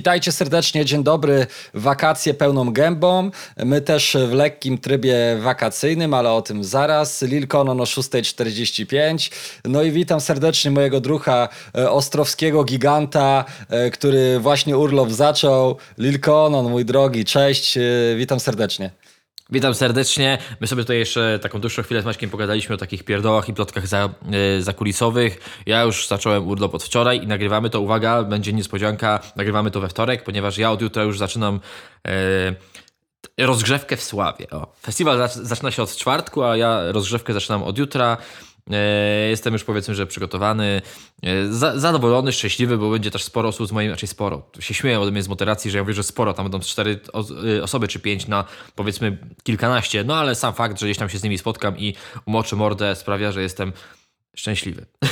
Witajcie serdecznie, dzień dobry. Wakacje pełną gębą. My też w lekkim trybie wakacyjnym, ale o tym zaraz. Lil Conon o 6.45. No i witam serdecznie mojego drucha e, ostrowskiego giganta, e, który właśnie urlop zaczął. Lil Conon, mój drogi, cześć, e, witam serdecznie. Witam serdecznie. My sobie tutaj jeszcze taką dłuższą chwilę z Maćkiem pogadaliśmy o takich pierdołach i plotkach za, e, zakulisowych. Ja już zacząłem urlop od wczoraj i nagrywamy to, uwaga, będzie niespodzianka, nagrywamy to we wtorek, ponieważ ja od jutra już zaczynam e, rozgrzewkę w Sławie. O, festiwal zac- zaczyna się od czwartku, a ja rozgrzewkę zaczynam od jutra. E, Jestem już powiedzmy, że przygotowany, e, za, zadowolony, szczęśliwy, bo będzie też sporo osób z moim, raczej sporo. Się śmieją ode mnie z moderacji, że ja mówię, że sporo, tam będą cztery y, osoby czy pięć na powiedzmy kilkanaście, no ale sam fakt, że gdzieś tam się z nimi spotkam i umoczę mordę sprawia, że jestem szczęśliwy.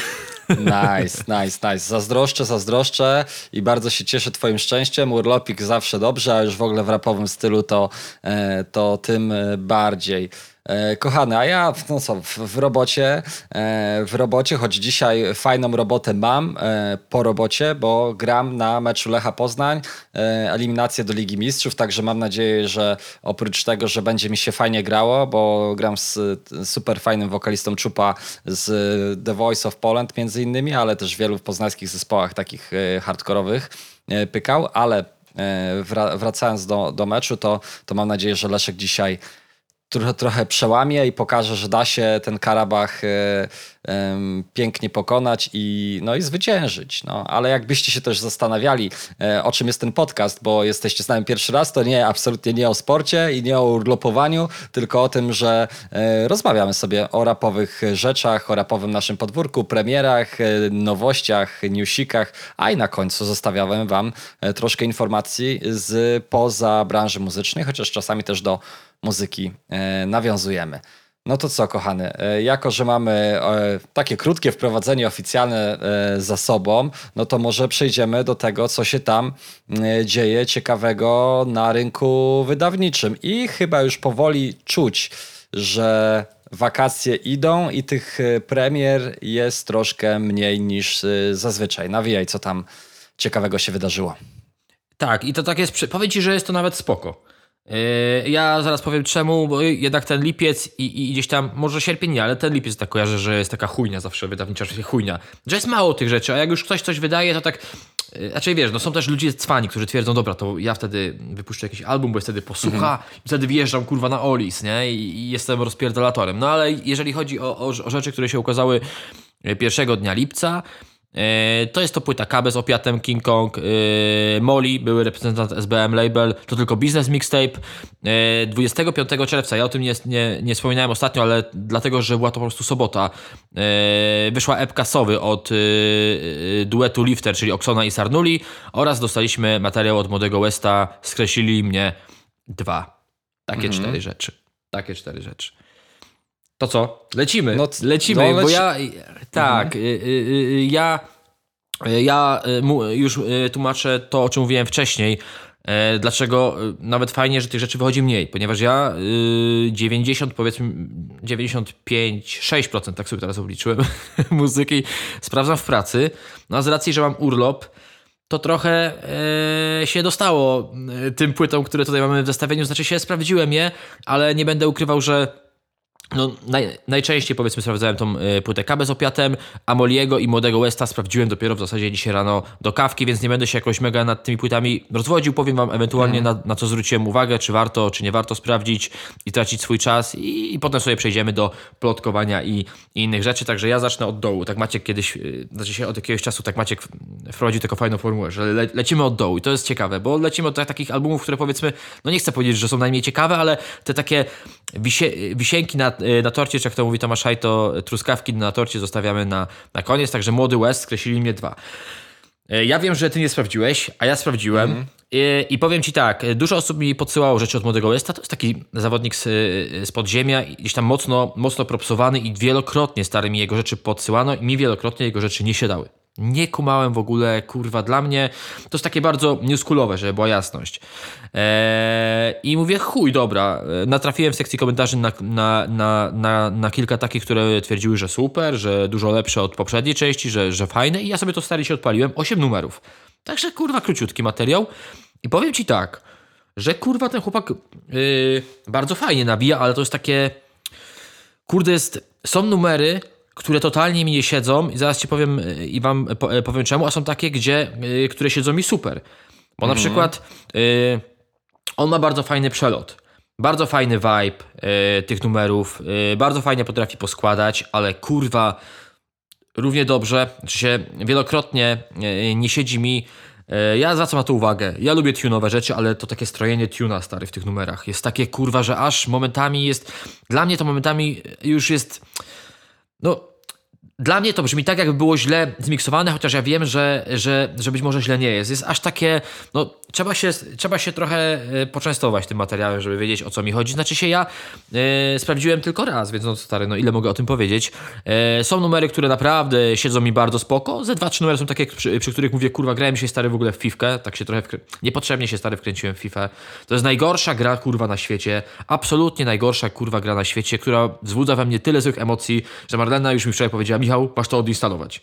Nice, nice, nice. Zazdroszczę, zazdroszczę i bardzo się cieszę Twoim szczęściem. Urlopik zawsze dobrze, a już w ogóle w rapowym stylu to, e, to tym bardziej. E, Kochany, a ja no co, w, w robocie, e, w robocie, choć dzisiaj fajną robotę mam e, po robocie, bo gram na meczu Lecha Poznań, eliminację do Ligi Mistrzów, także mam nadzieję, że oprócz tego, że będzie mi się fajnie grało, bo gram z super fajnym wokalistą Czupa z The Voice of Poland między innymi, ale też w wielu poznańskich zespołach takich hardkorowych pykał, ale wra- wracając do, do meczu, to, to mam nadzieję, że Leszek dzisiaj trochę, przełamie i pokaże, że da się ten Karabach e, em, pięknie pokonać i, no i zwyciężyć. No. Ale jakbyście się też zastanawiali, e, o czym jest ten podcast, bo jesteście z nami pierwszy raz, to nie, absolutnie nie o sporcie i nie o urlopowaniu, tylko o tym, że e, rozmawiamy sobie o rapowych rzeczach, o rapowym naszym podwórku, premierach, e, nowościach, newsikach, a i na końcu zostawiałem wam e, troszkę informacji z poza branży muzycznej, chociaż czasami też do muzyki e, nawiązujemy. No to co, kochany, e, jako że mamy e, takie krótkie wprowadzenie oficjalne za sobą, no to może przejdziemy do tego, co się tam dzieje ciekawego na rynku wydawniczym. I chyba już powoli czuć, że wakacje idą i tych premier jest troszkę mniej niż zazwyczaj. Nawijaj, co tam ciekawego się wydarzyło. Tak, i to tak jest, powiem Ci, że jest to nawet spoko. Yy, Ja zaraz powiem czemu, bo jednak ten lipiec i, i gdzieś tam, może sierpień nie, ale ten lipiec tak kojarzę, że jest taka chujnia zawsze wydawnicza, że chujnia. Że jest mało tych rzeczy, a jak już ktoś coś wydaje, to tak. yy, Raczej wiesz, no są też ludzie cwani, którzy twierdzą, dobra, to ja wtedy wypuszczę jakiś album, bo jest wtedy posłucha i wtedy wjeżdżam kurwa na Olis, nie? I, i jestem rozpierdolatorem. No ale jeżeli chodzi o, o, o rzeczy, które się ukazały yy, pierwszego dnia lipca, To jest to płyta KB z opiatem King Kong, e, Molly, były reprezentant SBM Label, to tylko business mixtape. E, 25 czerwca, ja o tym nie, nie, nie wspominałem ostatnio, ale dlatego, że była to po prostu sobota, e, wyszła epka Sowy od e, e, duetu Lifter, czyli Oksona i Sarnuli oraz dostaliśmy materiał od Młodego Westa, skreślili mnie dwa. Takie cztery rzeczy. Takie cztery rzeczy. To co? Lecimy. No Lecimy, no bo leci- ja. Tak, y, y, y, ja. y, Ja już tłumaczę to, o czym mówiłem wcześniej. Dlaczego nawet fajnie, że tych rzeczy wychodzi mniej, ponieważ ja y, 90, powiedzmy 95, 6%, tak sobie teraz obliczyłem, muzyki sprawdzam w pracy. No a z racji, że mam urlop, to trochę się dostało tym płytom, które tutaj mamy w zestawieniu. Znaczy się, sprawdziłem je, ale nie będę ukrywał, że no, naj, najczęściej powiedzmy sprawdzałem tą y, płytę KB z opiatem, Amoliego i Młodego Westa sprawdziłem dopiero w zasadzie dzisiaj rano do kawki, więc nie będę się jakoś mega nad tymi płytami rozwodził. Powiem wam ewentualnie na, na co zwróciłem uwagę, czy warto, czy nie warto sprawdzić i tracić swój czas i, i potem sobie przejdziemy do plotkowania i, i innych rzeczy. Także ja zacznę od dołu. Tak Maciek kiedyś, y, znaczy się od jakiegoś czasu, tak Maciek wprowadził taką fajną formułę, że le, lecimy od dołu i to jest ciekawe, bo lecimy od tak- takich albumów, które powiedzmy, no nie chcę powiedzieć, że są najmniej ciekawe, ale te takie wisie, wisienki na, na torcie, czy jak to mówi Tomasz Hajto, truskawki na torcie zostawiamy na, na koniec, także Młody West skreślili mnie dwa. E, Ja wiem, że ty nie sprawdziłeś, a ja sprawdziłem. I, I powiem ci tak, dużo osób mi podsyłało rzeczy od Młodego Westa. To jest taki zawodnik z, z podziemia, gdzieś tam mocno, mocno propsowany i wielokrotnie stary mi jego rzeczy podsyłano i mi wielokrotnie jego rzeczy nie siadały. Nie kumałem w ogóle, kurwa, dla mnie to jest takie bardzo newschoolowe, żeby była jasność. Eee, I mówię, chuj, dobra. E, Natrafiłem w sekcji komentarzy na, na, na, na, na kilka takich, które twierdziły, że super, że dużo lepsze od poprzedniej części, że, że fajne i ja sobie to stary się odpaliłem. Osiem numerów. Także kurwa króciutki materiał. I powiem ci tak, że kurwa ten chłopak yy, bardzo fajnie nabija, ale to jest takie. Kurde, jest, są numery, które totalnie mi nie siedzą i zaraz ci powiem yy, i wam po, yy, powiem czemu, a są takie, gdzie, które siedzą mi super. Bo na przykład yy, on ma bardzo fajny przelot. Bardzo fajny vibe tych numerów. Bardzo fajnie potrafi poskładać, ale kurwa równie dobrze, czy się wielokrotnie nie siedzi mi. Ja zwracam na to uwagę. Ja lubię tunowe rzeczy, ale to takie strojenie tuna stary w tych numerach jest takie kurwa, że aż momentami jest. Dla mnie to momentami już jest. No, dla mnie to brzmi tak, jakby było źle zmiksowane, chociaż ja wiem, że, że, że być może źle nie jest. Jest aż takie, no trzeba się, trzeba się trochę e, poczęstować tym materiałem, żeby wiedzieć o co mi chodzi. Znaczy się ja e, sprawdziłem tylko raz, więc no stary, no ile mogę o tym powiedzieć. E, są numery, które naprawdę siedzą mi bardzo spoko. Ze dwa, trzy numery są takie, przy, przy których mówię, kurwa, grałem się stary w ogóle w fifkę, tak się trochę, wkrę... niepotrzebnie się stary wkręciłem w FIFA. To jest najgorsza gra, kurwa, na świecie. Absolutnie najgorsza, kurwa, gra na świecie, która wzbudza we mnie tyle złych emocji, że Marlena już mi wczoraj powiedziała, Michał, masz to odinstalować.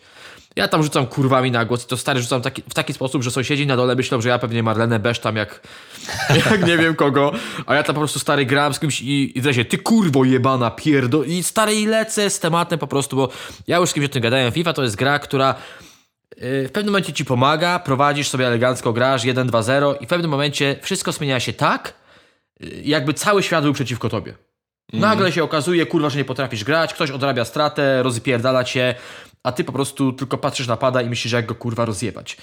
Ja tam rzucam kurwami na głos i to stary rzucam taki, w taki sposób, że sąsiedzi na dole myślą, że ja pewnie Marlenę besztam jak, jak nie wiem kogo, a ja tam po prostu stary gram z kimś i, i razie ty kurwo jebana pierdo i stary i lecę z tematem po prostu, bo ja już z kimś o tym gadałem. FIFA to jest gra, która yy, w pewnym momencie ci pomaga, prowadzisz sobie elegancko, grasz 1-2-0 i w pewnym momencie wszystko zmienia się tak, yy, jakby cały świat był przeciwko tobie. Nagle się okazuje, kurwa, że nie potrafisz grać, ktoś odrabia stratę, rozpierdala cię, a ty po prostu tylko patrzysz na pada i myślisz, jak go kurwa rozjebać.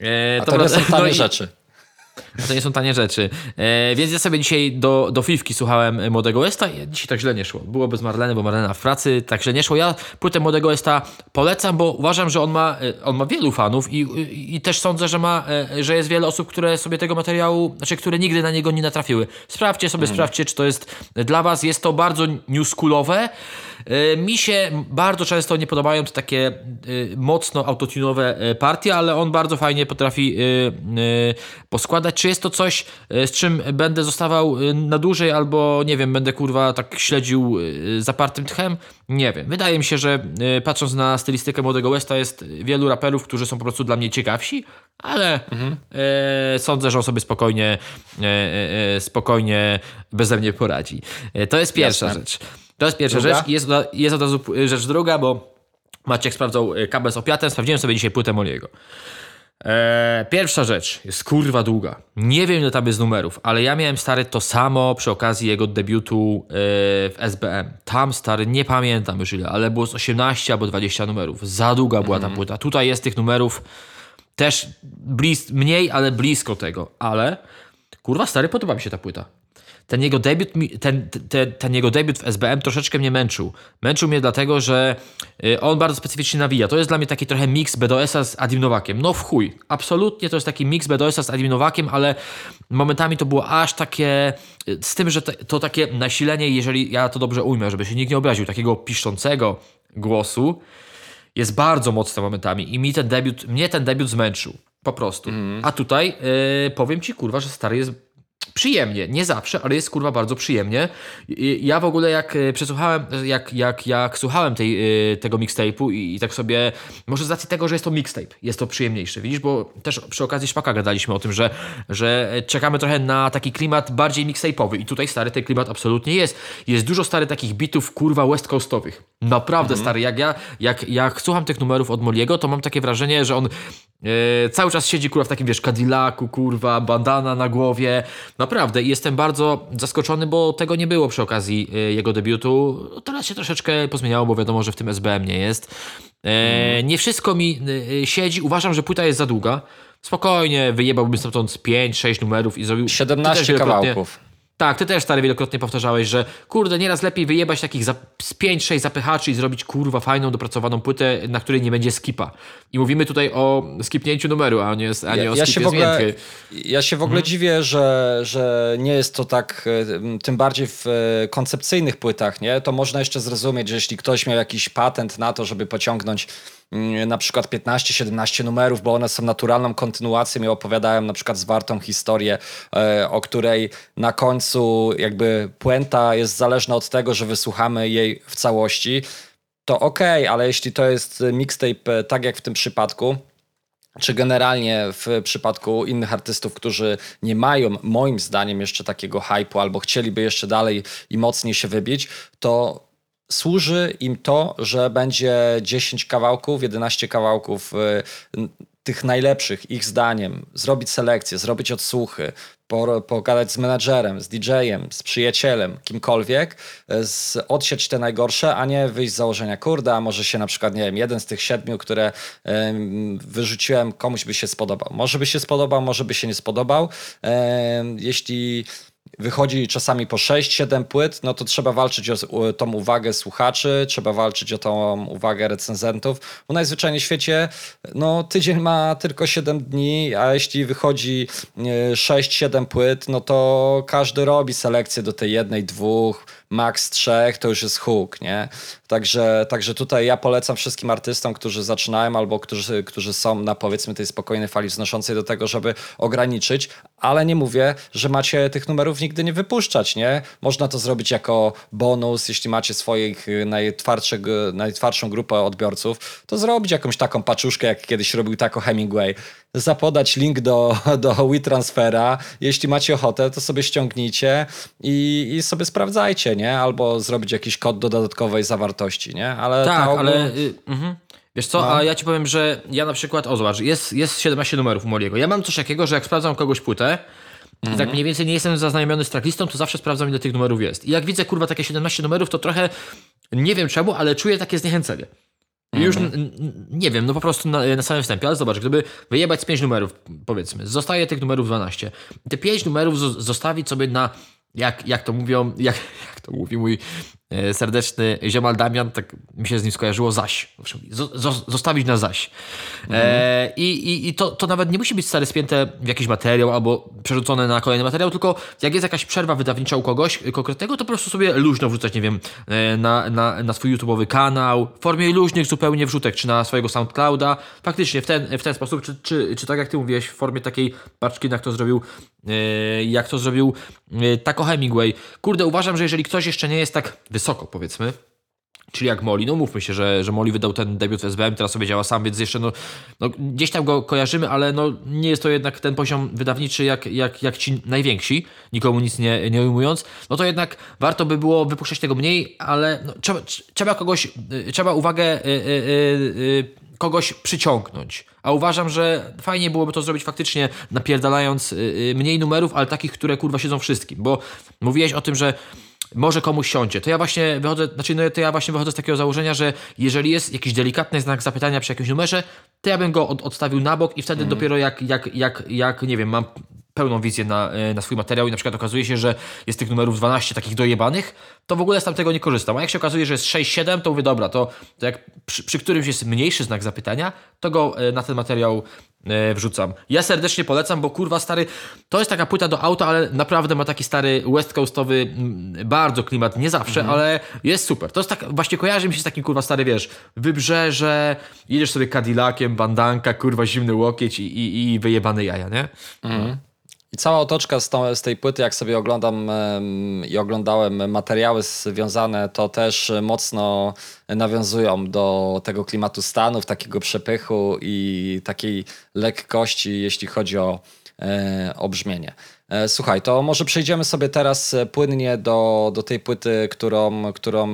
E, A to nie są no tanie i- rzeczy. To nie są tanie rzeczy. E, więc ja sobie dzisiaj do, do Fifki słuchałem Młodego Westa i dzisiaj tak źle nie szło. Było bez Marleny, bo Marlena w pracy, tak źle nie szło. Ja płytę Młodego Westa polecam, bo uważam, że on ma, e, on ma wielu fanów i, i, i też sądzę, że ma, e, że jest wiele osób, które sobie tego materiału, znaczy, które nigdy na niego nie natrafiły. Sprawdźcie sobie, sprawdźcie, czy to jest dla was. Jest to bardzo newschoolowe. E, Mi się bardzo często nie podobają te takie e, mocno autotunowe e, partie, ale on bardzo fajnie potrafi poskładać. Czy jest to coś, z czym będę zostawał na dłużej, albo nie wiem, będę kurwa tak śledził zapartym tchem? Nie wiem. Wydaje mi się, że patrząc na stylistykę Młodego Westa jest wielu raperów, którzy są po prostu dla mnie ciekawsi, ale e, sądzę, że on sobie spokojnie, spokojnie beze mnie poradzi. To jest pierwsza Jasne. rzecz. To jest pierwsza Druga? rzecz. Jest, jest od razu rzecz druga, bo Maciek sprawdzał e, kabel z opiatem, sprawdziłem sobie dzisiaj płytę Moliego. Eee, pierwsza rzecz jest kurwa długa. Nie wiem ile tam jest numerów, ale ja miałem stary to samo przy okazji jego debiutu e, w SBM. Tam stary, nie pamiętam już ile, ale było z 18 albo 20 numerów. Za długa była ta płyta. Tutaj jest tych numerów też blis, mniej, ale blisko tego. Ale kurwa stary, podoba mi się ta płyta. Ten jego, debiut, ten, ten, ten jego debiut w SBM troszeczkę mnie męczył. Męczył mnie dlatego, że y, on bardzo specyficznie nawija. To jest dla mnie taki trochę mix BDS-a z Adim Nowakiem. No w chuj. Absolutnie to jest taki mix BDS-a z Adim Nowakiem, ale momentami to było aż takie... y, Z tym, że to takie nasilenie, jeżeli ja to dobrze ujmę, żeby się nikt nie obraził, takiego piszczącego głosu, jest bardzo mocny momentami i mi ten debiut, mnie ten debiut zmęczył. Po prostu. A tutaj y, powiem ci, kurwa, że stary jest przyjemnie. Nie zawsze, ale jest kurwa bardzo przyjemnie. I- Ja w ogóle jak y, przesłuchałem, jak, jak, jak słuchałem tej, y, tego mixtape'u i, i tak sobie, może z racji tego, że jest to mixtape, jest to przyjemniejsze, widzisz, bo też przy okazji Szpaka gadaliśmy o tym, że, że czekamy trochę na taki klimat bardziej mixtape'owy i tutaj stary ten klimat absolutnie jest. Jest dużo stary takich bitów kurwa west coastowych. Naprawdę stary, jak ja, jak, jak słucham tych numerów od Moliego, to mam takie wrażenie, że on e, cały czas siedzi kurwa w takim, wiesz, Cadillacu, kurwa, bandana na głowie. Naprawdę i jestem bardzo zaskoczony, bo tego nie było przy okazji e, jego debiutu. No, Teraz się troszeczkę pozmieniało, bo wiadomo, że w tym SBM nie jest. E, Nie wszystko mi e, siedzi. Uważam, że płyta jest za długa. Spokojnie, wyjebałbym stamtąd 5-6 numerów i zrobił... Ty też 17 wielokrotnie- kawałków. Tak, ty też stary wielokrotnie powtarzałeś, że kurde, nieraz lepiej wyjebać takich za, z 5-6 zapychaczy i zrobić kurwa fajną, dopracowaną płytę, na której nie będzie skipa. I mówimy tutaj o skipnięciu numeru, a nie, a nie o Ja skipie się w ogóle, ja się w ogóle dziwię, że, że nie jest to tak, e, tym bardziej w e, koncepcyjnych płytach, nie? To można jeszcze zrozumieć, że jeśli ktoś miał jakiś patent na to, żeby pociągnąć na przykład 15-17 numerów, bo one są naturalną kontynuacją i opowiadają na przykład zwartą historię, e, o której na końcu jakby puenta jest zależna od tego, że wysłuchamy jej w całości, to okej, ale jeśli to jest mixtape e, tak jak w tym przypadku, czy generalnie w przypadku innych artystów, którzy nie mają moim zdaniem jeszcze takiego hypu albo chcieliby jeszcze dalej i mocniej się wybić, to służy im to, że będzie 10 kawałków, 11 kawałków y, tych najlepszych, ich zdaniem, zrobić selekcję, zrobić odsłuchy, pogadać z menadżerem, z DJ-em, z przyjacielem, kimkolwiek, e, z, odsiać te najgorsze, a nie wyjść z założenia, kurde, a może się na przykład, nie wiem, jeden z tych siedmiu, które wyrzuciłem, komuś by się spodobał. Może by się spodobał, może by się nie spodobał. jeśli wychodzi czasami po 6-7 płyt, no to trzeba walczyć o tą uwagę słuchaczy, trzeba walczyć o tą uwagę recenzentów, bo najzwyczajniej w świecie no, tydzień ma tylko 7 dni, a jeśli wychodzi 6-7 płyt, no to każdy robi selekcję do tej jednej, dwóch, max trzech, to już jest hook, nie? Także, także tutaj ja polecam wszystkim artystom, którzy zaczynają albo którzy, którzy są na powiedzmy tej spokojnej fali wznoszącej do tego, żeby ograniczyć, ale nie mówię, że macie tych numerów nigdy nie wypuszczać, nie? Można to zrobić jako bonus, jeśli macie swoich najtwardszą grupę odbiorców, to zrobić jakąś taką paczuszkę, jak kiedyś robił tako Hemingway zapodać link do, do WeTransfera. Jeśli macie ochotę, to sobie ściągnijcie i, i sobie sprawdzajcie, nie? Albo zrobić jakiś kod do dodatkowej zawartości, nie? Ale tak, ogół... ale... Y, mhm. Wiesz co, no. a ja ci powiem, że ja na przykład, o zobacz, jest, jest 17 numerów u Moliego. Ja mam coś takiego, że jak sprawdzam kogoś płytę, Mhm. Tak mniej więcej nie jestem zaznajomiony z tracklistą, to zawsze sprawdzam ile tych numerów jest. I jak widzę kurwa takie 17 numerów, to trochę nie wiem czemu, ale czuję takie zniechęcenie. Już nie wiem, no po prostu na, na samym wstępie, ale zobacz, gdyby wyjebać z 5 numerów, powiedzmy, zostaje tych numerów 12. Te 5 numerów zostawić sobie na, jak, jak to mówią, jak, jak to mówi mój serdeczny ziomal Damian, tak mi się z nim skojarzyło, zaś. Zostawić na zaś. Mhm. E, I i, to, to nawet nie musi być stare spięte w jakiś materiał albo przerzucone na kolejny materiał, tylko jak jest jakaś przerwa wydawnicza u kogoś konkretnego, to po prostu sobie luźno wrzucać, nie wiem, e, na, na, na swój YouTube'owy kanał, w formie luźnych zupełnie wrzutek, czy na swojego SoundClouda. Faktycznie w ten, w ten sposób, czy, czy, czy tak jak ty mówiłeś, w formie takiej paczki, jak to zrobił, e, jak to zrobił Taco Hemingway. Kurde, uważam, że jeżeli ktoś jeszcze nie jest tak wysoko, powiedzmy. Czyli jak Moli, no mówmy się, że, że Moli wydał ten debiut w SBM, teraz sobie działa sam, więc jeszcze no, no, gdzieś tam go kojarzymy, ale no, nie jest to jednak ten poziom wydawniczy jak, jak, jak ci najwięksi, nikomu nic nie, nie ujmując, no to jednak warto by było wypuszczać tego mniej, ale no, trzeba, trzeba kogoś, y, trzeba uwagę yy, yy, yy, kogoś przyciągnąć. A uważam, że fajnie byłoby to zrobić faktycznie napierdalając y, y, mniej numerów, ale takich, które kurwa siedzą wszystkim, bo mówiłeś o tym, że może komuś siądzie. To ja właśnie wychodzę, znaczy no, to ja właśnie wychodzę z takiego założenia, że jeżeli jest jakiś delikatny znak zapytania przy jakimś numerze, to ja bym go od, odstawił na bok i wtedy mm. dopiero jak, jak, jak, jak, nie wiem, mam pełną wizję na, e, na swój materiał i na przykład okazuje się, że jest tych numerów 12 takich dojebanych, to w ogóle z tamtego nie korzystam. A jak się okazuje, że jest 6-7, to mówię, dobra, to, to jak przy, przy, którymś jest mniejszy znak zapytania, to go e, na ten materiał wrzucam. Ja serdecznie polecam, bo kurwa stary, to jest taka płyta do auta, ale naprawdę ma taki stary west coastowy, bardzo klimat, nie zawsze, mhm. ale jest super. To jest tak, właśnie kojarzy mi się z takim kurwa stary, wiesz, wybrzeże, jedziesz sobie Cadillaciem, bandanka, kurwa zimny łokieć i, i, i wyjebane jaja, nie? Mhm. I cała otoczka z, tą, z tej płyty, jak sobie oglądam i oglądałem materiały związane, to też mocno nawiązują do tego klimatu Stanów, takiego przepychu i takiej lekkości, jeśli chodzi o, e, o brzmienie. E, słuchaj, to może przejdziemy sobie teraz płynnie do, do tej płyty, którą, którą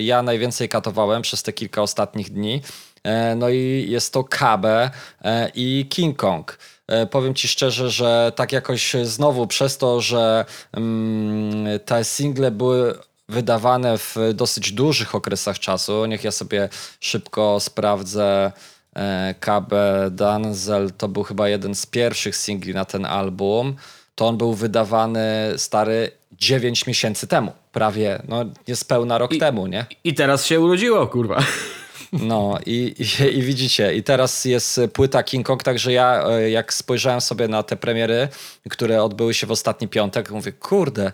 ja najwięcej katowałem przez te kilka ostatnich dni. E, no i jest to Kabe e, i King Kong. E, powiem ci szczerze, że tak jakoś znowu przez to, że mm, te single były wydawane w dosyć dużych okresach czasu. Niech ja sobie szybko sprawdzę. KB Danzel to był chyba jeden z pierwszych singli na ten album. To on był wydawany stary 9 miesięcy temu. Prawie, no niespełna rok I, temu, nie? I teraz się urodziło, kurwa. No i, i, i, widzicie, i teraz jest płyta King Kong, także ja e, jak spojrzałem sobie na te premiery, które odbyły się w ostatni piątek, mówię, kurde,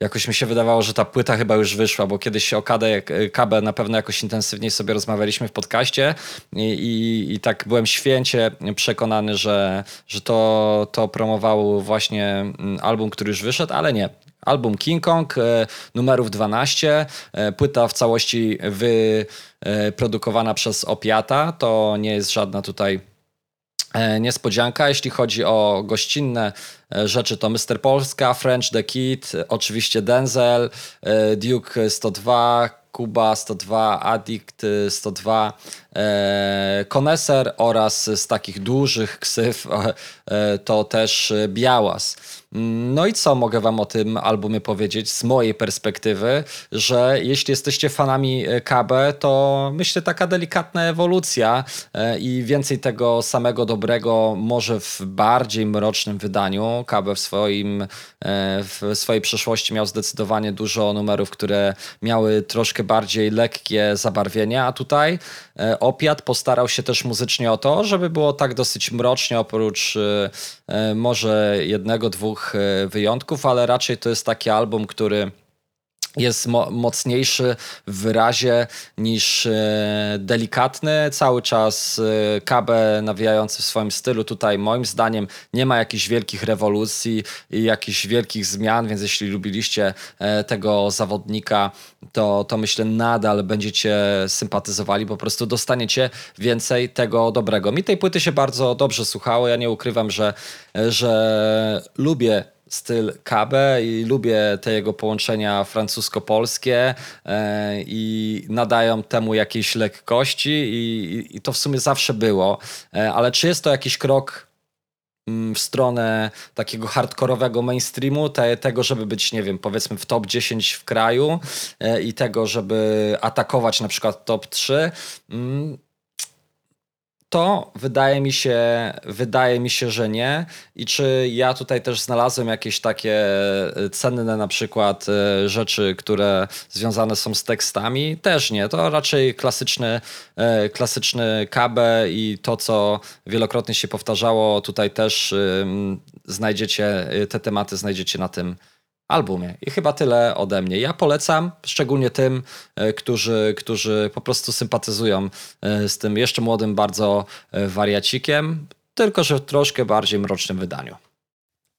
jakoś mi się wydawało, że ta płyta chyba już wyszła, bo kiedyś o KD, KB na pewno jakoś intensywniej sobie rozmawialiśmy w podcaście i, i, i tak byłem święcie przekonany, że, że to, to promował właśnie mm, album, który już wyszedł, ale nie. Album King Kong, e, numerów 12, e, płyta w całości wyprodukowana przez Opiata, to nie jest żadna tutaj e, niespodzianka. Jeśli chodzi o gościnne rzeczy, to Mr. Polska, French The Kid, oczywiście Denzel, Duke 102, Kuba 102, Addict 102, e, Koneser oraz z takich dużych ksyw to też Białas. No i co mogę wam o tym albumie powiedzieć z mojej perspektywy, że jeśli jesteście fanami KB, to myślę taka delikatna ewolucja e, i więcej tego samego dobrego może w bardziej mrocznym wydaniu. KB w, swoim, e, w swojej przeszłości miał zdecydowanie dużo numerów, które miały troszkę bardziej lekkie zabarwienie, a tutaj e, Opiat postarał się też muzycznie o to, żeby było tak dosyć mrocznie, oprócz może jednego, dwóch E, wyjątków, ale raczej to jest taki album, który jest mo mocniejszy w wyrazie niż e, delikatny. Cały czas e, KB nawijający w swoim stylu. Tutaj moim zdaniem nie ma jakichś wielkich rewolucji i jakichś wielkich zmian, więc jeśli lubiliście e, tego zawodnika, to, to myślę nadal będziecie sympatyzowali, po prostu dostaniecie więcej tego dobrego. Mi tej płyty się bardzo dobrze słuchało. Ja nie ukrywam, że, że lubię styl KB i lubię te jego połączenia francusko-polskie e, i nadają temu jakiejś lekkości i, i, to w sumie zawsze było. E, ale czy jest to jakiś krok mm, w stronę takiego hardkorowego mainstreamu, te, tego, żeby być, nie wiem, powiedzmy w top 10 w kraju e, i tego, żeby atakować na przykład top 3 to wydaje mi się, wydaje mi się, że nie. I czy ja tutaj też znalazłem jakieś takie e, cenne na przykład e, rzeczy, które związane są z tekstami? Też nie. To raczej klasyczny, e, klasyczny KB i to, co wielokrotnie się powtarzało, tutaj też znajdziecie, te tematy znajdziecie na tym albumie. I chyba tyle ode mnie. Ja polecam, szczególnie tym, e, którzy, którzy po prostu sympatyzują e, z tym jeszcze młodym bardzo e, wariacikiem, tylko że w troszkę bardziej mrocznym wydaniu.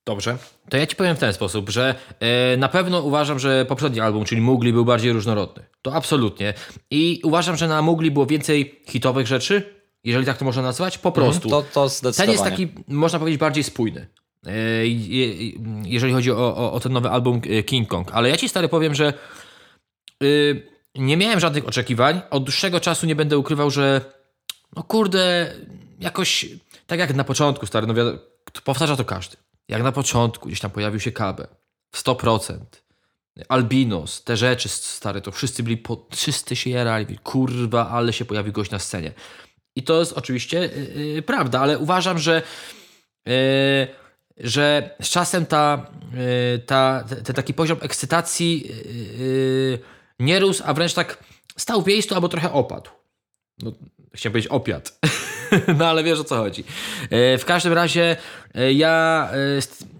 Dobrze. To ja ci powiem w ten sposób, że e, na pewno uważam, że poprzedni album, czyli Mugli, był bardziej różnorodny. To absolutnie. I uważam, że na Mugli było więcej hitowych rzeczy, jeżeli tak to można nazwać, po mhm, prostu. to, to zdecydowanie. Ten jest taki, można powiedzieć, bardziej spójny. E, jeżeli chodzi o, o, o, ten nowy album e, King Kong. Ale ja ci stary powiem, że y, nie miałem żadnych oczekiwań. Od dłuższego czasu nie będę ukrywał, że no kurde, jakoś tak jak na początku, stary, no wiadomo, powtarza to każdy. Jak na początku gdzieś tam pojawił się KB w 100%. Albinos, te rzeczy stare, to wszyscy byli, po, wszyscy się jarali, kurwa, ale się pojawił gość na scenie. I to jest oczywiście yy, prawda, ale uważam, że yy, że z czasem ta, y, ta, ten taki poziom ekscytacji y, y, nie rósł, a wręcz tak stał w miejscu albo trochę opadł. No, chciałem powiedzieć opiat, no ale wiesz o co chodzi. W każdym razie ja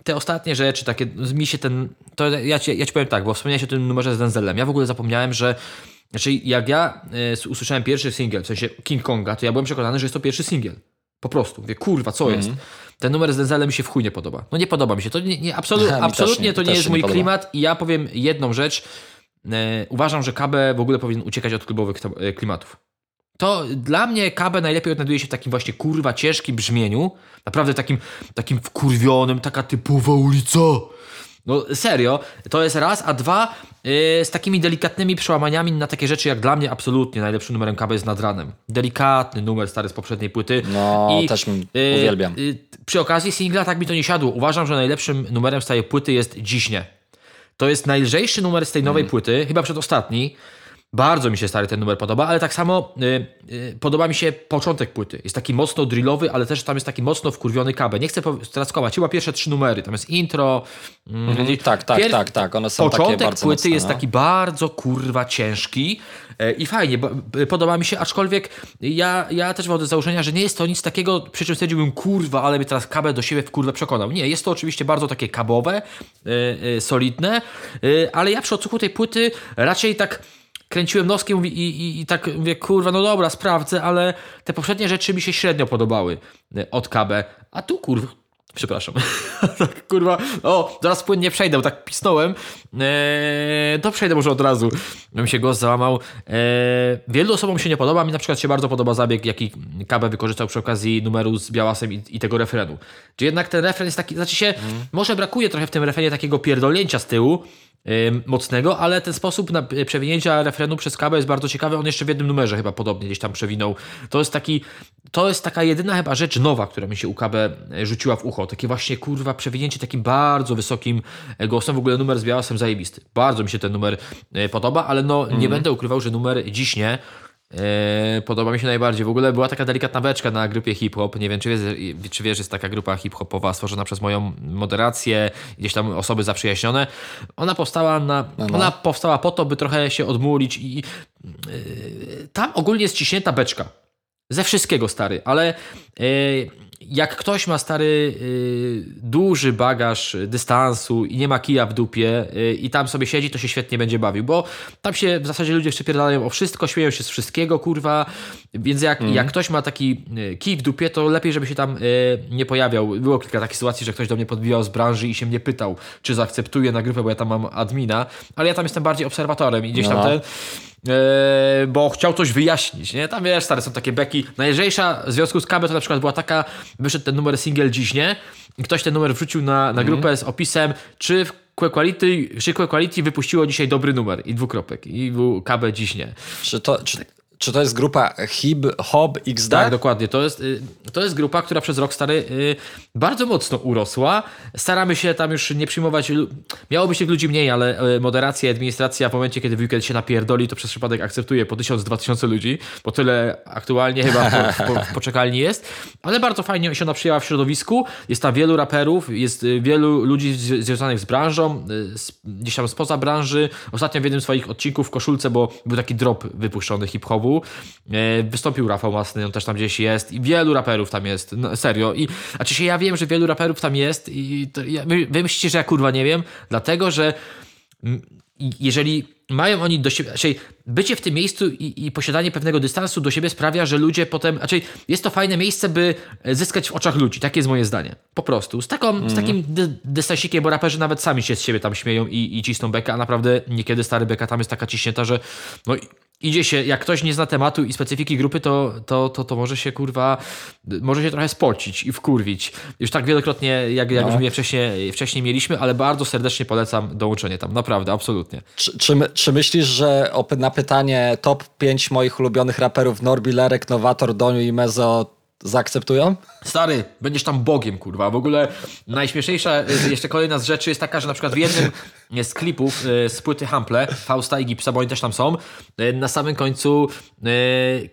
te ostatnie rzeczy, takie mi się ten, to ja ci, ja ci powiem tak, bo wspomniałeś o tym numerze z Denzelem. Ja w ogóle zapomniałem, że znaczy jak ja usłyszałem pierwszy singiel, w sensie King Konga, to ja byłem przekonany, że jest to pierwszy singiel. Po prostu. Mówię, kurwa, co mm -hmm. jest? Mhm. Ten numer z Denzelem mi się w chuj nie podoba. No nie podoba mi się. To nie, nie absolu absolutnie nie, to nie jest mój klimat i ja powiem jedną rzecz. E, uważam, że KB w ogóle powinien uciekać od klubowych e, klimatów. To dla mnie KB najlepiej odnajduje się w takim właśnie kurwa ciężkim brzmieniu. Naprawdę takim, takim wkurwionym, taka typowa ulica. No serio, to jest raz, a dwa yy, z takimi delikatnymi przełamaniami na takie rzeczy jak dla mnie absolutnie najlepszym numerem KB jest nad ranem. Delikatny numer stary z poprzedniej płyty. No, I, też yy, uwielbiam. Yy, przy okazji singla tak mi to nie siadło. Uważam, że najlepszym numerem z tej płyty jest Dziśnie. To jest najlżejszy numer z tej nowej mm. płyty, chyba przedostatni. Bardzo mi się stary ten numer podoba, ale tak samo y, y, podoba mi się początek płyty. Jest taki mocno drillowy, ale też tam jest taki mocno wkurwiony kabel. Nie chcę teraz kołać, chyba pierwsze trzy numery. Tam jest intro. Mm, tak, tak, Pier... tak, tak. One są Początek takie płyty mocne, jest no. taki bardzo kurwa ciężki e, i fajnie, bo, podoba mi się, aczkolwiek ja, ja też mam do założenia, że nie jest to nic takiego, przy czym stwierdziłbym kurwa, ale mnie teraz kabel do siebie w kurwę przekonał. Nie, jest to oczywiście bardzo takie kabowe, e, e, solidne, ale ja przy odsłuchu tej płyty raczej tak kręciłem noskiem i, i, i tak mówię, kurwa, no dobra, sprawdzę, ale te poprzednie rzeczy mi się średnio podobały e, od KB, a tu kurwa, Przepraszam. tak, kurwa. O, zaraz płynnie przejdę, tak pisnąłem. Eee, to przejdę może od razu. Mi się głos załamał. Eee, wielu osobom się nie podoba. Mi na przykład się bardzo podoba zabieg, jaki KB wykorzystał przy okazji numeru z Białasem i, i tego refrenu. Gdzie jednak ten refren jest taki, znaczy się, może brakuje trochę w tym refrenie takiego pierdolnięcia z tyłu, mocnego, ale ten sposób na y, przewinięcia refrenu przez kabę jest bardzo ciekawy. On jeszcze w jednym numerze chyba podobnie gdzieś tam przewinął. To jest taki, to jest taka jedyna chyba rzecz nowa, która mi się u KB rzuciła w ucho. Takie właśnie kurwa przewinięcie takim bardzo wysokim e, głosem. W ogóle numer z Białasem zajebisty. Bardzo mi się ten numer podoba, ale no nie będę ukrywał, że numer dziś nie. E, podoba mi się najbardziej. W ogóle była taka delikatna beczka na grupie hip-hop. Nie wiem, czy wiesz, czy wiesz, jest taka grupa hip-hopowa stworzona przez moją moderację, gdzieś tam osoby zaprzyjaźnione. Ona powstała na, no. ona powstała po to, by trochę się odmulić i yy, tam ogólnie jest ciśnięta beczka. Ze wszystkiego, stary, ale yy, jak ktoś ma stary yy, duży bagaż dystansu i nie ma kija w dupie yy, i tam sobie siedzi, to się świetnie będzie bawił, bo tam się w zasadzie ludzie przypierdalają o wszystko, śmieją się z wszystkiego, kurwa, więc jak, jak ktoś ma taki kij w dupie, to lepiej, żeby się tam nie pojawiał. Było kilka takich sytuacji, że ktoś do mnie podbijał z branży i się mnie pytał, czy zaakceptuję na grupę, bo ja tam mam admina, ale ja tam jestem bardziej obserwatorem i gdzieś tam No. ten Eee, bo chciał coś wyjaśnić, nie? Tam wiesz, stare są takie beki. Najlżejsza w związku z KB to na przykład była taka, wyszedł ten numer single dziś, nie? I ktoś ten numer wrzucił na, na grupę z opisem, czy w Quality, czy Quality wypuściło dzisiaj dobry numer i dwukropek. I był KB dziś nie. Czy to, czy, czy to jest grupa HIB, HOB, XD? Tak, dokładnie. To jest, y, to jest grupa, która przez rok stary y, bardzo mocno urosła. Staramy się tam już nie przyjmować. Miało być tych ludzi mniej, ale y, moderacja, administracja w momencie, kiedy w weekend się napierdoli, to przez przypadek akceptuje po 1000-2000 ludzi, bo tyle aktualnie chyba po, po, w poczekalni jest. Ale bardzo fajnie się ona przyjęła w środowisku. Jest tam wielu raperów, jest wielu ludzi zwi- związanych z branżą, z, gdzieś tam spoza branży. Ostatnio w jednym z swoich odcinków w koszulce, bo był taki drop wypuszczony hip-hopu. E, Wystąpił Rafał Masny, on też tam gdzieś jest i wielu raperów tam jest, no, serio. I, a czy się ja wiem, że wielu raperów tam jest i to, ja, wy, myślicie, że ja kurwa nie wiem? Dlatego, że mm, jeżeli mają oni do siebie, raczej bycie w tym miejscu i, i posiadanie pewnego dystansu do siebie sprawia, że ludzie potem, raczej jest to fajne miejsce, by zyskać w oczach ludzi. Takie jest moje zdanie. Po prostu. Z, taką, z takim dy, dystansikiem, bo raperzy nawet sami się z siebie tam śmieją i, i cisną bekę, a naprawdę niekiedy stary beka tam jest taka ciśnięta, że no idzie się, jak ktoś nie zna tematu i specyfiki grupy, to, to, to, to może się kurwa, może się trochę spocić i wkurwić. Już tak wielokrotnie, jak, jak No. już mnie wcześniej, wcześniej mieliśmy, ale bardzo serdecznie polecam dołączenie tam, naprawdę, absolutnie. Czy, czy, czy myślisz, że na pytanie top 5 moich ulubionych raperów Norbi, Lerek, Nowator, Doniu i Mezo zaakceptują? Stary, będziesz tam bogiem, kurwa. W ogóle najśmieszniejsza, y, jeszcze kolejna z rzeczy jest taka, że na przykład w jednym z klipów y, z płyty Hample, Fausta i Gipsa, bo oni też tam są, y, na samym końcu,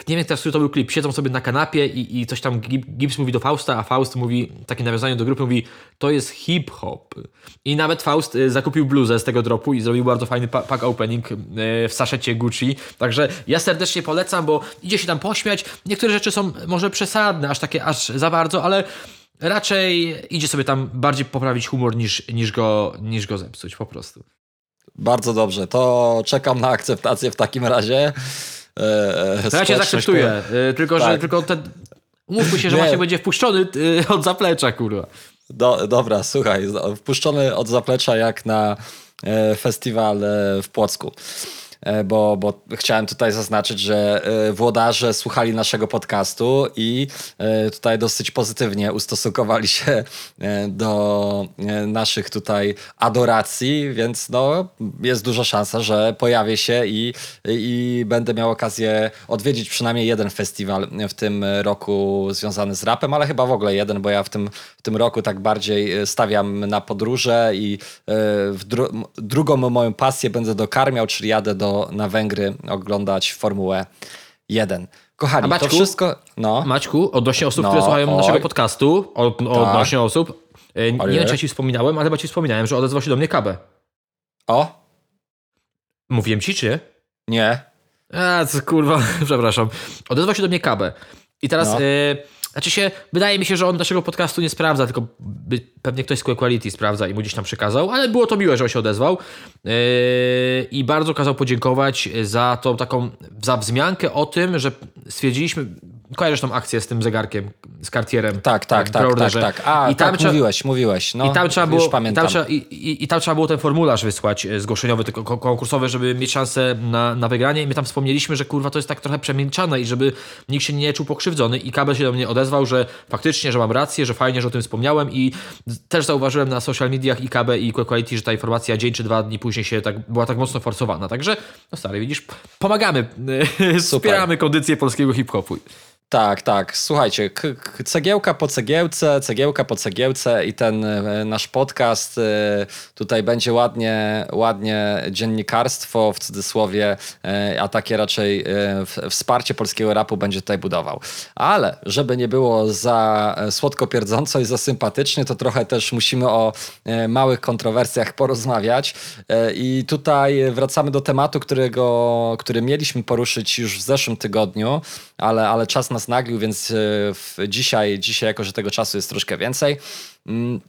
nie wiem teraz, który to był klip, siedzą sobie na kanapie i, i coś tam Gip- Gips mówi do Fausta, a Faust mówi, takie nawiązanie do grupy, mówi, to jest hip-hop. I nawet Faust zakupił bluzę z tego dropu i zrobił bardzo fajny pa- pack opening w saszecie Gucci. Także ja serdecznie polecam, bo idzie się tam pośmiać. Niektóre rzeczy są może przesadne, aż takie, aż za bardzo, ale raczej idzie sobie tam bardziej poprawić humor niż, niż, go, niż go zepsuć po prostu. Bardzo dobrze, to czekam na akceptację w takim razie. E, To ja cię zaakceptuję, y, tylko że Tak. tylko ten... Umówmy się, że Nie. Maciek będzie wpuszczony y, od zaplecza, kurwa. Do, dobra, słuchaj, wpuszczony od zaplecza jak na e, festiwal e, w Płocku. E, Bo, bo chciałem tutaj zaznaczyć, że e, włodarze słuchali naszego podcastu i e, tutaj dosyć pozytywnie ustosunkowali się do naszych tutaj adoracji, więc no, jest duża szansa, że pojawię się i, i będę miał okazję odwiedzić przynajmniej jeden festiwal w tym roku związany z rapem, ale chyba w ogóle jeden, bo ja w tym, w tym roku tak bardziej stawiam na podróże i dru drugą moją pasję będę dokarmiał, czyli jadę do, na Węgry oglądać Formułę 1. Kochani, Maćku? to wszystko... No, Maćku, odnośnie osób, No, które słuchają oj. naszego podcastu, od, odnośnie osób, y, nie Ojej. wiem, czy ci wspominałem, ale chyba ci wspominałem, że odezwał się do mnie KB. o, Mówiłem ci, czy? nie, A, co kurwa, przepraszam. Odezwał się do mnie Kabę. I teraz, No. y, znaczy się, wydaje mi się, że on naszego podcastu nie sprawdza, tylko pewnie ktoś z Quality sprawdza i mu gdzieś tam przekazał, ale było to miłe, że on się odezwał. Yy, I bardzo kazał podziękować za tą taką, za wzmiankę o tym, że stwierdziliśmy, kojarzysz tą akcję z tym zegarkiem, z Cartierem. Tak, tak, tak, tak, tak. A, I tam tak, trza- mówiłeś, mówiłeś. No, I tam trzeba już było, pamiętam. Tam trzeba, i, i, I tam trzeba było ten formularz wysłać e, zgłoszeniowy, tylko ko- konkursowy, żeby mieć szansę na, na wygranie. I my tam wspomnieliśmy, że kurwa to jest tak trochę przemilczane i żeby nikt się nie czuł pokrzywdzony. I Kabel się do mnie odezwał, że faktycznie, że mam rację, że fajnie, że o tym wspomniałem. I też zauważyłem na social mediach i KB i Quality, że ta informacja dzień czy dwa dni później się tak, była tak mocno forsowana. Także, no stary, widzisz, pomagamy, wspieramy kondycję polskiego hip-hopu. Tak, tak. Słuchajcie, cegiełka po cegiełce, cegiełka po cegiełce i ten e, nasz podcast e, tutaj będzie ładnie, ładnie dziennikarstwo w cudzysłowie, e, a takie raczej wsparcie polskiego rapu będzie tutaj budował. Ale żeby nie było za słodko pierdząco i za sympatycznie, to trochę też musimy o małych kontrowersjach porozmawiać. I tutaj wracamy do tematu, którego, który mieliśmy poruszyć już w zeszłym tygodniu, ale, ale czas nas naglił, więc e, dzisiaj, dzisiaj, jako że tego czasu jest troszkę więcej, mm,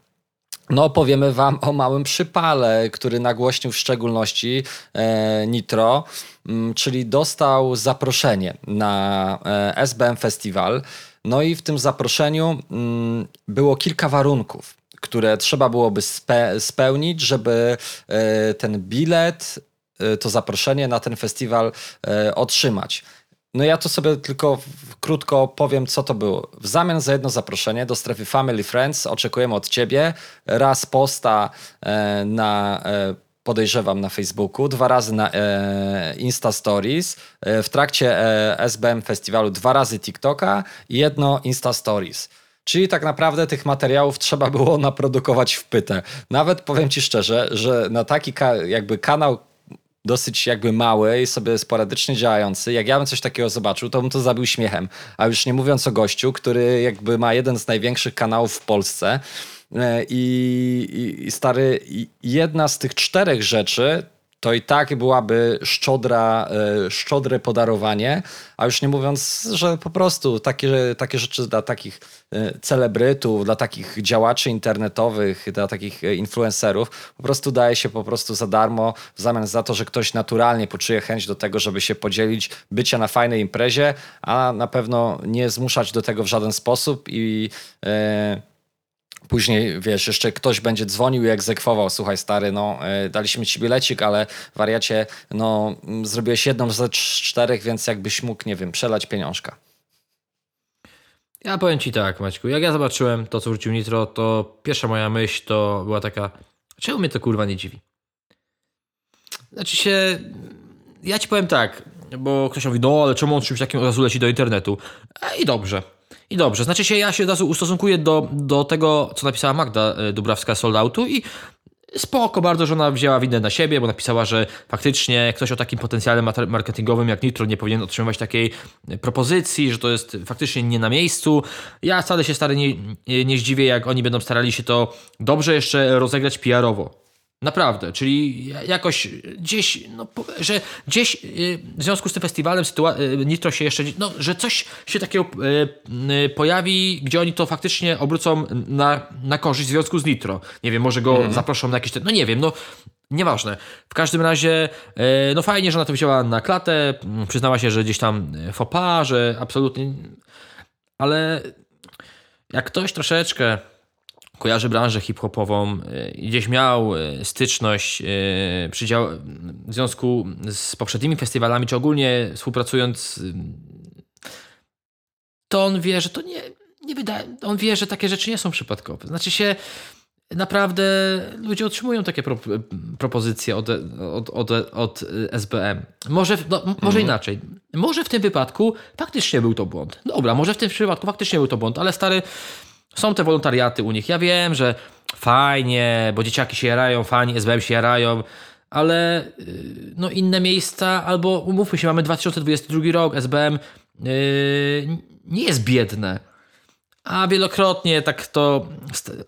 no, powiemy Wam o małym przypale, który nagłośnił w szczególności e, Nitro, mm, czyli dostał zaproszenie na e, SBM Festival. No i w tym zaproszeniu mm, było kilka warunków, które trzeba byłoby spe, spełnić, żeby ten bilet, to zaproszenie na ten festiwal otrzymać. No ja to sobie tylko krótko powiem, co to było. W zamian za jedno zaproszenie do strefy Family Friends oczekujemy od ciebie raz posta e, na e, podejrzewam na Facebooku, dwa razy na e, Insta Stories, e, w trakcie e, SBM Festiwalu dwa razy TikToka i jedno Insta Stories. Czyli tak naprawdę tych materiałów trzeba było naprodukować w pytę. Nawet powiem ci szczerze, że na taki ka- jakby kanał dosyć jakby mały i sobie sporadycznie działający, jak ja bym coś takiego zobaczył, to bym to zabił śmiechem. A już nie mówiąc o gościu, który jakby ma jeden z największych kanałów w Polsce E, i, i, i stary, jedna z tych czterech rzeczy to i tak byłaby szczodra, e, szczodre podarowanie, a już nie mówiąc, że po prostu takie, takie rzeczy dla takich e, celebrytów, dla takich działaczy internetowych, dla takich e, influencerów, po prostu daje się po prostu za darmo w zamian za to, że ktoś naturalnie poczuje chęć do tego, żeby się podzielić, bycia na fajnej imprezie, a na pewno nie zmuszać do tego w żaden sposób i e, Później, wiesz, jeszcze ktoś będzie dzwonił i egzekwował, słuchaj stary, no y, daliśmy ci bilecik, ale wariacie, no zrobiłeś jedną ze cz- czterech, więc jakbyś mógł, nie wiem, przelać pieniążka. Ja powiem ci tak, Maćku, jak ja zobaczyłem to, co wrócił Nitro, to pierwsza moja myśl to była taka, czemu mnie to kurwa nie dziwi? Znaczy się, ja ci powiem tak, bo ktoś mówi, no ale czemu on czymś takim od razu leci do internetu? E, I dobrze. I dobrze. Znaczy się, ja się od razu ustosunkuję do, do tego, co napisała Magda e, Dubrawska z Sold Outu i spoko bardzo, że ona wzięła winę na siebie, bo napisała, że faktycznie ktoś o takim potencjale marketingowym jak Nitro nie powinien otrzymywać takiej e, propozycji, że to jest faktycznie nie na miejscu. Ja wcale się stary nie, nie zdziwię, jak oni będą starali się to dobrze jeszcze rozegrać PR-owo. Naprawdę, czyli jakoś gdzieś, no, że gdzieś y, w związku z tym festiwalem sytua- y, Nitro się jeszcze, no, że coś się takiego y, pojawi, gdzie oni to faktycznie obrócą na, na korzyść w związku z Nitro. Nie wiem, może go zaproszą na jakieś, te, no nie wiem, no nieważne. W każdym razie, no fajnie, że ona to wzięła na klatę, mm, przyznała się, że gdzieś tam pas, że absolutnie, ale jak ktoś troszeczkę kojarzy branżę hip-hopową, y, gdzieś miał y, styczność y, przy dział- w związku z poprzednimi festiwalami, czy ogólnie współpracując, to on wie, że to nie, nie wydaje, on wie, że takie rzeczy nie są przypadkowe. Znaczy się, naprawdę ludzie otrzymują takie pro, propozycje od, od, od, od SBM. Może, no, może inaczej. Może w tym wypadku faktycznie był to błąd. Dobra, może w tym przypadku faktycznie był to błąd, ale stary, są te wolontariaty u nich. Ja wiem, że fajnie, bo dzieciaki się jarają, fani SBM się jarają, ale y, no inne miejsca, albo umówmy się, mamy 2022 rok, SBM yy, nie jest biedne. A wielokrotnie tak to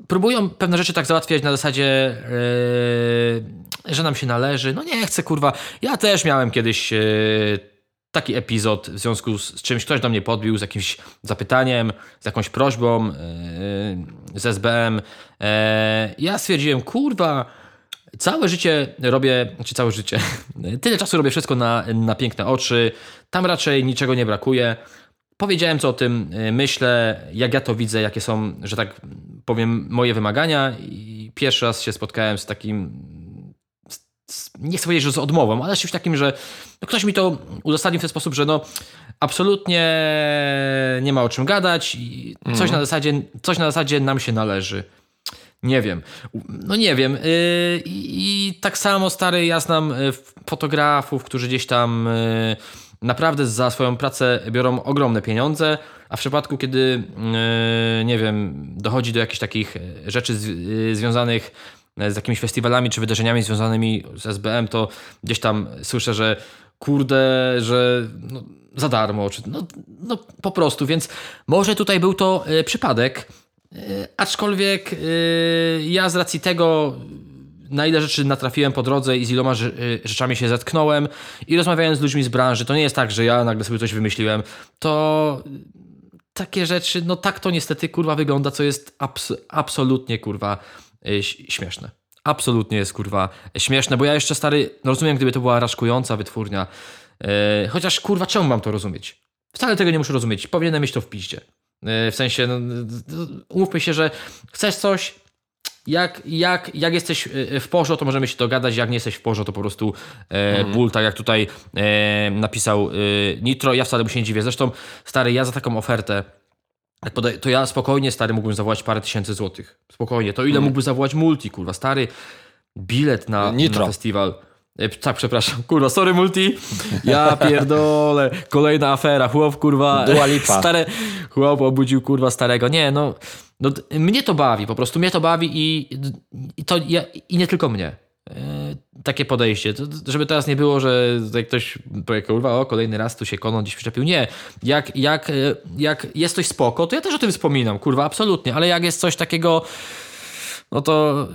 próbują pewne rzeczy tak załatwiać na zasadzie, yy, że nam się należy. No nie chcę, kurwa. Ja też miałem kiedyś yy, taki epizod w związku z, czymś. Ktoś do mnie podbił z jakimś zapytaniem, z jakąś prośbą yy, z SBM. Yy, ja stwierdziłem, kurwa, całe życie robię, czy całe życie, tyle czasu robię wszystko na, na piękne oczy. Tam raczej niczego nie brakuje. powiedziałem, co o tym myślę, jak ja to widzę, jakie są, że tak powiem, moje wymagania. I pierwszy raz się spotkałem z takim, nie chcę powiedzieć, że z odmową, ale z czymś takim, że no ktoś mi to uzasadnił w ten sposób, że no absolutnie nie ma o czym gadać i coś, Mhm. na zasadzie, coś na zasadzie nam się należy. Nie wiem. No nie wiem. Yy, I, I tak samo stary, ja znam y, fotografów, którzy gdzieś tam y, naprawdę za swoją pracę biorą ogromne pieniądze, a w przypadku, kiedy y, nie wiem, dochodzi do jakichś takich y, rzeczy y, związanych z jakimiś festiwalami czy wydarzeniami związanymi z SBM, to gdzieś tam słyszę, że kurde, że no, za darmo, czy no, no po prostu, więc może tutaj był to y, przypadek, y, aczkolwiek y, ja z racji tego na ile rzeczy natrafiłem po drodze i z iloma rze- rzeczami się zetknąłem i rozmawiając z ludźmi z branży, to nie jest tak, że ja nagle sobie coś wymyśliłem, to takie rzeczy, no tak to niestety kurwa wygląda, co jest abs- absolutnie kurwa śmieszne. Absolutnie jest kurwa śmieszne, bo ja jeszcze stary, no rozumiem, gdyby to była raszkująca wytwórnia, yy, chociaż kurwa czemu mam to rozumieć? Wcale tego nie muszę rozumieć, powinienem mieć to w piździe. Yy, w sensie, no, no, umówmy się, że chcesz coś, jak, jak, jak jesteś w porze, to możemy się dogadać, jak nie jesteś w porze, to po prostu e, ból, tak jak tutaj e, napisał e, Nitro, ja wcale mu się nie dziwię. Zresztą, stary, ja za taką ofertę, to ja spokojnie, stary, mógłbym zawołać parę tysięcy złotych. Spokojnie. To ile mógłby zawołać multi, kurwa, stary, bilet na, Nitro. na festiwal. E, Tak, przepraszam, kurwa, sorry multi. Ja pierdolę, kolejna afera, chłop, kurwa, Dua Lipa. stare, chłop obudził, kurwa, starego. Nie, no, no, mnie to bawi, po prostu mnie to bawi i, i to ja, i nie tylko mnie. E, takie podejście, żeby teraz nie było, że tutaj ktoś powie, kurwa, o, kolejny raz tu się konon gdzieś przyczepił. Nie, jak, jak, e, jak jest coś spoko, to ja też o tym wspominam, kurwa, absolutnie, ale jak jest coś takiego, no to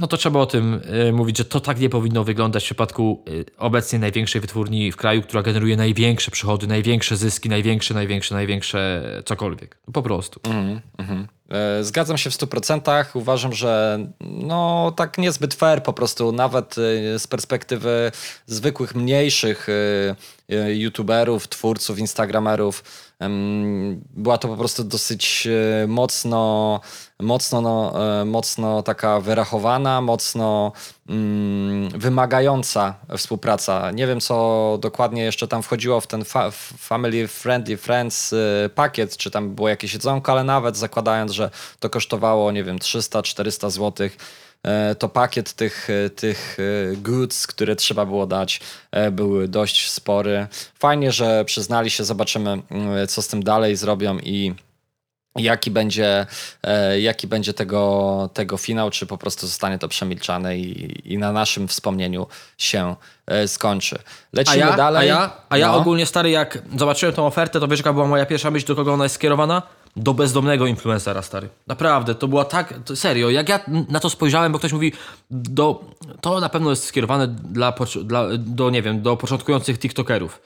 no to trzeba o tym y, mówić, że to tak nie powinno wyglądać w przypadku y, obecnie największej wytwórni w kraju, która generuje największe przychody, największe zyski, największe, największe, największe cokolwiek. Po prostu. E, Zgadzam się w 100%. Uważam, że no tak niezbyt fair po prostu, nawet e, z perspektywy zwykłych, mniejszych e, e, youtuberów, twórców, instagramerów. Była to po prostu dosyć e, mocno, mocno, no, e, mocno taka wyrachowana, mocno mm, wymagająca współpraca. Nie wiem, co dokładnie jeszcze tam wchodziło w ten fa Family Friendly Friends e, pakiet, czy tam było jakieś jedzonko, ale nawet zakładając, że to kosztowało, nie wiem, 300-400 zł, e, to pakiet tych, e, tych e, goods, które trzeba było dać, e, był dość spory. Fajnie, że przyznali się, zobaczymy, mm, co z tym dalej zrobią i jaki będzie, e, jaki będzie tego, tego finał, czy po prostu zostanie to przemilczane i, i na naszym wspomnieniu się e, skończy. A Lecimy ja, dalej. a ja, a ja No. ogólnie stary, jak zobaczyłem tą ofertę, to wiesz, jaka była moja pierwsza myśl, do kogo ona jest skierowana? Do bezdomnego influencera, stary. Naprawdę, to była tak, to serio, jak ja na to spojrzałem, bo ktoś mówi, do, to na pewno jest skierowane dla, dla, do, nie wiem, do początkujących TikTokerów.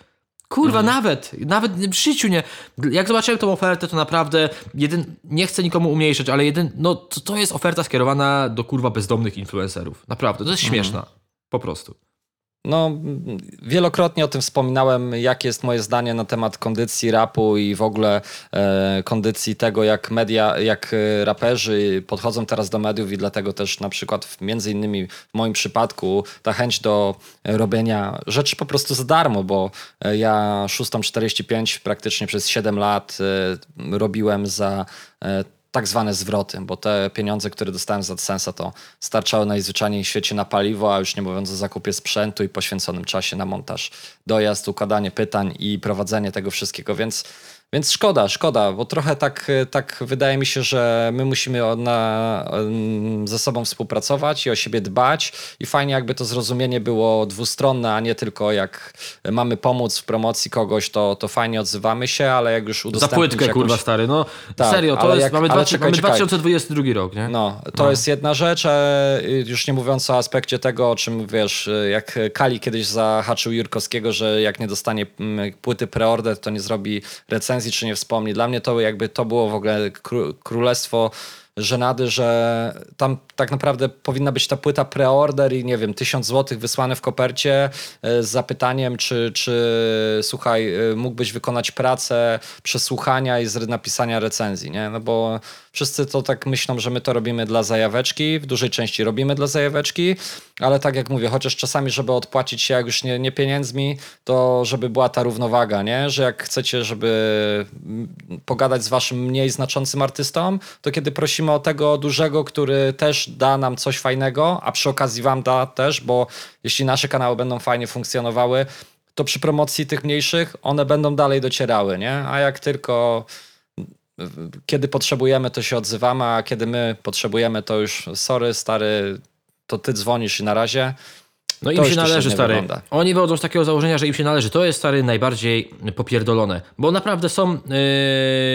Kurwa, nawet, nawet w życiu nie. Jak zobaczyłem tą ofertę, to naprawdę, jeden, nie chcę nikomu umniejszać, ale jeden, no to, to jest oferta skierowana do kurwa bezdomnych influencerów. Naprawdę, to jest śmieszna. Po prostu. No, wielokrotnie o tym wspominałem, jakie jest moje zdanie na temat kondycji rapu i w ogóle e, kondycji tego, jak media, jak e, raperzy podchodzą teraz do mediów i dlatego też na przykład w, między innymi w moim przypadku ta chęć do robienia rzeczy po prostu za darmo, bo e, ja 645 praktycznie przez 7 lat e, robiłem za e, tak zwane zwroty, bo te pieniądze, które dostałem z AdSense'a to starczały najzwyczajniej w świecie na paliwo, a już nie mówiąc o zakupie sprzętu i poświęconym czasie na montaż, dojazd, układanie pytań i prowadzenie tego wszystkiego, więc, więc szkoda, szkoda, bo trochę tak, tak wydaje mi się, że my musimy na, em, ze sobą współpracować i o siebie dbać i fajnie jakby to zrozumienie było dwustronne, a nie tylko jak mamy pomóc w promocji kogoś, to, to fajnie odzywamy się, ale jak już Za udostępnić płytkę, jakąś... kurwa, stary. No Tak, serio, to jest. jak- mamy, dwa, czekaj, mamy czekaj. 2022 rok, nie? No, to jest jedna rzecz, e, już nie mówiąc o aspekcie tego, o czym wiesz, e, jak Kali kiedyś zahaczył Jurkowskiego, że jak nie dostanie mm, płyty preorder, to nie zrobi recenzji, czy nie wspomni. Dla mnie to jakby to było w ogóle kró- królestwo żenady, że tam tak naprawdę powinna być ta płyta preorder i nie wiem, tysiąc złotych wysłane w kopercie e, z zapytaniem, czy, czy słuchaj, e, mógłbyś wykonać pracę przesłuchania i z napisania recenzji, nie? No bo wszyscy to tak myślą, że my to robimy dla zajaweczki, w dużej części robimy dla zajaweczki, ale tak jak mówię, chociaż czasami, żeby odpłacić się jak już nie, nie pieniędzmi, to żeby była ta równowaga, nie? Że jak chcecie, żeby pogadać z waszym mniej znaczącym artystą, to kiedy prosimy o tego dużego, który też da nam coś fajnego, a przy okazji wam da też, bo jeśli nasze kanały będą fajnie funkcjonowały, to przy promocji tych mniejszych one będą dalej docierały, nie? A jak tylko kiedy potrzebujemy, to się odzywamy, a kiedy my potrzebujemy, to już sorry, stary, to ty dzwonisz i na razie. No im się należy, stary. Wygląda. Oni wychodzą z takiego założenia, że im się należy. To jest, stary, najbardziej popierdolone. Bo naprawdę są yy,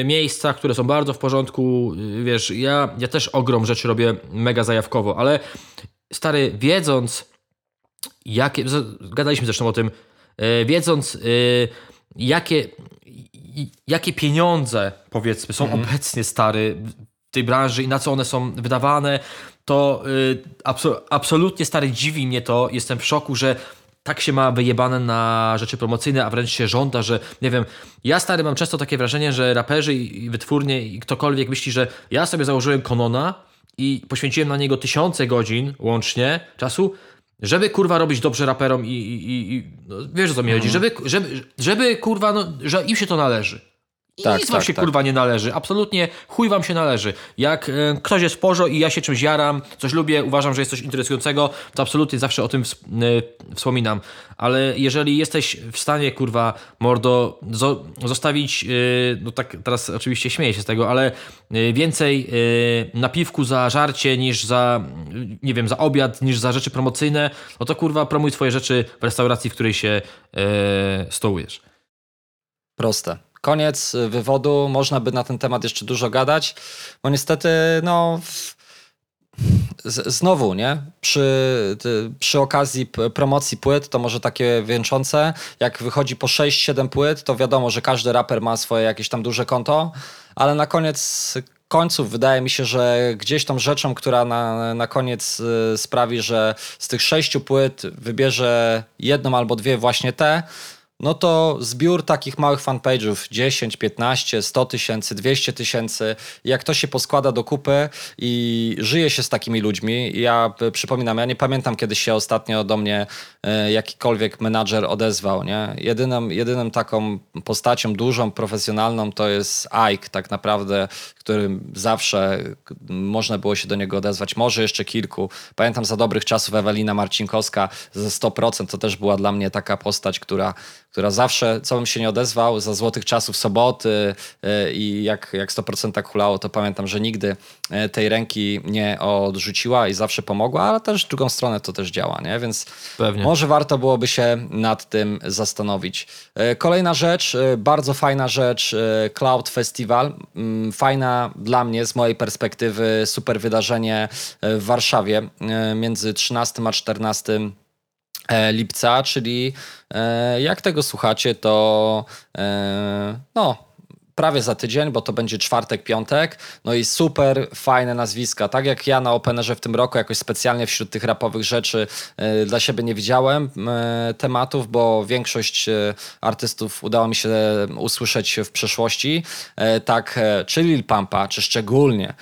miejsca, które są bardzo w porządku. Yy, wiesz, ja, ja też ogrom rzeczy robię mega zajawkowo, ale stary, wiedząc, jakie... Gadaliśmy zresztą o tym. Yy, wiedząc, yy, jakie jakie pieniądze, powiedzmy, są mhm. obecnie stary w tej branży i na co one są wydawane, to y, absolutnie stary dziwi mnie to. Jestem w szoku, że tak się ma wyjebane na rzeczy promocyjne, a wręcz się żąda, że nie wiem, ja stary mam często takie wrażenie, że raperzy i wytwórnie i ktokolwiek myśli, że ja sobie założyłem Konona i poświęciłem na niego tysiące godzin łącznie czasu, żeby kurwa robić dobrze raperom i, i, i no, wiesz o co mi chodzi, mhm. żeby, żeby, żeby kurwa, no, że im się to należy. I tak, nic wam tak, się tak. kurwa nie należy. Absolutnie chuj wam się należy. Jak e, ktoś jest porzo i ja się czymś jaram, coś lubię, uważam, że jest coś interesującego, to absolutnie zawsze o tym e, wspominam. Ale jeżeli jesteś w stanie, kurwa, mordo, zo zostawić, e, no tak teraz oczywiście śmieję się z tego, ale więcej napiwku za żarcie niż za, nie wiem, za obiad, niż za rzeczy promocyjne, no to kurwa promuj swoje rzeczy w restauracji, w której się stołujesz. Proste. Koniec wywodu. Można by na ten temat jeszcze dużo gadać, bo niestety, no. znowu, nie? Przy, przy okazji promocji płyt, to może takie wieńczące, jak wychodzi po 6-7 płyt, to wiadomo, że każdy raper ma swoje jakieś tam duże konto, ale na koniec końców wydaje mi się, że gdzieś tą rzeczą, która na, na koniec y, sprawi, że z tych sześciu płyt wybierze jedną albo dwie właśnie te, no to zbiór takich małych fanpage'ów 10, 15, 100 tysięcy, 200 tysięcy, jak to się poskłada do kupy i żyje się z takimi ludźmi. Ja przypominam, ja nie pamiętam kiedy się ostatnio do mnie e, jakikolwiek menadżer odezwał. Nie? Jedyną, jedyną taką postacią dużą, profesjonalną to jest Ike tak naprawdę, którym zawsze można było się do niego odezwać. Może jeszcze kilku. Pamiętam za dobrych czasów Ewelina Marcinkowska ze 100% to też była dla mnie taka postać, która która zawsze, co bym się nie odezwał, za złotych czasów soboty e, i jak, jak 100% tak hulało, to pamiętam, że nigdy e, tej ręki nie odrzuciła i zawsze pomogła, ale też w drugą stronę to też działa, nie? Więc Pewnie. może warto byłoby się nad tym zastanowić. E, kolejna rzecz, bardzo fajna rzecz, Cloud Festival. Mm, fajna dla mnie, z mojej perspektywy, super wydarzenie w Warszawie między 13 a 14 E, lipca, czyli e, jak tego słuchacie, to e, no, prawie za tydzień, bo to będzie czwartek, piątek. No i super fajne nazwiska. Tak jak ja na Openerze w tym roku jakoś specjalnie wśród tych rapowych rzeczy dla siebie nie widziałem tematów, bo większość artystów udało mi się usłyszeć w przeszłości. Tak, czy Lil Pampa, czy szczególnie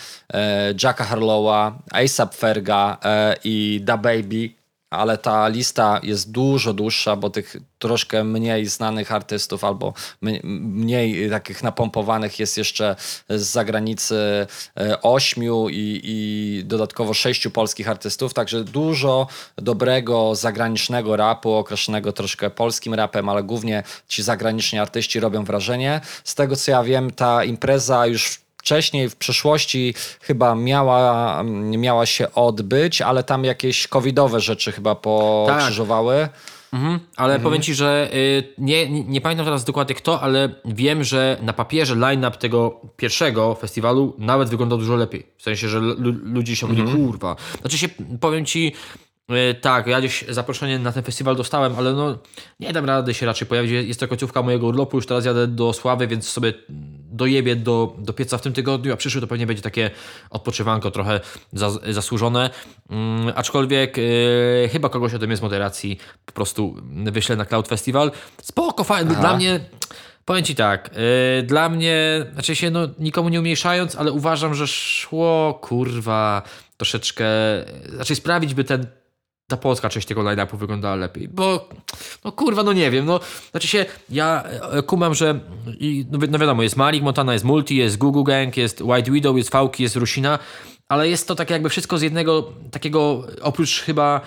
Jacka Harlowa, ASAP Ferga i Da Baby ale ta lista jest dużo dłuższa, bo tych troszkę mniej znanych artystów albo mniej takich napompowanych jest jeszcze z zagranicy e, ośmiu i, i dodatkowo sześciu polskich artystów, także dużo dobrego zagranicznego rapu, określonego troszkę polskim rapem, ale głównie ci zagraniczni artyści robią wrażenie. Z tego co ja wiem, ta impreza już wcześniej, w przeszłości chyba miała, miała się odbyć, ale tam jakieś covidowe rzeczy chyba pokrzyżowały. Tak. Mhm, ale mhm. powiem ci, że y, nie, nie, pamiętam teraz dokładnie kto, ale wiem, że na papierze line-up tego pierwszego festiwalu nawet wyglądał dużo lepiej. W sensie, że ludzie się mhm. mówili, kurwa. Znaczy się, powiem ci, tak, ja gdzieś zaproszenie na ten festiwal dostałem, ale no nie dam rady się raczej pojawić. Jest to końcówka mojego urlopu, już teraz jadę do Sławy, więc sobie dojebie do, do pieca w tym tygodniu, a przyszły to pewnie będzie takie odpoczywanko trochę zas, zasłużone. Mm, aczkolwiek yy, chyba kogoś ode mnie z moderacji po prostu wyślę na Cloud Festival. Spoko, fajnie. Dla mnie, powiem ci tak, yy, dla mnie, znaczy się no nikomu nie umniejszając, ale uważam, że szło kurwa troszeczkę, znaczy sprawić by ten ta polska część tego line-upu wyglądała lepiej, bo no kurwa, no nie wiem, no znaczy się, ja e, kumam, że i, no, wi- no wiadomo, jest Malik Montana, jest Multi, jest Gugu Gang, jest White Widow, jest Fauki, jest Rusina, ale jest to tak jakby wszystko z jednego takiego, oprócz chyba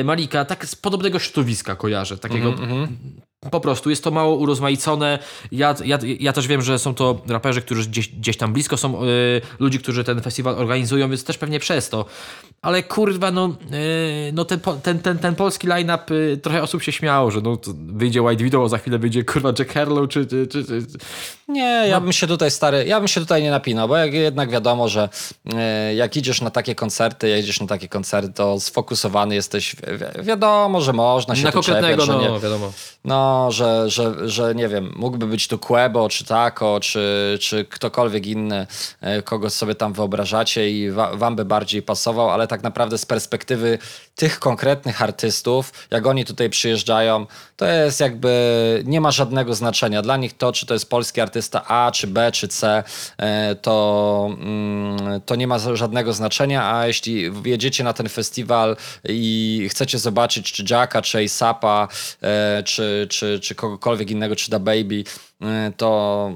e, Malika, tak z podobnego środowiska kojarzę, takiego po prostu jest to mało urozmaicone. Ja, ja, ja też wiem, że są to raperzy, którzy gdzieś, gdzieś tam blisko są y, ludzi, którzy ten festiwal organizują, więc też pewnie przez to. Ale kurwa, no, y, no ten, ten, ten, ten polski line-up, y, trochę osób się śmiało, że no, wyjdzie White Widow, a za chwilę wyjdzie kurwa Jack Harlow, czy... czy, czy, czy. Nie, ja bym się tutaj stary, ja bym się tutaj nie napinał, bo jak, jednak wiadomo, że e, jak idziesz na takie koncerty, jedziesz na takie koncerty, to sfokusowany jesteś, wi- wi- wiadomo, że można się Na tu czepiać, że no nie, wiadomo. No, że, że, że nie wiem, mógłby być tu Quebo, czy Taco, czy, czy ktokolwiek inny, e, kogo sobie tam wyobrażacie i wa, wam by bardziej pasował, ale tak naprawdę z perspektywy tych konkretnych artystów, jak oni tutaj przyjeżdżają, to jest jakby, nie ma żadnego znaczenia. Dla nich to, czy to jest polski artysta A, czy B, czy C, e, to, mm, to nie ma żadnego znaczenia, a jeśli jedziecie na ten festiwal i chcecie zobaczyć, czy Jacka, czy A$AP'a, e, czy, czy, czy kogokolwiek innego, czy Da Baby, e, to,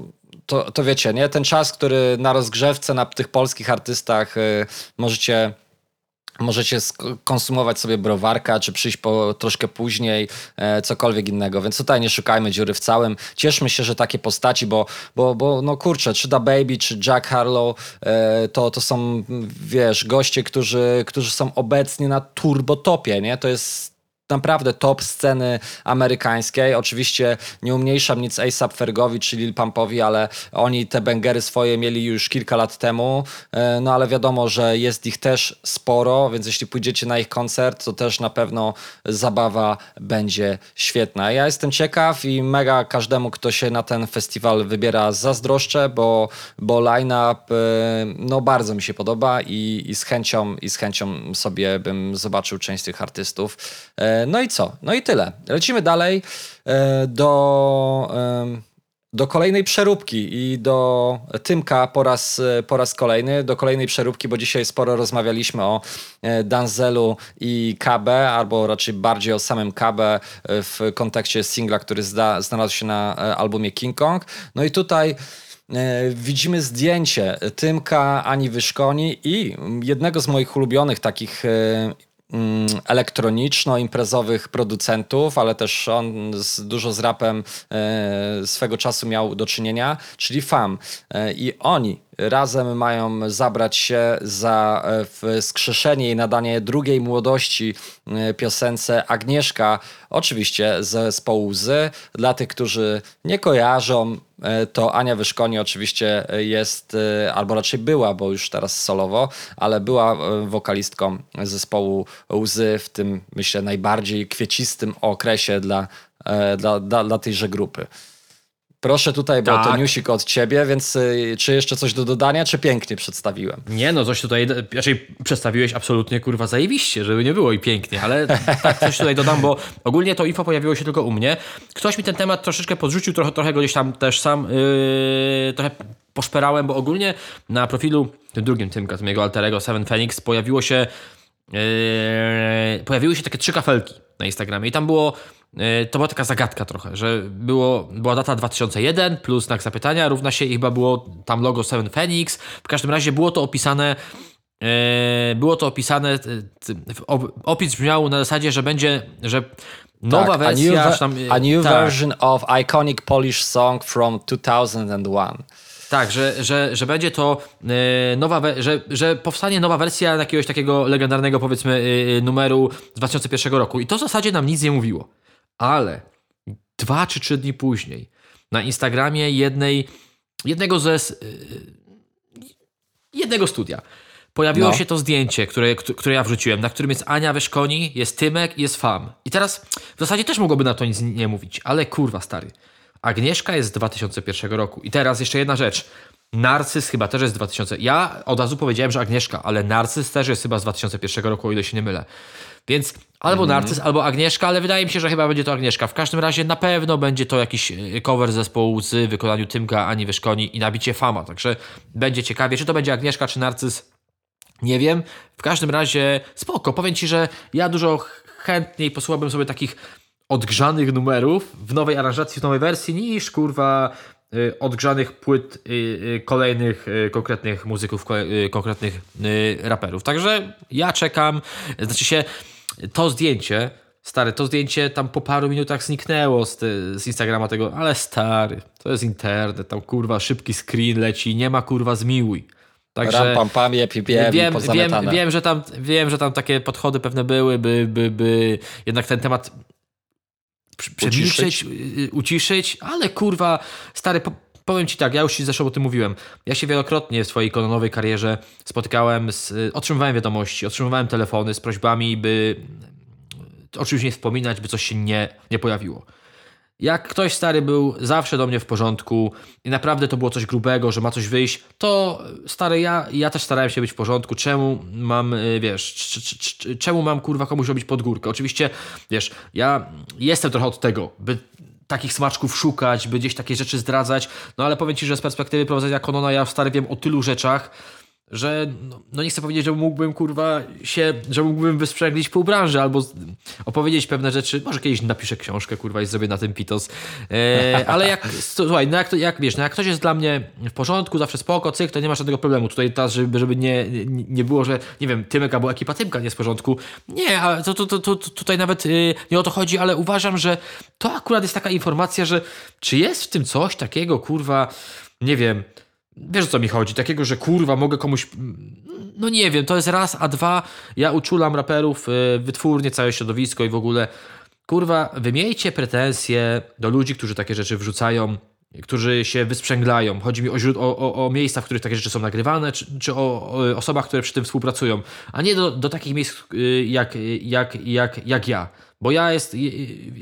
to, to wiecie, nie? Ten czas, który na rozgrzewce, na tych polskich artystach e, możecie możecie konsumować sobie browarka, czy przyjść po troszkę później, e, cokolwiek innego. Więc tutaj nie szukajmy dziury w całym. Cieszmy się, że takie postaci, bo, bo, bo no kurczę, czy Da Baby, czy Jack Harlow, e, to, to są, wiesz, goście, którzy, którzy są obecnie na turbotopie, nie? To jest naprawdę top sceny amerykańskiej. Oczywiście nie umniejszam nic A$AP Fergowi czy Lil Pumpowi, ale oni te bęgery swoje mieli już kilka lat temu, E, no ale wiadomo, że jest ich też sporo, więc jeśli pójdziecie na ich koncert, to też na pewno zabawa będzie świetna. Ja jestem ciekaw i mega każdemu, kto się na ten festiwal wybiera zazdroszczę, bo, bo line-up e, no bardzo mi się podoba i, i z chęcią i z chęcią sobie bym zobaczył część tych artystów. E, No i co? No i tyle. Lecimy dalej e, do, em, do kolejnej przeróbki i do Tymka po raz, e, po raz kolejny, do kolejnej przeróbki, bo dzisiaj sporo rozmawialiśmy o e, Danzelu i KB, albo raczej bardziej o samym KB e, w kontekście singla, który zda, znalazł się na e, albumie King Kong. No i tutaj E, Widzimy zdjęcie Tymka, Ani Wyszkoni i jednego z moich ulubionych takich e, elektroniczno-imprezowych producentów, ale też on z, dużo z rapem e, swego czasu miał do czynienia, czyli FAM. E, I oni razem mają zabrać się za e, wskrzeszenie i nadanie drugiej młodości e, piosence Agnieszka, oczywiście z zespołu Łzy. Dla tych, którzy nie kojarzą, e, to Ania Wyszkoni oczywiście jest, albo raczej była, bo już teraz solowo, ale była wokalistką zespołu Łzy w tym, myślę, najbardziej kwiecistym okresie dla, dla, dla, dla tejże grupy. Proszę tutaj, bo to Tak. newsik od ciebie, więc y, czy jeszcze coś do dodania, czy pięknie przedstawiłem? Nie no, coś tutaj, raczej przedstawiłeś absolutnie kurwa zajebiście, żeby nie było i pięknie, ale tak coś tutaj dodam, bo ogólnie to info pojawiło się tylko u mnie. Ktoś mi ten temat troszeczkę podrzucił, trochę, trochę go gdzieś tam też sam yy, trochę poszperałem, bo ogólnie na profilu, tym drugim Tymka, tym jego alterego Seven Phoenix pojawiło się yy, pojawiły się takie trzy kafelki na Instagramie i tam było to była taka zagadka trochę, że było, była data 2001 plus znak zapytania równa się i chyba było tam logo Seven Phoenix. W każdym razie było to opisane yy, było to opisane op- opis brzmiał na zasadzie, że będzie, że nowa Tak, a wersja new, czy tam, a new tak. version of iconic Polish song from 2001. Tak, że, że, że będzie to e, nowa, że, że powstanie nowa wersja jakiegoś takiego legendarnego powiedzmy e, numeru z 2001 roku i to w zasadzie nam nic nie mówiło. Ale dwa czy trzy dni później na Instagramie jednej, jednego ze e, jednego studia pojawiło No. się to zdjęcie, które, któ- które ja wrzuciłem, na którym jest Ania Wyszkoni, jest Tymek i jest Fam. I teraz w zasadzie też mogłoby na to nic nie mówić, ale kurwa stary. Agnieszka jest z 2001 roku. I teraz jeszcze jedna rzecz. Narcyz chyba też jest z 2000. Ja od razu powiedziałem, że Agnieszka, ale Narcyz też jest chyba z 2001 roku, o ile się nie mylę. Więc albo Narcyz, albo Agnieszka, ale wydaje mi się, że chyba będzie to Agnieszka. W każdym razie na pewno będzie to jakiś e, cover zespołu z wykonaniu Tymka, Ani Wyszkoni i nabicie Fama. Także będzie ciekawie, czy to będzie Agnieszka, czy Narcyz. Nie wiem. W każdym razie spoko. Powiem ci, że ja dużo chętniej posłuchałbym sobie takich odgrzanych numerów w nowej aranżacji, w nowej wersji, niż kurwa y, odgrzanych płyt y, kolejnych konkretnych muzyków, ko- konkretnych raperów. Także ja czekam. Znaczy się, to zdjęcie, stary, to zdjęcie tam po paru minutach zniknęło z, ty- z Instagrama tego, ale stary, to jest internet, tam kurwa szybki screen leci, nie ma kurwa zmiłuj. Także Ram, pam, pam, jep, jep, wiem, wiem, wiem, że tam, wiem, że tam takie podchody pewne były, by, by, by jednak ten temat przemilczeć, y, uciszyć, ale kurwa, stary, po, powiem ci tak, ja już ci zresztą o tym mówiłem. Ja się wielokrotnie w swojej kononowej karierze spotykałem z, y, otrzymywałem wiadomości, otrzymywałem telefony z prośbami, by o czymś nie wspominać, by coś się nie, nie pojawiło. Jak ktoś stary był zawsze do mnie w porządku i naprawdę to było coś grubego, że ma coś wyjść, to stary, ja, ja też starałem się być w porządku. Czemu mam, y, wiesz, czemu mam kurwa komuś robić pod górkę? Oczywiście, wiesz, ja jestem trochę od tego, by takich smaczków szukać, by gdzieś takie rzeczy zdradzać, no ale powiem Ci, że z perspektywy prowadzenia Konona ja stary wiem o tylu rzeczach, że no, no nie chcę powiedzieć, że mógłbym kurwa się, że mógłbym wysprzęglić pół branży albo opowiedzieć pewne rzeczy. Może kiedyś napiszę książkę kurwa i zrobię na tym pitos. E, ale jak, słuchaj, no jak, to, jak wiesz, no jak ktoś jest dla mnie w porządku, zawsze spoko, cyk, to nie ma żadnego problemu. Tutaj teraz, żeby, żeby nie, nie, nie było, że nie wiem, Tymek albo ekipa Tymka nie jest w porządku. Nie, ale to, to, to, to, tutaj nawet y, nie o to chodzi, ale uważam, że to akurat jest taka informacja, że czy jest w tym coś takiego, kurwa, nie wiem, Wiesz o co mi chodzi? Takiego, że kurwa mogę komuś. No nie wiem, to jest raz, a dwa. Ja uczulam raperów, y, wytwórnie, całe środowisko i w ogóle. Kurwa, wymiejcie pretensje do ludzi, którzy takie rzeczy wrzucają, którzy się wysprzęglają. Chodzi mi o, o, o, o miejsca, w których takie rzeczy są nagrywane, czy, czy o, o osobach, które przy tym współpracują, a nie do, do takich miejsc y, jak, jak, jak, jak ja. Bo ja, jest,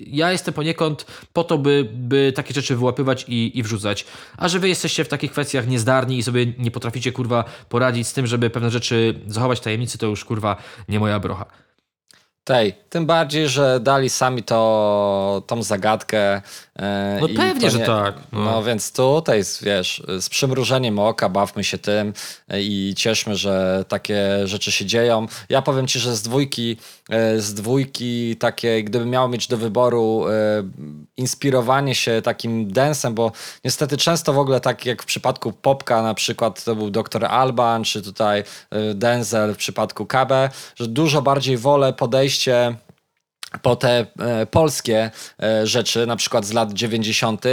ja jestem poniekąd po to, by, by takie rzeczy wyłapywać i, i wrzucać. A że wy jesteście w takich kwestiach niezdarni i sobie nie potraficie kurwa poradzić z tym, żeby pewne rzeczy zachować w tajemnicy, to już kurwa nie moja brocha. Tej, tym bardziej, że dali sami to, tą zagadkę. e, No pewnie, to że nie- tak, no. No. więc tutaj, wiesz, z przymrużeniem oka bawmy się tym e, i cieszmy, że takie rzeczy się dzieją. Ja powiem ci, że z dwójki, e, z dwójki takie, gdybym miał mieć do wyboru inspirowanie się takim densem, bo niestety często w ogóle tak jak w przypadku Popka na przykład to był Dr. Alban, czy tutaj Denzel w przypadku KB, że dużo bardziej wolę podejście po te e, polskie e, rzeczy, na przykład z lat 90. E,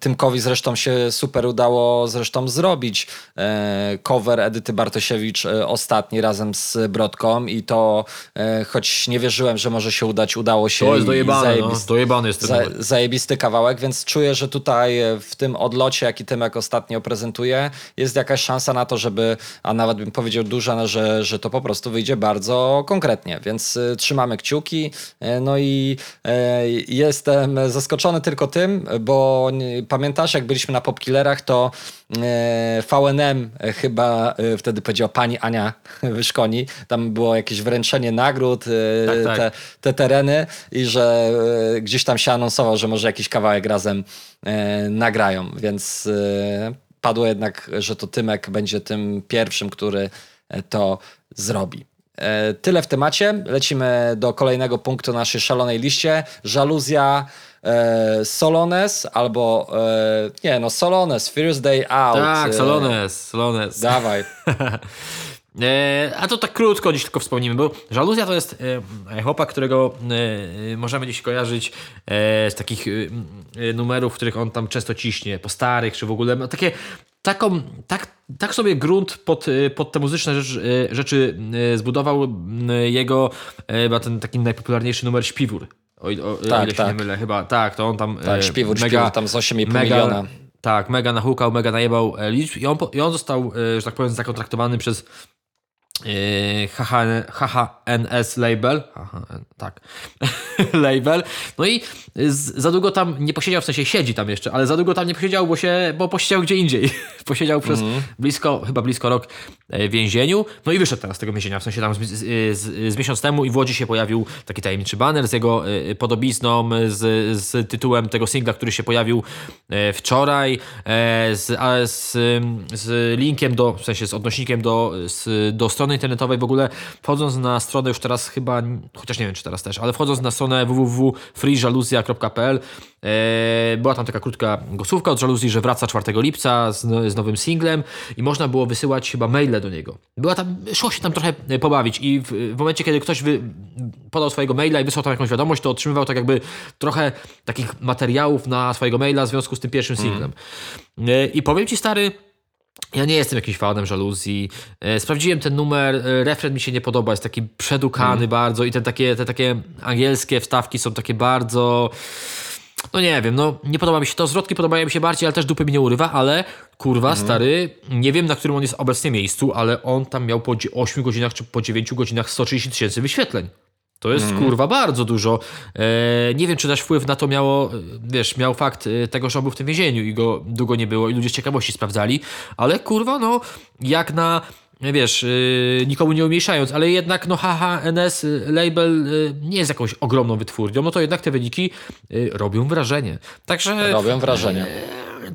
Tymkowi zresztą się super udało zresztą zrobić e, cover Edyty Bartosiewicz e, ostatni razem z Brodką i to e, choć nie wierzyłem, że może się udać, udało się. To jest i dojebane, no. zajebis- Dojebany jest ten za, zajebisty kawałek, więc czuję, że tutaj e, w tym odlocie, jaki Tymek ostatnio prezentuje, jest jakaś szansa na to, żeby, a nawet bym powiedział duża, że, że to po prostu wyjdzie bardzo konkretnie, więc y, trzymamy kciuki. E, No i e, jestem zaskoczony tylko tym, bo pamiętasz, jak byliśmy na Popkillerach, to e, VNM chyba wtedy powiedziała pani Ania Wyszkoni, tam było jakieś wręczenie nagród, Tak, tak. te, te tereny i że gdzieś tam się anonsował, że może jakiś kawałek razem nagrają, więc padło jednak, że to Tymek będzie tym pierwszym, który to zrobi. E, Tyle w temacie. Lecimy do kolejnego punktu naszej szalonej liście. Żaluzja e, Solones albo e, nie no Solones, First Day Out. Tak, e, Solones, Solones. Dawaj. E, a to tak krótko dziś tylko wspomnimy, bo Żaluzja to jest e, chłopak, którego e, możemy dziś kojarzyć z takich numerów, w których on tam często ciśnie, po starych, czy w ogóle no, takie, taką, tak, tak sobie grunt pod, e, pod te muzyczne rzeczy, e, rzeczy e, zbudował jego e, chyba ten taki najpopularniejszy numer Śpiwór. O, o, Tak, ile się tak. nie mylę, chyba tak, to on tam Tak, e, śpiwór, śpiwór tam z 8,5 miliona. Tak, mega nahukał, mega najebał e, liczb i on, i on został, e, że tak powiem, zakontraktowany przez HHN, HHNS label, HHN, tak, label, no i z, za długo tam nie posiedział, w sensie siedzi tam jeszcze, ale za długo tam nie posiedział, bo się, bo posiedział gdzie indziej. posiedział przez blisko, chyba blisko rok e, w więzieniu, no i wyszedł teraz z tego więzienia, w sensie tam z, z, z, miesiąc temu i w Łodzi się pojawił taki tajemniczy banner z jego e, podobizną, z, z tytułem tego singla, który się pojawił e, wczoraj, z, z, z linkiem do, w sensie z odnośnikiem do, z, do strony internetowej w ogóle, wchodząc na stronę już teraz chyba, chociaż nie wiem czy teraz też, ale wchodząc na stronę www.freejaluzja.pl e, była tam taka krótka głosówka od Żaluzji, że wraca 4 lipca z, z nowym singlem i można było wysyłać chyba maile do niego. Była tam, szło się tam trochę e, pobawić i w, w momencie, kiedy ktoś wy, podał swojego maila i wysłał tam jakąś wiadomość, to otrzymywał tak jakby trochę takich materiałów na swojego maila w związku z tym pierwszym singlem. E, I powiem Ci stary, ja nie jestem jakimś fanem żaluzji. E, Sprawdziłem ten numer, e, refren mi się nie podoba, jest taki przedukany bardzo i te takie, te takie angielskie wstawki są takie bardzo... No nie wiem, no nie podoba mi się to. Zwrotki podobają mi się bardziej, ale też dupy mi nie urywa, ale kurwa, stary, nie wiem na którym on jest obecnie miejscu, ale on tam miał po 8 godzinach czy po 9 godzinach 130 tysięcy wyświetleń. To jest kurwa bardzo dużo. E, nie wiem, czy też wpływ na to miało, e, wiesz, miał fakt e, tego, że on był w tym więzieniu i go długo nie było i ludzie z ciekawości sprawdzali, ale kurwa, no, jak na, wiesz, e, nikomu nie umniejszając, ale jednak, no, HHNS label e, nie jest jakąś ogromną wytwórnią, no to jednak te wyniki robią wrażenie. Także. Robią wrażenie.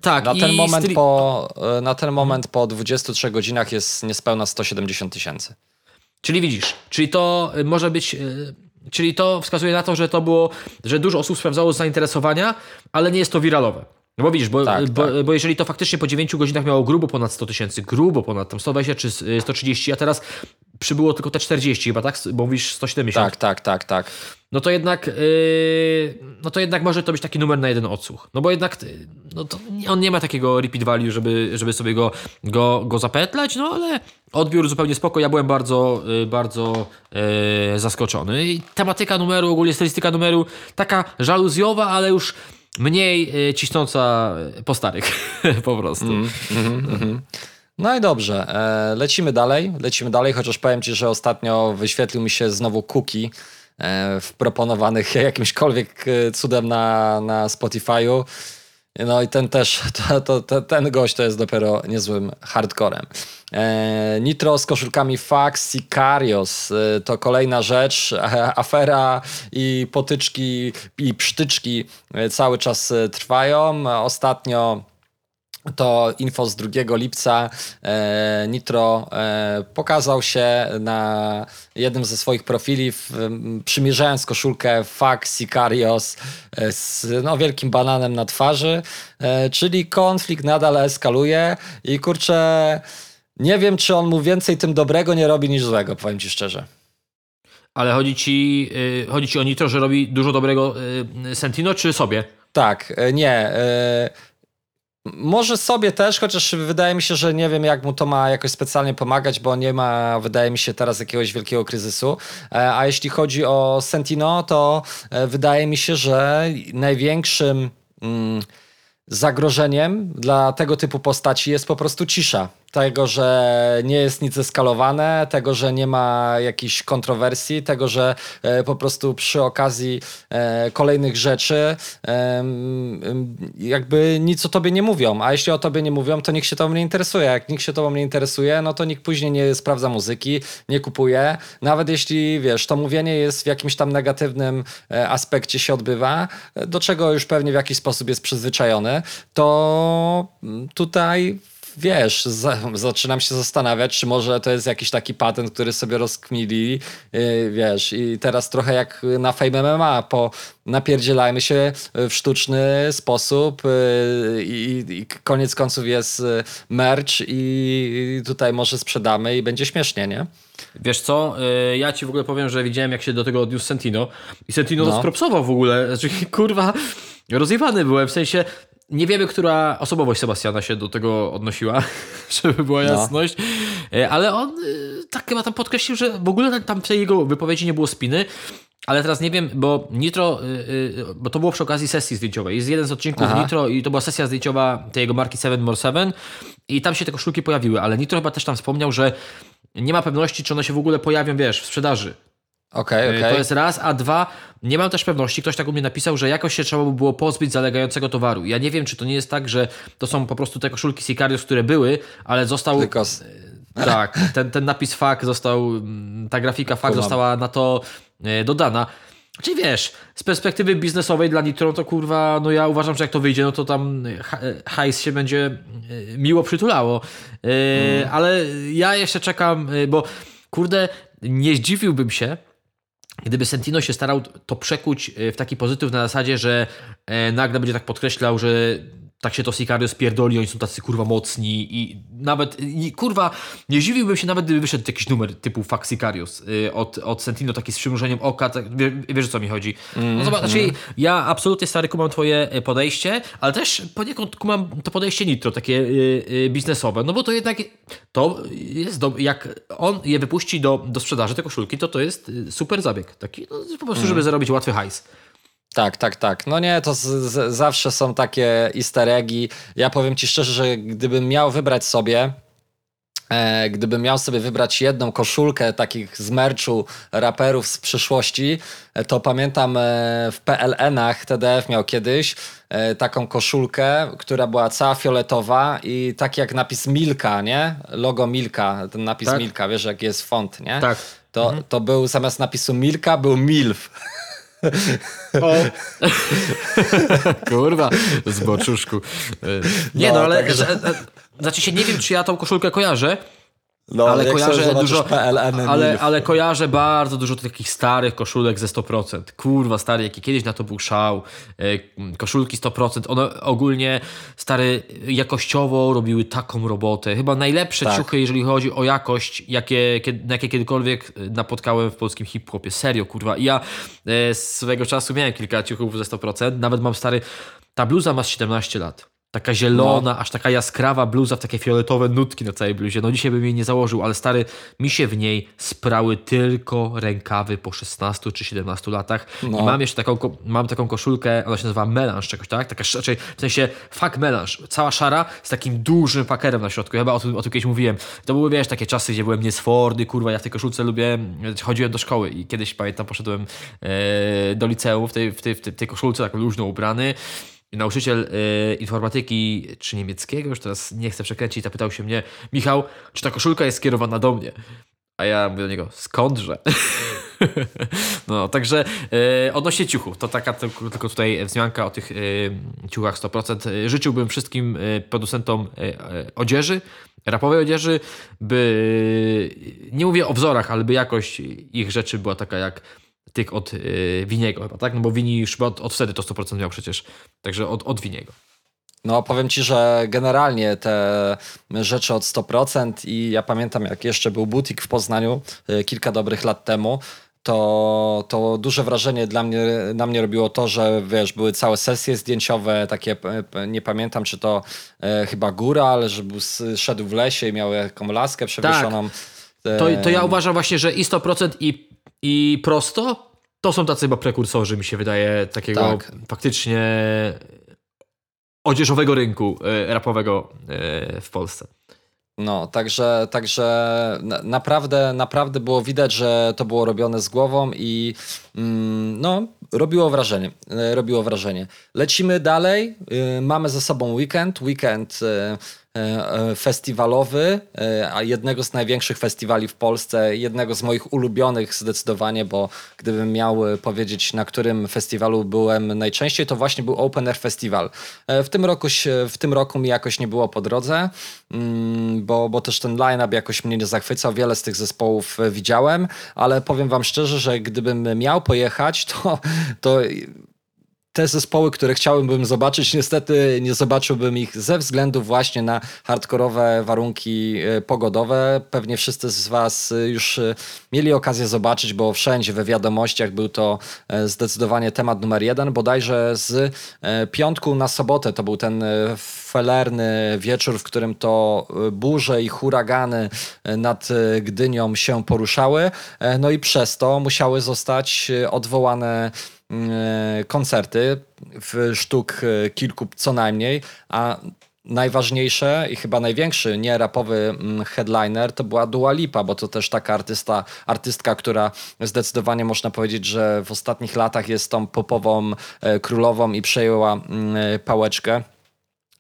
Tak, Na ten, moment po, na ten moment po 23 godzinach jest niespełna 170 tysięcy. Czyli widzisz, czyli to y, może być. y, Czyli to wskazuje na to, że to było, że dużo osób sprawdzało zainteresowania, ale nie jest to wiralowe. No bo widzisz, bo, Tak, bo, tak. bo jeżeli to faktycznie po 9 godzinach miało grubo ponad 100 tysięcy, grubo ponad tam 120 czy y, 130, a teraz przybyło tylko te 40 chyba, tak? Bo mówisz 170. Tak, tak, tak, tak. No to jednak yy, no to jednak może to być taki numer na jeden odsłuch. No bo jednak yy, no to on nie ma takiego repeat value, żeby, żeby sobie go, go, go zapętlać, no ale odbiór zupełnie spoko. Ja byłem bardzo, yy, bardzo yy, zaskoczony. I tematyka numeru, ogólnie stylistyka numeru taka żaluzjowa, ale już mniej yy, cisnąca po starych po prostu. No i dobrze, e, lecimy dalej, lecimy dalej, chociaż powiem Ci, że ostatnio wyświetlił mi się znowu cookie e, w proponowanych jakimśkolwiek e, cudem na, na Spotify'u. No i ten też, to, to, to, ten gość to jest dopiero niezłym hardcorem. E, Nitro z koszulkami Fax Sicarios e, to kolejna rzecz, e, afera i potyczki i psztyczki e, cały czas e, trwają. Ostatnio to info z 2 lipca e, Nitro e, pokazał się na jednym ze swoich profili, w, przymierzając koszulkę Fuck Sicarios e, z no, wielkim bananem na twarzy, czyli konflikt nadal eskaluje i kurczę, nie wiem, czy on mu więcej tym dobrego nie robi niż złego, powiem ci szczerze. Ale chodzi ci, yy, chodzi ci o Nitro, że robi dużo dobrego yy, Sentino, czy sobie? Tak, nie. Może sobie też, chociaż wydaje mi się, że nie wiem, jak mu to ma jakoś specjalnie pomagać, bo nie ma, wydaje mi się, teraz jakiegoś wielkiego kryzysu. E, A jeśli chodzi o Sentino, to e, wydaje mi się, że największym mm, zagrożeniem dla tego typu postaci jest po prostu cisza. Tego, że nie jest nic zeskalowane, tego, że nie ma jakichś kontrowersji, tego, że e, po prostu przy okazji e, kolejnych rzeczy em, jakby nic o tobie nie mówią. A jeśli o tobie nie mówią, to nikt się tobą nie interesuje. Jak nikt się tobą nie interesuje, no to nikt później nie sprawdza muzyki, nie kupuje. Nawet jeśli, wiesz, to mówienie jest w jakimś tam negatywnym e, aspekcie się odbywa, e, do czego już pewnie w jakiś sposób jest przyzwyczajony, to tutaj wiesz, za, zaczynam się zastanawiać, czy może to jest jakiś taki patent, który sobie rozkmili, yy, wiesz, i teraz trochę jak na Fame MMA, po napierdzielajmy się w sztuczny sposób yy, i, i koniec końców jest yy, merch i, tutaj może sprzedamy i będzie śmiesznie, nie? Wiesz co, y, ja ci w ogóle powiem, że widziałem jak się do tego odniósł Sentino i Sentino No. spropsował w ogóle, znaczy kurwa, rozjewany byłem, w sensie nie wiemy, która osobowość Sebastiana się do tego odnosiła, żeby była jasność, Y, ale on y, tak chyba tam podkreślił, że w ogóle tam w tej jego wypowiedzi nie było spiny, ale teraz nie wiem, bo Nitro, y, bo to było przy okazji sesji zdjęciowej. Jest jeden z odcinków Aha. Nitro i to była sesja zdjęciowa tej jego marki 7 More 7 i tam się te koszulki pojawiły, ale Nitro chyba też tam wspomniał, że nie ma pewności, czy one się w ogóle pojawią, wiesz, w sprzedaży. Okej, E, okej. To jest raz, a dwa, nie mam też pewności, ktoś tak u mnie napisał, że jakoś się trzeba by było pozbyć zalegającego towaru. Ja nie wiem, czy to nie jest tak, że to są po prostu te koszulki Sicarius, które były, ale został... Tylko s- Tak, ten, ten napis FAK został, mm, ta grafika FAK została na to e, dodana. Czyli wiesz, z perspektywy biznesowej dla Nitro to kurwa, no ja uważam, że jak to wyjdzie, no to tam ha- hajs się będzie e, miło przytulało. E, Ale ja jeszcze czekam, e, bo kurde, nie zdziwiłbym się, Gdyby Sentino się starał to przekuć e, w taki pozytyw na zasadzie, że e, nagle będzie tak podkreślał, że tak się to Sicario spierdoli, oni są tacy kurwa mocni i nawet, i, kurwa, nie zdziwiłbym się nawet, gdyby wyszedł jakiś numer typu Fax Sicarius y, od, od Sentino, taki z przymrużeniem oka, tak, wie, wiesz o co mi chodzi. No zobacz, znaczy, ja absolutnie stary kumam twoje y, podejście, ale też poniekąd kumam to podejście Nitro, takie y, y, biznesowe, no bo to jednak to jest, do, jak on je wypuści do, do sprzedaży, te koszulki, to to jest y, super zabieg, taki no, po prostu, żeby zarobić łatwy hajs. Tak, tak, tak. No nie, to z, z, zawsze są takie easter eggi. Ja powiem ci szczerze, że gdybym miał wybrać sobie, e, gdybym miał sobie wybrać jedną koszulkę takich z merchu raperów z przyszłości, e, to pamiętam e, w PLN-ach TDF miał kiedyś e, taką koszulkę, która była cała fioletowa i tak jak napis Milka, nie? Logo Milka, ten napis Tak. Milka, wiesz jak jest font, nie? Tak. To, to był zamiast napisu Milka był MILF. O. Kurwa, zboczuszku. Nie no, No, ale także- e, e, znaczy się nie wiem, czy ja tą koszulkę kojarzę, No, ale kojarzę dużo, PLN ale, ale kojarzę bardzo dużo takich starych koszulek ze 100%. Kurwa, stary, jaki kiedyś na to był szał. E, Koszulki 100%, one ogólnie, stary, jakościowo robiły taką robotę. Chyba najlepsze Tak. ciuchy, jeżeli chodzi o jakość, jakie, na jakie kiedykolwiek napotkałem w polskim hip-hopie. Serio, kurwa. I ja e, swego czasu miałem kilka ciuchów ze 100%. Nawet mam stary, ta bluza ma z 17 lat. Taka zielona, aż taka jaskrawa bluza w takie fioletowe nutki na całej bluzie. No dzisiaj bym jej nie założył, ale stary, mi się w niej sprały tylko rękawy po 16 czy 17 latach. No. I mam jeszcze taką, mam taką koszulkę, ona się nazywa melanż czegoś, tak? Taka, raczej w sensie fuck melanż. Cała szara z takim dużym fakerem na środku. Ja chyba o tym, o tym kiedyś mówiłem. To były, wiesz, takie czasy, gdzie byłem niesforny, kurwa, ja w tej koszulce lubię, chodziłem do szkoły i kiedyś, pamiętam, poszedłem e, do liceum w tej, w, tej, w tej, tej koszulce, tak luźno ubrany. Nauczyciel e, informatyki, czy niemieckiego, już teraz nie chcę przekręcić, zapytał się mnie, Michał, czy ta koszulka jest skierowana do mnie? A ja mówię do niego, skądże? no, także e, odnośnie ciuchów, to taka tylko, tylko tutaj wzmianka o tych e, ciuchach 100%. E, Życzyłbym wszystkim e, producentom e, e, odzieży, rapowej odzieży, by, nie mówię o wzorach, ale by jakość ich rzeczy była taka jak tych od e, Winiego chyba, tak? No bo Wini już chyba od, od wtedy to 100% miał przecież, także od, od Winiego. No powiem ci, że generalnie te rzeczy od 100% i ja pamiętam jak jeszcze był butik w Poznaniu y, kilka dobrych lat temu, to, to duże wrażenie dla mnie, na mnie robiło to, że wiesz, były całe sesje zdjęciowe, takie, nie pamiętam czy to e, chyba góra, ale że był, szedł w lesie i miał jaką laskę przewieszoną. To, to ja uważam właśnie, że i 100% i, i prosto to są tacy chyba prekursorzy, mi się wydaje, takiego Tak. faktycznie odzieżowego rynku e, rapowego e, w Polsce. No, także, także na, naprawdę, naprawdę było widać, że to było robione z głową i mm, no, robiło wrażenie. e, Robiło wrażenie. Lecimy dalej. Mamy za sobą weekend. Weekend festiwalowy, e, a jednego z największych festiwali w Polsce, jednego z moich ulubionych zdecydowanie, bo gdybym miał e, powiedzieć, na którym festiwalu byłem najczęściej, to właśnie był Open Air Festival. E, W tym roku, w tym roku mi jakoś nie było po drodze, mm, bo, bo też ten line-up jakoś mnie nie zachwycał. Wiele z tych zespołów e, widziałem, ale powiem wam szczerze, że gdybym miał pojechać, to, to te zespoły, które chciałbym zobaczyć, niestety nie zobaczyłbym ich ze względu właśnie na hardkorowe warunki e, pogodowe. Pewnie wszyscy z Was e, już e, mieli okazję zobaczyć, bo wszędzie we wiadomościach był to zdecydowanie temat numer jeden. Bodajże z piątku na sobotę to był ten felerny wieczór, w którym to burze i huragany nad Gdynią się poruszały. No i przez to musiały zostać odwołane koncerty w sztuk e, kilku co najmniej, a najważniejsze i chyba największy nie rapowy mm, headliner to była Dua Lipa, bo to też taka artysta, artystka, która zdecydowanie można powiedzieć, że w ostatnich latach jest tą popową e, królową i przejęła mm, pałeczkę.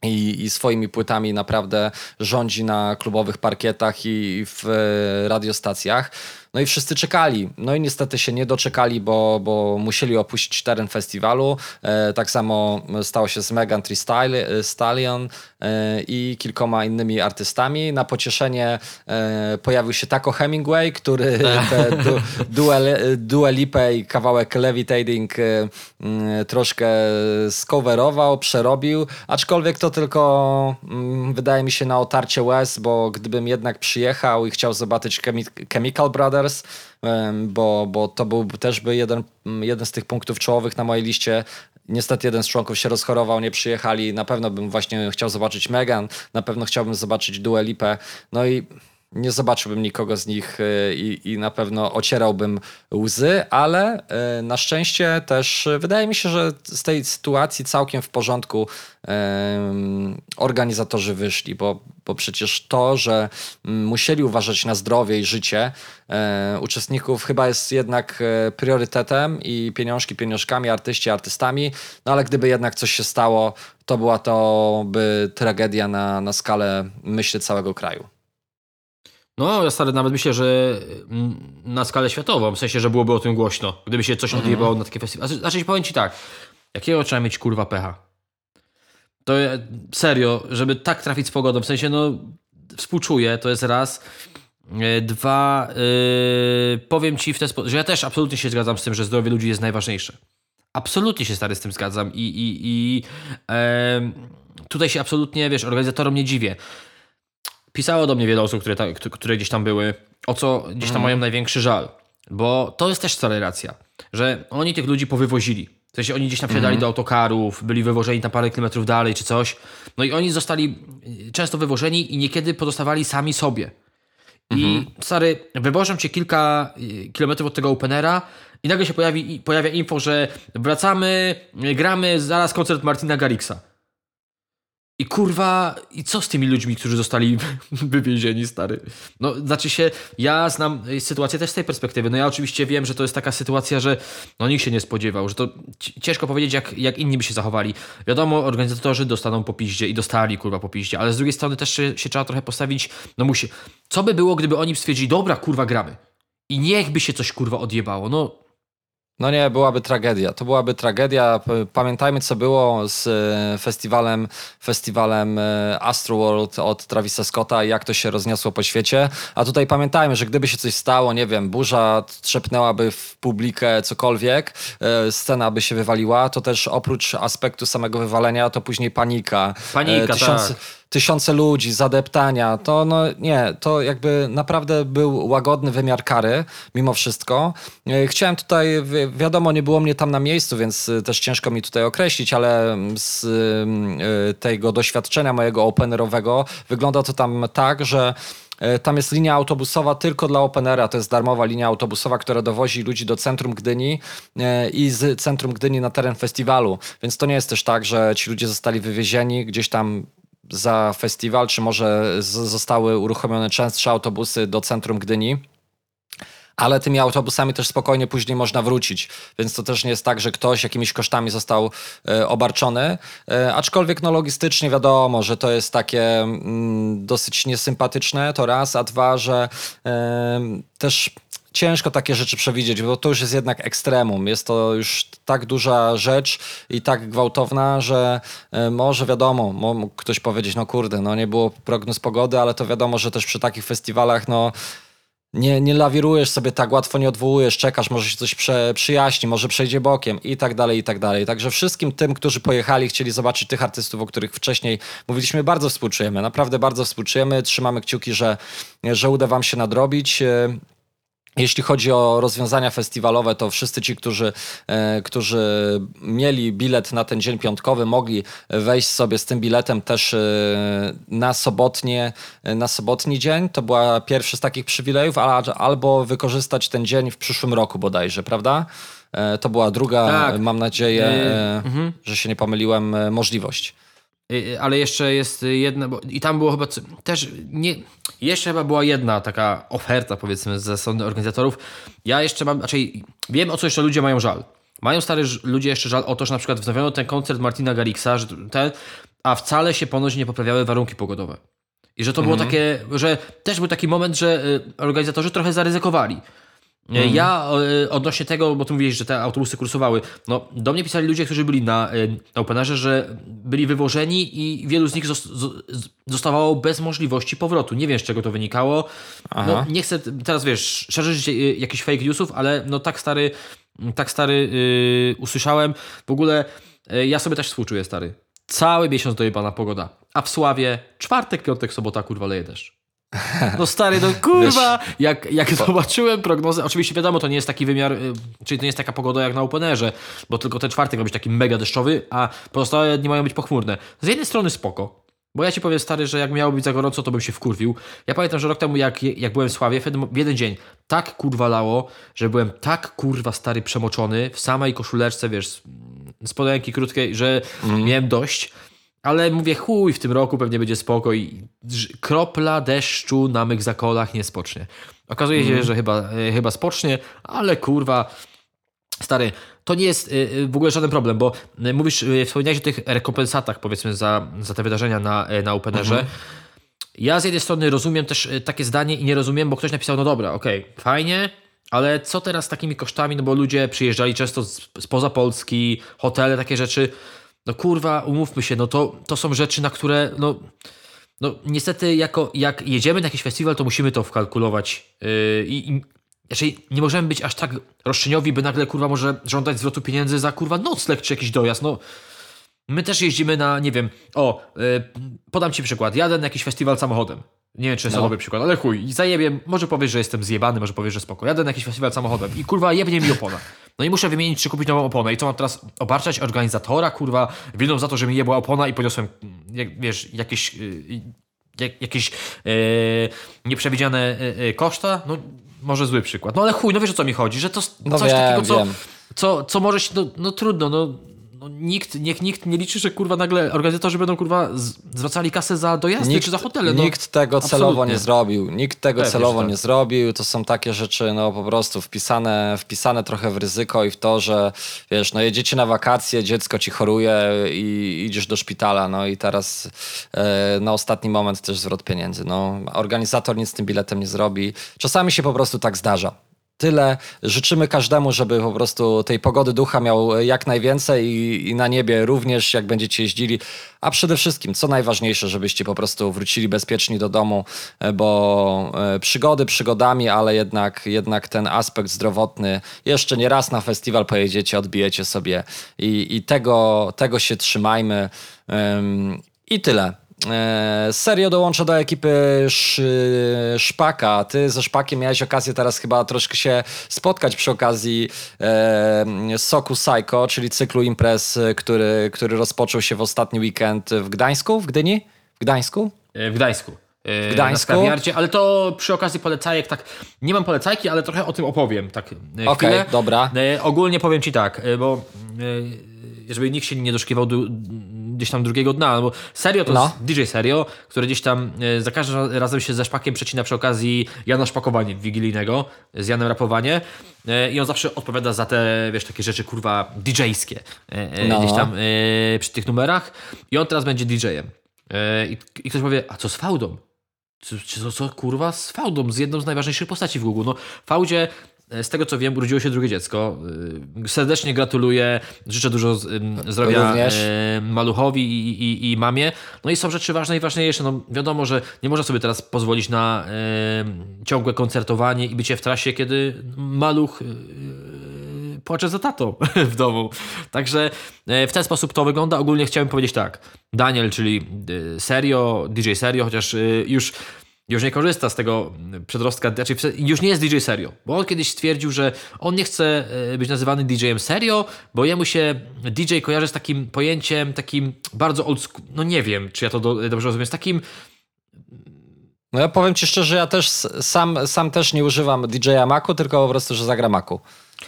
I, I, swoimi płytami naprawdę rządzi na klubowych parkietach i w e, radiostacjach. No i wszyscy czekali. No i niestety się nie doczekali, bo, bo musieli opuścić teren festiwalu. E, tak samo stało się z Megan Thee Stallion e, i kilkoma innymi artystami. Na pocieszenie e, pojawił się Taco Hemingway, który te du, duel, Dua i kawałek Levitating mm, troszkę skowerował, przerobił, aczkolwiek to tylko mm, wydaje mi się na otarcie łez, bo gdybym jednak przyjechał i chciał zobaczyć Chemical Brothers, bo, bo to był też by jeden, jeden z tych punktów czołowych na mojej liście. Niestety jeden z członków się rozchorował, nie przyjechali. Na pewno bym właśnie chciał zobaczyć Megan, na pewno chciałbym zobaczyć Dua Lipę. No i nie zobaczyłbym nikogo z nich y, i, i, na pewno ocierałbym łzy, ale y, na szczęście też wydaje mi się, że z tej sytuacji całkiem w porządku organizatorzy wyszli, bo, bo przecież to, że mm, musieli uważać na zdrowie i życie e, uczestników chyba jest jednak e, priorytetem i pieniążki pieniążkami, artyści artystami, no ale gdyby jednak coś się stało, to była to by tragedia na, na skalę myślę całego kraju. No, ja stary nawet myślę, że mm, na skalę światową, w sensie, że byłoby o tym głośno, gdyby się coś mhm. odjebało na takie festiwale. Znaczy, znaczy, powiem ci tak, jakiego trzeba mieć kurwa pecha? To serio, żeby tak trafić z pogodą, w sensie, no, współczuję, to jest raz. E, dwa, yy, powiem ci w ten sposób, że ja też absolutnie się zgadzam z tym, że zdrowie ludzi jest najważniejsze. Absolutnie się stary z tym zgadzam i, i, i tutaj się absolutnie, wiesz, organizatorom nie dziwię. Pisało do mnie wiele osób, które, ta, które gdzieś tam były, o co gdzieś tam mhm. mają największy żal. Bo to jest też wcale racja, że oni tych ludzi powywozili. W sensie oni gdzieś tam wsiadali mm. do autokarów, byli wywożeni tam parę kilometrów dalej czy coś. No i oni zostali y, często wywożeni i niekiedy pozostawali sami sobie. I -hmm. stary, wywożą cię kilka y, kilometrów od tego openera i nagle się pojawi, pojawia info, że wracamy, gramy zaraz koncert Martina Garrixa. I kurwa, i co z tymi ludźmi, którzy zostali wywiezieni, stary? No, znaczy się, ja znam sytuację też z tej perspektywy. No ja oczywiście wiem, że to jest taka sytuacja, że no nikt się nie spodziewał, że to ciężko powiedzieć, jak, jak inni by się zachowali. Wiadomo, organizatorzy dostaną po piździe i dostali, kurwa, po piździe, ale z drugiej strony też się, się trzeba trochę postawić, no musi... Co by było, gdyby oni stwierdzili, dobra, kurwa, gramy. I niechby się coś, kurwa, odjebało. No, no nie, byłaby tragedia. To byłaby tragedia. Pamiętajmy, co było z e, festiwalem, festiwalem e, Astroworld od Travisa Scotta i jak to się rozniosło po świecie. A tutaj pamiętajmy, że gdyby się coś stało, nie wiem, burza trzepnęłaby w publikę cokolwiek, e, scena by się wywaliła, to też oprócz aspektu samego wywalenia, to później panika. Panika, Tysiące, tak tysiące ludzi, zadeptania, to no nie, to jakby naprawdę był łagodny wymiar kary, mimo wszystko. E, chciałem tutaj, wiadomo, nie było mnie tam na miejscu, więc e, też ciężko mi tutaj określić, ale z e, tego doświadczenia mojego openerowego wygląda to tam tak, że tam jest linia autobusowa tylko dla Openera. To jest darmowa linia autobusowa, która dowozi ludzi do centrum Gdyni i z centrum Gdyni na teren festiwalu. Więc to nie jest też tak, że ci ludzie zostali wywiezieni gdzieś tam za festiwal, czy może zostały uruchomione częstsze autobusy do centrum Gdyni. Ale tymi autobusami też spokojnie później można wrócić, więc to też nie jest tak, że ktoś jakimiś kosztami został e, obarczony. E, aczkolwiek no, logistycznie wiadomo, że to jest takie mm, dosyć niesympatyczne, to raz, a dwa, że też ciężko takie rzeczy przewidzieć, bo to już jest jednak ekstremum. Jest to już tak duża rzecz i tak gwałtowna, że e, może wiadomo, mógł ktoś powiedzieć, no kurde, no nie było prognoz pogody, ale to wiadomo, że też przy takich festiwalach, no nie, nie lawirujesz sobie tak łatwo, nie odwołujesz, czekasz, może się coś prze, przyjaśni, może przejdzie bokiem i tak dalej, i tak dalej. Także wszystkim tym, którzy pojechali, chcieli zobaczyć tych artystów, o których wcześniej mówiliśmy, bardzo współczujemy, naprawdę bardzo współczujemy, trzymamy kciuki, że, że uda wam się nadrobić. E, jeśli chodzi o rozwiązania festiwalowe, to wszyscy ci, którzy, e, którzy mieli bilet na ten dzień piątkowy, mogli wejść sobie z tym biletem też e, na sobotnie, na sobotni dzień. To była pierwszy z takich przywilejów, albo wykorzystać ten dzień w przyszłym roku bodajże, prawda? E, to była druga, tak. mam nadzieję, yy, że się nie pomyliłem, możliwość. Y, ale jeszcze jest jedna, bo, i tam było chyba też, nie, jeszcze chyba była jedna taka oferta powiedzmy ze strony organizatorów. Ja jeszcze mam, raczej wiem o co jeszcze ludzie mają żal. Mają stary ludzie jeszcze żal o to, że na przykład wznowiono ten koncert Martina Garrixa, że ten, a wcale się ponoć nie poprawiały warunki pogodowe. I że to było takie, że też był taki moment, że y, organizatorzy trochę zaryzykowali. Y, Ja y, odnośnie tego, bo tu mówiłeś, że te autobusy kursowały, no do mnie pisali ludzie, którzy byli na, y, na Openerze, że byli wywożeni i wielu z nich zostawało bez możliwości powrotu. Nie wiem, z czego to wynikało. No, nie chcę teraz, wiesz, szerzyć jakichś fake newsów, ale no tak stary, tak stary y, usłyszałem. W ogóle y, ja sobie też współczuję, stary. Cały miesiąc dojebana pogoda. A w Sławie czwartek, piątek, sobota, kurwa, leje deszcz. No stary, no kurwa, jak, jak zobaczyłem prognozę, oczywiście wiadomo, to nie jest taki wymiar, y, czyli to nie jest taka pogoda jak na Openerze, bo tylko ten czwartek ma być taki mega deszczowy, a pozostałe dni mają być pochmurne. Z jednej strony spoko, bo ja ci powiem stary, że jak miało być za gorąco, to bym się wkurwił. Ja pamiętam, że rok temu jak, jak byłem w Sławie, w jeden, w jeden dzień tak kurwa lało, że byłem tak kurwa stary przemoczony w samej koszuleczce, wiesz, z- spodenki krótkiej, że miałem dość. Ale mówię, chuj, w tym roku pewnie będzie ż- kropla deszczu na mych zakolach nie spocznie. Okazuje się, że chyba, e, chyba spocznie, ale kurwa, stary, to nie jest y, y, w ogóle żaden problem, bo mówisz, wspomniałeś o tych rekompensatach, powiedzmy, za, za te wydarzenia na, na Openerze. Ja z jednej strony rozumiem też takie zdanie i nie rozumiem, bo ktoś napisał, no dobra, okej, fajnie, ale co teraz z takimi kosztami, no bo ludzie przyjeżdżali często z, spoza Polski, hotele, takie rzeczy. No kurwa, umówmy się, no to, to są rzeczy, na które, no, no niestety jako, jak jedziemy na jakiś festiwal, to musimy to wkalkulować yy, i, raczej nie możemy być aż tak roszczeniowi, by nagle kurwa może żądać zwrotu pieniędzy za kurwa nocleg czy jakiś dojazd, no My też jeździmy na, nie wiem, o, y, podam ci przykład. Jadę na jakiś festiwal samochodem. Nie wiem, czy jest to No. dobry przykład, ale chuj, zajebie, może powiesz, że jestem zjebany, może powiesz, że spoko. Jadę na jakiś festiwal samochodem i kurwa jebnie mi opona. No i muszę wymienić, czy kupić nową oponę. I co mam teraz obarczać organizatora, kurwa, winą za to, że mi jebła opona i poniosłem, mm, jak, wiesz, jakieś, y, jak, jakieś y, nieprzewidziane y, koszta? No, może zły przykład. No ale chuj, no wiesz o co mi chodzi, że to No coś wiem, takiego, co, wiem. co, co może się, no, no trudno, no, no nikt, niech nikt nie liczy, że kurwa nagle organizatorzy będą kurwa zwracali kasę za dojazdy czy za hotele. No, nikt tego celowo absolutnie. nie zrobił. Nikt tego Pewnie, celowo tak. nie zrobił. To są takie rzeczy, no po prostu wpisane, wpisane trochę w ryzyko i w to, że wiesz, no jedziecie na wakacje, dziecko ci choruje i idziesz do szpitala, no i teraz e, na ostatni moment też zwrot pieniędzy. No, organizator nic z tym biletem nie zrobi. Czasami się po prostu tak zdarza. Tyle. Życzymy każdemu, żeby po prostu tej pogody ducha miał jak najwięcej i, i na niebie również, jak będziecie jeździli. A przede wszystkim, co najważniejsze, żebyście po prostu wrócili bezpieczni do domu, e, bo e, przygody przygodami, ale jednak, jednak ten aspekt zdrowotny, jeszcze nie raz na festiwal pojedziecie, odbijecie sobie i, i tego, tego się trzymajmy. Ym, I tyle. E, serio dołączę do ekipy Sz, Szpaka. Ty ze Szpakiem miałeś okazję teraz chyba troszkę się spotkać przy okazji e, Soku Psycho, czyli cyklu imprez, e, który, który rozpoczął się w ostatni weekend w Gdańsku, w Gdyni? W Gdańsku? E, W Gdańsku. E, W Gdańsku? Ale to przy okazji polecajek, tak, nie mam polecajki, ale trochę o tym opowiem, tak e, Okej, chwilę. dobra. E, ogólnie powiem ci tak, e, bo e, żeby nikt się nie doszukiwał gdzieś tam drugiego dna, no bo serio to No. jest DJ Serio, który gdzieś tam e, za każdym razem się ze Szpakiem przecina przy okazji Jana Szpakowanie wigilijnego, z Janem Rapowanie e, i on zawsze odpowiada za te, wiesz, takie rzeczy kurwa DJ-skie e, No. gdzieś tam przy tych numerach i on teraz będzie DJ-em. I, ktoś powie, a co z Faudą? Co, co, co kurwa z Faudą, z jedną z najważniejszych postaci w Google. No, Faudzie, z tego co wiem, urodziło się drugie dziecko. Y, Serdecznie gratuluję, życzę dużo zdrowia Również. e, maluchowi i, i, i mamie. No i są rzeczy ważne i ważniejsze. No, wiadomo, że nie można sobie teraz pozwolić na e, ciągłe koncertowanie i bycie w trasie, kiedy maluch e, płacze za tatą w domu. Także e, w ten sposób to wygląda. Ogólnie chciałem powiedzieć tak. Daniel, czyli e, Serio, DJ Serio, chociaż e, już już nie korzysta z tego przedrostka, znaczy już nie jest DJ Serio, bo on kiedyś stwierdził, że on nie chce e, być nazywany DJ-em Serio, bo jemu się DJ kojarzy z takim pojęciem, takim bardzo old school, no nie wiem, czy ja to do, dobrze rozumiem, z takim No ja powiem ci szczerze, ja też sam, sam też nie używam DJ-a Macu, tylko po prostu, że zagra Macu.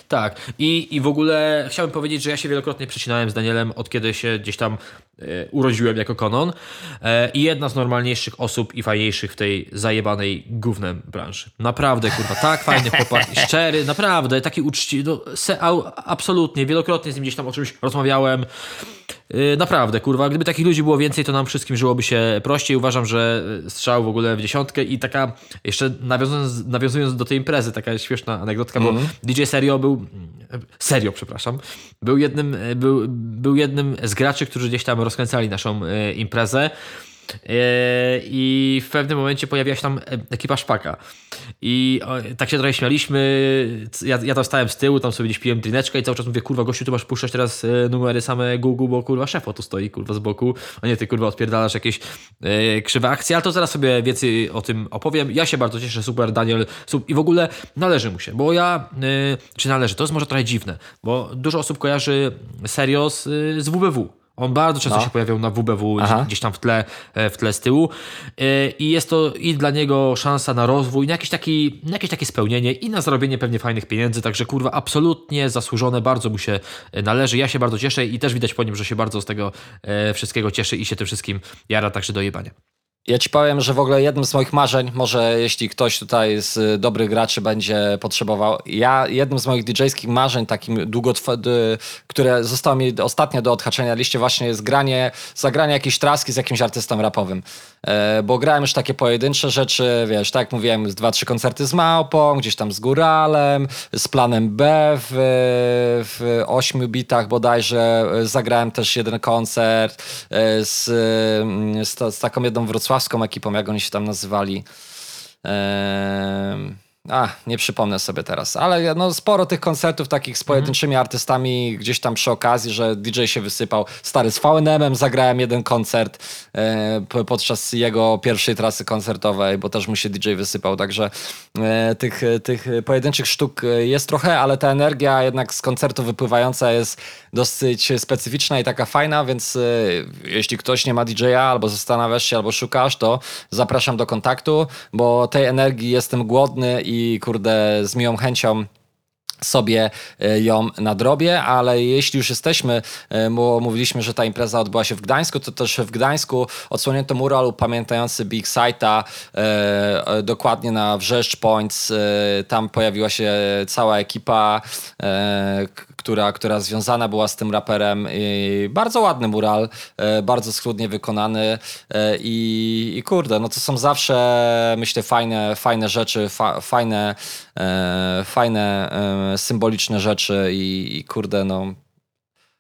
Tak, i, i w ogóle chciałbym powiedzieć, że ja się wielokrotnie przecinałem z Danielem od kiedy się gdzieś tam e, urodziłem jako konon e, i jedna z normalniejszych osób i fajniejszych w tej zajebanej gównem branży. Naprawdę, kurwa, tak fajny chłopak, szczery, naprawdę, taki uczciwy, no, absolutnie, wielokrotnie z nim gdzieś tam o czymś rozmawiałem. E, naprawdę, kurwa, gdyby takich ludzi było więcej, to nam wszystkim żyłoby się prościej. Uważam, że strzał w ogóle w dziesiątkę i taka, jeszcze nawiązując, nawiązując do tej imprezy, taka śmieszna anegdotka, bo DJ Serio był, Serio, przepraszam, był jednym, był, był jednym z graczy, którzy gdzieś tam rozkręcali naszą imprezę. E, I w pewnym momencie pojawiła się tam ekipa Szpaka. I tak się trochę śmialiśmy. Ja, ja tam stałem z tyłu, tam sobie gdzieś piłem drineczkę i cały czas mówię, kurwa, gościu, ty masz puszczać teraz e, numery same Google, bo kurwa szefo tu stoi, kurwa, z boku. A nie, ty kurwa odpierdalasz jakieś e, krzywe akcje, ale to zaraz sobie więcej o tym opowiem. Ja się bardzo cieszę, super, Daniel. I w ogóle należy mu się, bo ja, czy należy, to jest może trochę dziwne, bo dużo osób kojarzy serio z, z WBW. On bardzo często No. się pojawiał na WBW, Aha. gdzieś, tam w tle, e, w tle z tyłu. E, I jest to i dla niego szansa na rozwój, na jakieś, taki, na jakieś takie spełnienie i na zarobienie pewnie fajnych pieniędzy. Także kurwa, absolutnie zasłużone, bardzo mu się e, należy. Ja się bardzo cieszę i też widać po nim, że się bardzo z tego wszystkiego cieszy i się tym wszystkim jara także do jebania. Ja ci powiem, że w ogóle jednym z moich marzeń, może jeśli ktoś tutaj z dobrych graczy będzie potrzebował, ja jednym z moich DJ-skich marzeń, takim które zostało mi ostatnio do odhaczenia liście, właśnie jest granie, zagranie jakiejś traski z jakimś artystą rapowym. E, bo grałem już takie pojedyncze rzeczy, wiesz, tak jak mówiłem, dwa, trzy koncerty z Małpą, gdzieś tam z Góralem, z planem B w, w ośmiu bitach bodajże. E, Zagrałem też jeden koncert e, z, mm, z, z taką jedną wrocławską ekipą, jak oni się tam nazywali. A, nie przypomnę sobie teraz, ale no, sporo tych koncertów takich z pojedynczymi artystami gdzieś tam przy okazji, że DJ się wysypał. Stary, z VNM-em zagrałem jeden koncert e, podczas jego pierwszej trasy koncertowej, bo też mu się DJ wysypał, także e, tych, tych pojedynczych sztuk e, jest trochę, ale ta energia jednak z koncertu wypływająca jest dosyć specyficzna i taka fajna, więc e, jeśli ktoś nie ma DJ-a albo zastanawiasz się, albo szukasz, to zapraszam do kontaktu, bo tej energii jestem głodny i kurde z miłą chęcią sobie e, ją nadrobię, ale jeśli już jesteśmy, e, bo mówiliśmy, że ta impreza odbyła się w Gdańsku, to też w Gdańsku odsłonięto mural upamiętający Big Sighta e, e, dokładnie na Wrzeszcz Points. E, tam pojawiła się cała ekipa, e, która, która związana była z tym raperem. I bardzo ładny mural, e, bardzo schludnie wykonany e, i, i kurde, no to są zawsze myślę fajne, fajne rzeczy, fa, fajne, e, fajne e, symboliczne rzeczy i, i kurde no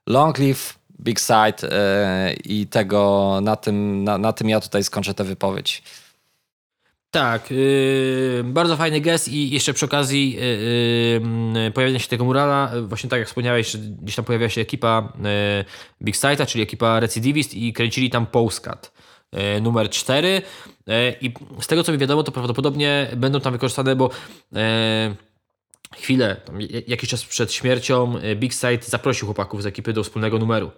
long live Big Side e, i tego na tym, na, na tym ja tutaj skończę tę wypowiedź. Tak, yy, bardzo fajny gest i jeszcze przy okazji yy, yy, pojawienia się tego murala, właśnie tak jak wspomniałeś, gdzieś tam pojawiła się ekipa yy, Big Sighta, czyli ekipa Recidivist i kręcili tam Postcard numer 4 yy, i z tego co mi wiadomo, to prawdopodobnie będą tam wykorzystane, bo yy, chwilę, jakiś czas przed śmiercią Big Sight zaprosił chłopaków z ekipy do wspólnego numeru.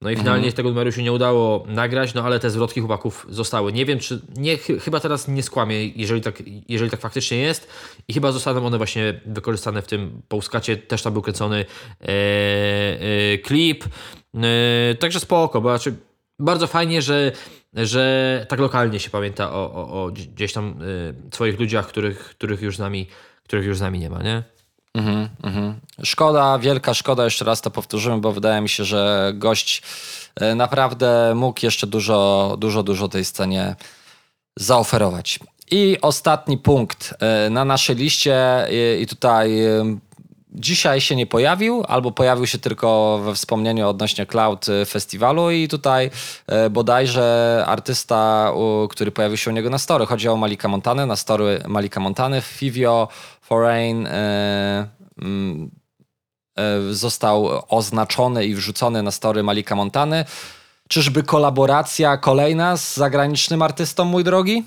No i finalnie tego numeru się nie udało nagrać, no ale te zwrotki chłopaków zostały. Nie wiem, czy. Nie, chy- chyba teraz nie skłamię, jeżeli tak, jeżeli tak faktycznie jest. I chyba zostaną one właśnie wykorzystane w tym Polskacie. Też tam był kręcony e, e, klip. E, także spoko, bo znaczy, bardzo fajnie, że, że tak lokalnie się pamięta o, o, o gdzieś tam e, swoich ludziach, których, których, już z nami, których już z nami nie ma, nie? Mhm, mhm. Szkoda, wielka szkoda, jeszcze raz to powtórzymy, bo wydaje mi się, że gość e, naprawdę mógł jeszcze dużo, dużo, dużo tej scenie zaoferować. I ostatni punkt e, na naszej liście e, i tutaj dzisiaj się nie pojawił, albo pojawił się tylko we wspomnieniu odnośnie Cloud e, Festiwalu i tutaj e, bodajże artysta, który pojawił się u niego na story. Chodzi o Malika Montanę, na story Malika Montany, Fivio Foreign e, mm, e, został oznaczony i wrzucony na story Malika Montany. Czyżby kolaboracja kolejna z zagranicznym artystą, mój drogi?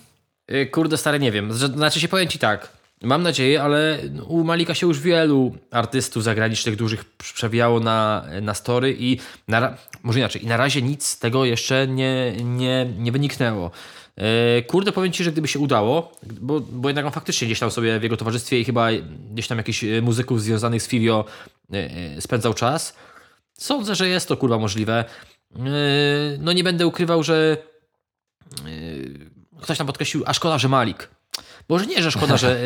Y, Kurde, stary, nie wiem. Znaczy się powiem ci tak. Mam nadzieję, ale u Malika się już wielu artystów zagranicznych dużych przewijało na, na story i na, może inaczej, i na razie nic z tego jeszcze nie, nie, nie wyniknęło. E, Kurde, powiem Ci, że gdyby się udało, bo, bo jednak on faktycznie gdzieś tam sobie w jego towarzystwie i chyba gdzieś tam jakichś e, muzyków związanych z Fivio e, spędzał czas, sądzę, że jest to kurwa możliwe. No nie będę ukrywał, że ktoś tam podkreślił, a szkoda, że Malik. Może nie, że szkoda, że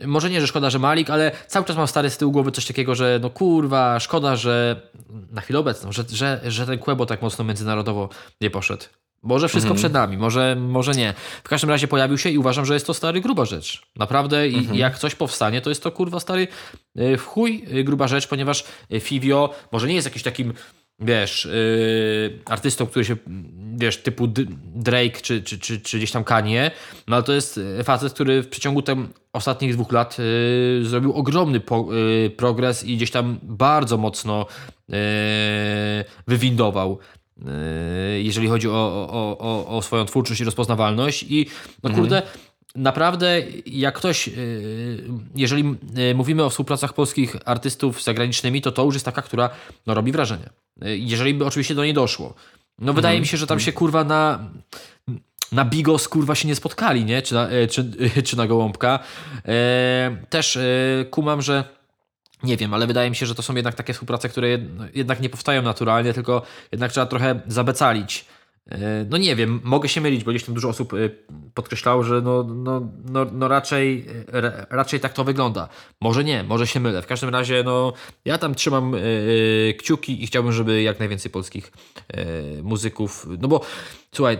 y, może nie, że szkoda, że Malik, ale cały czas mam stary z tyłu głowy coś takiego, że no kurwa, szkoda, że na chwilę obecną, że, że, że ten Kłebo tak mocno międzynarodowo nie poszedł. Może wszystko przed nami, może, może nie. W każdym razie pojawił się i uważam, że jest to stary gruba rzecz. Naprawdę i i jak coś powstanie, to jest to kurwa stary y, w chuj y, gruba rzecz, ponieważ Fivio może nie jest jakiś takim wiesz, yy, artystą, który się, wiesz, typu Drake czy, czy, czy, czy gdzieś tam Kanye, no ale to jest facet, który w przeciągu tam ostatnich dwóch lat yy, zrobił ogromny po, yy, progres i gdzieś tam bardzo mocno yy, wywindował. yy, Jeżeli chodzi o, o, o, o swoją twórczość i rozpoznawalność, i no kurde, naprawdę, jak ktoś, yy, jeżeli yy, mówimy o współpracach polskich artystów z zagranicznymi, to to już jest taka, która no, robi wrażenie. Jeżeli by oczywiście do niej doszło. No wydaje mi się, że tam się kurwa na na Bigos kurwa się nie spotkali, nie? Czy na, czy, czy na Gołąbka. Też kumam, że nie wiem, ale wydaje mi się, że to są jednak takie współprace, które jed- jednak nie powstają naturalnie, tylko jednak trzeba trochę zabecalić. Yy, No nie wiem, mogę się mylić, bo gdzieś tam dużo osób yy, podkreślało, że no, no, no, no raczej, ra- raczej tak to wygląda. Może nie, może się mylę. W każdym razie no, ja tam trzymam kciuki i chciałbym, żeby jak najwięcej polskich muzyków... No bo słuchaj,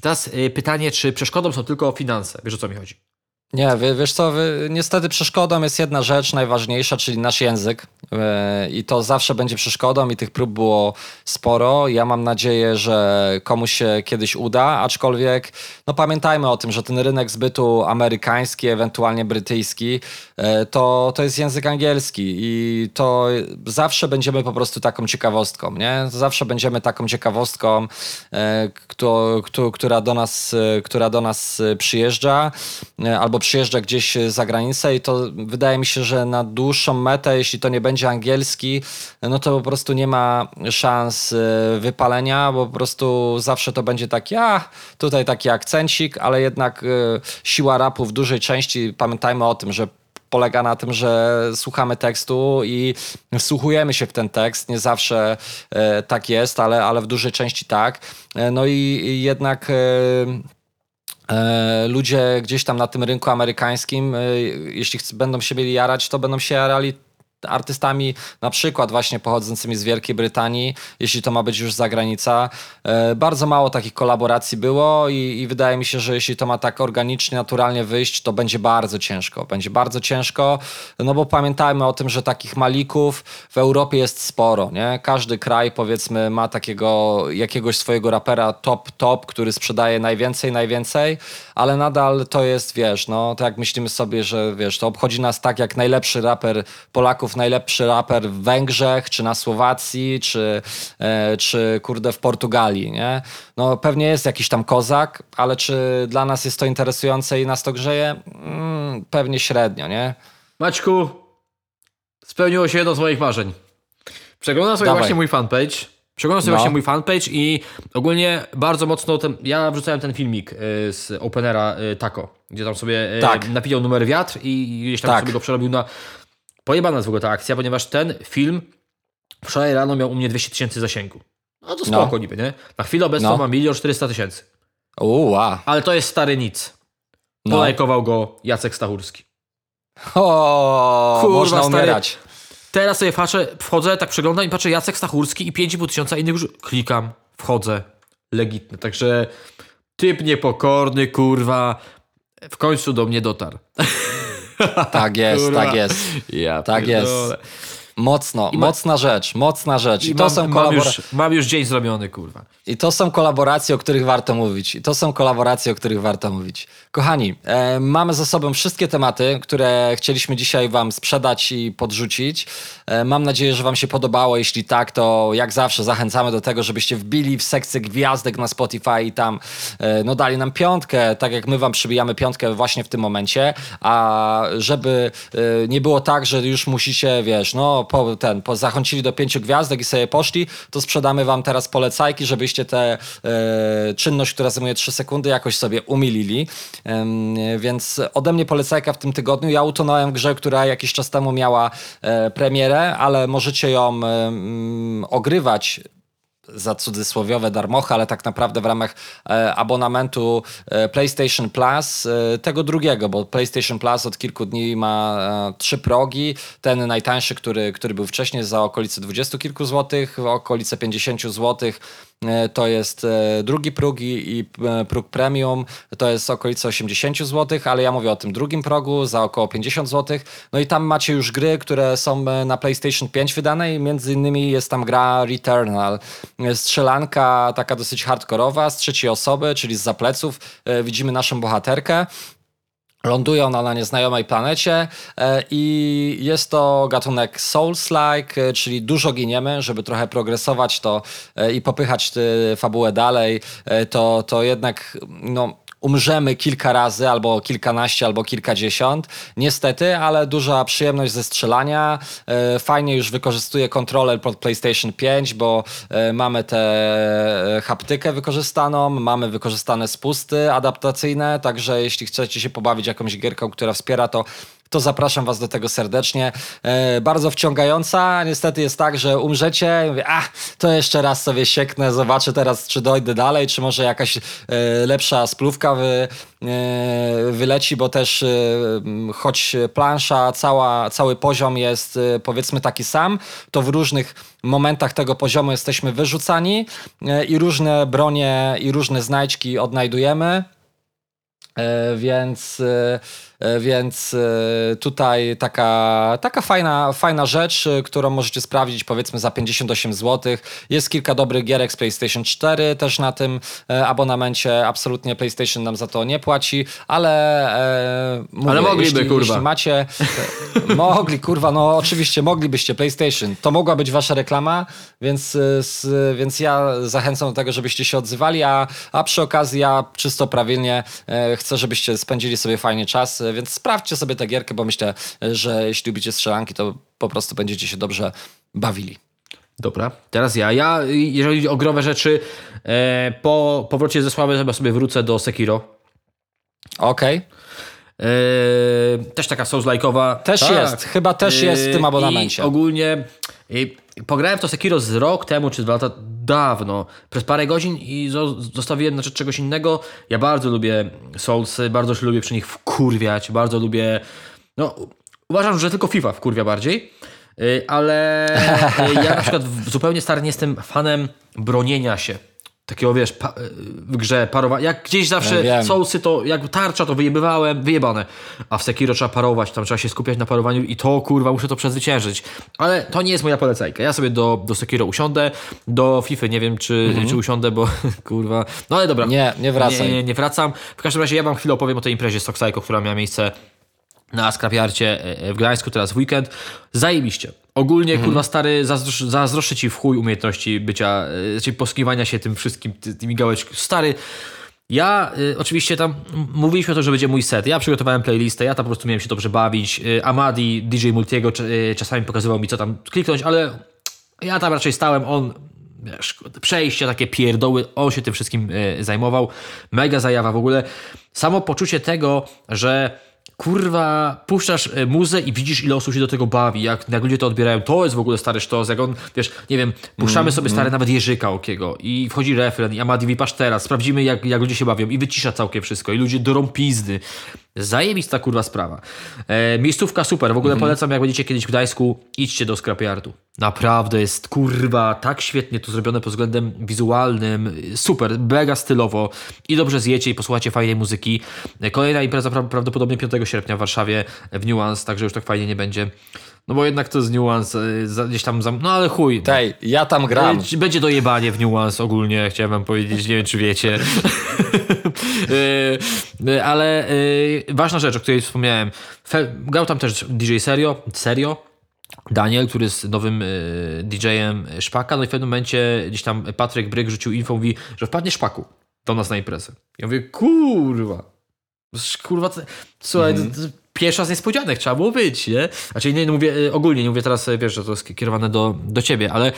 teraz pytanie, czy przeszkodą są tylko finanse? Wiesz o co mi chodzi? Nie, wie- wiesz co, niestety przeszkodą jest jedna rzecz najważniejsza, czyli nasz język. E, I to zawsze będzie przeszkodą i tych prób było sporo. Ja mam nadzieję, że komuś się kiedyś uda, aczkolwiek no pamiętajmy o tym, że ten rynek zbytu amerykański, ewentualnie brytyjski, e, to, to jest język angielski i to zawsze będziemy po prostu taką ciekawostką, nie? Zawsze będziemy taką ciekawostką, e, kto, kto, która, do nas, która do nas przyjeżdża e, albo przyjeżdża gdzieś za granicę i to wydaje mi się, że na dłuższą metę, jeśli to nie będzie angielski, no to po prostu nie ma szans e, wypalenia, bo po prostu zawsze to będzie taki, a tutaj taki akcencik, ale jednak e, siła rapu w dużej części, pamiętajmy o tym, że polega na tym, że słuchamy tekstu i wsłuchujemy się w ten tekst. Nie zawsze e, tak jest, ale, ale w dużej części tak. E, no i jednak. E, ludzie gdzieś tam na tym rynku amerykańskim, e, jeśli będą się mieli jarać, to będą się jarali artystami na przykład właśnie pochodzącymi z Wielkiej Brytanii, jeśli to ma być już zagranica. E, Bardzo mało takich kolaboracji było i, i wydaje mi się, że jeśli to ma tak organicznie, naturalnie wyjść, to będzie bardzo ciężko. Będzie bardzo ciężko, no bo pamiętajmy o tym, że takich malików w Europie jest sporo, nie? Każdy kraj powiedzmy ma takiego jakiegoś swojego rapera top, top, który sprzedaje najwięcej, najwięcej, ale nadal to jest, wiesz, no to jak myślimy sobie, że wiesz, to obchodzi nas tak jak najlepszy raper Polaków, najlepszy raper w Węgrzech, czy na Słowacji, czy, e, czy kurde w Portugalii, nie? No pewnie jest jakiś tam kozak, ale czy dla nas jest to interesujące i nas to grzeje? Mm, pewnie średnio, nie? Maćku, spełniło się jedno z moich marzeń. Przeglądam sobie Dawaj. właśnie mój fanpage. Przeglądam sobie No. właśnie mój fanpage i ogólnie bardzo mocno ten, ja wrzucałem ten filmik y, z Openera y, Taco, gdzie tam sobie Tak. napisał numer wiatr i gdzieś tam Tak. sobie go przerobił na... Pojebana jest w ogóle ta akcja, ponieważ ten film wczoraj rano miał u mnie 200 tysięcy zasięgu. No to spoko No. niby, nie? Na chwilę obecną No. ma 1 400 tysięcy. Uła. Ale to jest stary nic. No. Polajkował go Jacek Stachurski. O, Kurwa, można stary. umierać. Teraz sobie patrzę, wchodzę, tak przeglądam i patrzę Jacek Stachurski i 5,5 tysiąca innych już. Klikam, wchodzę. Legitny. Także typ niepokorny, kurwa, w końcu do mnie dotarł. Tak jest, Kurwa. tak jest. Ja Tak jest. Mocno, mocna rzecz, mocna rzecz. I, I to mam, są mam, kolabora- już, mam już dzień zrobiony, kurwa. I to są kolaboracje, o których warto mówić. I to są kolaboracje, o których warto mówić. Kochani, e, mamy za sobą wszystkie tematy, które chcieliśmy dzisiaj Wam sprzedać i podrzucić. E, mam nadzieję, że Wam się podobało. Jeśli tak, to jak zawsze zachęcamy do tego, żebyście wbili w sekcję gwiazdek na Spotify i tam e, no, dali nam piątkę, tak jak my Wam przybijamy piątkę właśnie w tym momencie. A żeby e, nie było tak, że już musicie, wiesz, no po, ten, po, zachęcili do pięciu gwiazdek i sobie poszli, to sprzedamy Wam teraz polecajki, żebyście tę e, czynność, która zajmuje 3 sekundy, jakoś sobie umilili. Em, więc ode mnie polecajka w tym tygodniu. Ja utonąłem grze, która jakiś czas temu miała e, premierę, ale możecie ją ogrywać za cudzysłowiowe darmochy, ale tak naprawdę w ramach e, abonamentu e, PlayStation Plus, e, tego drugiego, bo PlayStation Plus od kilku dni ma e, trzy progi. Ten najtańszy, który, który był wcześniej za okolice 20 kilku złotych, okolice 50 złotych to jest e, drugi próg i, e, próg premium, to jest okolice 80 zł, ale ja mówię o tym drugim progu za około 50 zł. No i tam macie już gry, które są e, na PlayStation 5 wydane i między innymi jest tam gra Returnal. E, Strzelanka taka dosyć hardkorowa z trzeciej osoby, czyli z zapleców. E, Widzimy naszą bohaterkę. Ląduje ona na nieznajomej planecie e, i jest to gatunek Souls-like, e, czyli dużo giniemy, żeby trochę progresować to e, i popychać fabułę dalej, to, to jednak no, umrzemy kilka razy, albo kilkanaście, albo kilkadziesiąt. Niestety, ale duża przyjemność ze strzelania. E, Fajnie już wykorzystuje kontroler pod PlayStation 5, bo e, mamy tę e, haptykę wykorzystaną, mamy wykorzystane spusty adaptacyjne, także jeśli chcecie się pobawić jakąś gierką, która wspiera to, to zapraszam Was do tego serdecznie. E, bardzo wciągająca. Niestety jest tak, że umrzecie. Mówię, a to jeszcze raz sobie sieknę, zobaczę teraz, czy dojdę dalej, czy może jakaś e, lepsza splówka wy, e, wyleci, bo też choć plansza, cała, cały poziom jest powiedzmy taki sam, to w różnych momentach tego poziomu jesteśmy wyrzucani i różne bronie i różne znajdźki odnajdujemy. Więc, więc e, tutaj taka, taka fajna, fajna rzecz, e, którą możecie sprawdzić powiedzmy za 58 zł. Jest kilka dobrych gierek z PlayStation 4 też na tym e, abonamencie. Absolutnie PlayStation nam za to nie płaci, ale e, mówię, Ale mogliby, jeśli, kurwa. Jeśli macie, e, mogli, kurwa, no oczywiście moglibyście PlayStation. To mogła być wasza reklama, więc, e, więc ja zachęcam do tego, żebyście się odzywali, a, a przy okazji ja czysto prawilnie e, chcę, żebyście spędzili sobie fajnie czas, e, więc sprawdźcie sobie tę gierkę, bo myślę, że jeśli lubicie strzelanki, to po prostu będziecie się dobrze bawili. Dobra, teraz ja. Ja, jeżeli chodzi o growe rzeczy, e, po powrocie ze sławy chyba sobie wrócę do Sekiro. Okej. E, też taka Souls-like'owa. Też Tak. jest, chyba też jest w tym E, abonamencie. I ogólnie e, pograłem w to Sekiro z rok temu, czy dwa lata dawno, przez parę godzin i zo- zostawiłem na rzecz czegoś innego. Ja bardzo lubię Soulsy, bardzo się lubię przy nich wkurwiać, bardzo lubię... No, uważam, że tylko FIFA wkurwia bardziej. E, Ale e, ja na przykład zupełnie stary nie jestem fanem bronienia się. Takiego wiesz, pa, w grze parowania. Jak gdzieś zawsze Ja sousy to, jak tarcza to wyjebywałem, wyjebane. A w Sekiro trzeba parować, tam trzeba się skupiać na parowaniu i to kurwa muszę to przezwyciężyć. Ale to nie jest moja polecajka. Ja sobie do, do Sekiro usiądę, do FIFA nie wiem czy, czy usiądę, bo kurwa. No ale dobra. Nie, nie wracaj. Nie, nie, nie wracam. W każdym razie ja wam chwilę opowiem o tej imprezie Psycho, która miała miejsce na skrapiarcie e, w Gdańsku teraz w weekend. Zajebiście. Ogólnie, kurwa, stary, zazdrosz, zazdroszczę ci w chuj umiejętności bycia, e, czyli posługiwania się tym wszystkim, ty, tymi gałeczkami. Stary, ja y, oczywiście tam mówiliśmy o tym, że będzie mój set. Ja przygotowałem playlistę, ja tam po prostu miałem się dobrze bawić. Y, Amadi, DJ Multiego y, czasami pokazywał mi, co tam kliknąć, ale ja tam raczej stałem, on wiesz, kurde, przejścia, takie pierdoły, on się tym wszystkim zajmował. Mega zajawa w ogóle. Samo poczucie tego, że kurwa, puszczasz e, muzę i widzisz, ile osób się do tego bawi, jak, jak ludzie to odbierają. To jest w ogóle stary sztos, jak on, wiesz, nie wiem, puszczamy sobie stary nawet Jerzyka Okiego i wchodzi refren i Amadi wypasz teraz, sprawdzimy jak, jak ludzie się bawią i wycisza całkiem wszystko i ludzie dorą pizdy. Zajebista kurwa sprawa. E, miejscówka super, w ogóle polecam, jak będziecie kiedyś w Gdańsku, idźcie do Scrapyardu. Naprawdę jest kurwa tak świetnie to zrobione pod względem wizualnym, super, mega stylowo i dobrze zjecie i posłuchacie fajnej muzyki. E, Kolejna impreza pra prawdopodobnie 5 sierpnia w Warszawie w Nuance, także już tak fajnie nie będzie. No bo jednak to jest za- gdzieś tam, za, no ale chuj. Tej, ja tam gram. Będzie dojebanie w niuans ogólnie, chciałem wam powiedzieć, nie wiem czy wiecie. Y, y, Ale y, ważna rzecz, o której wspomniałem. Grał tam też DJ Serio, Serio, Daniel, który jest nowym y, DJ-em Szpaka, no i w pewnym momencie gdzieś tam Patryk Bryk rzucił info, mówi, że wpadnie Szpaku do nas na imprezę. Ja mówię, kurwa, kurwa, to, słuchaj, to, to pierwsza z niespodzianek trzeba było być, nie? Znaczy nie, nie mówię y, ogólnie, nie mówię teraz, y, wiesz, że to jest kierowane do, do ciebie, ale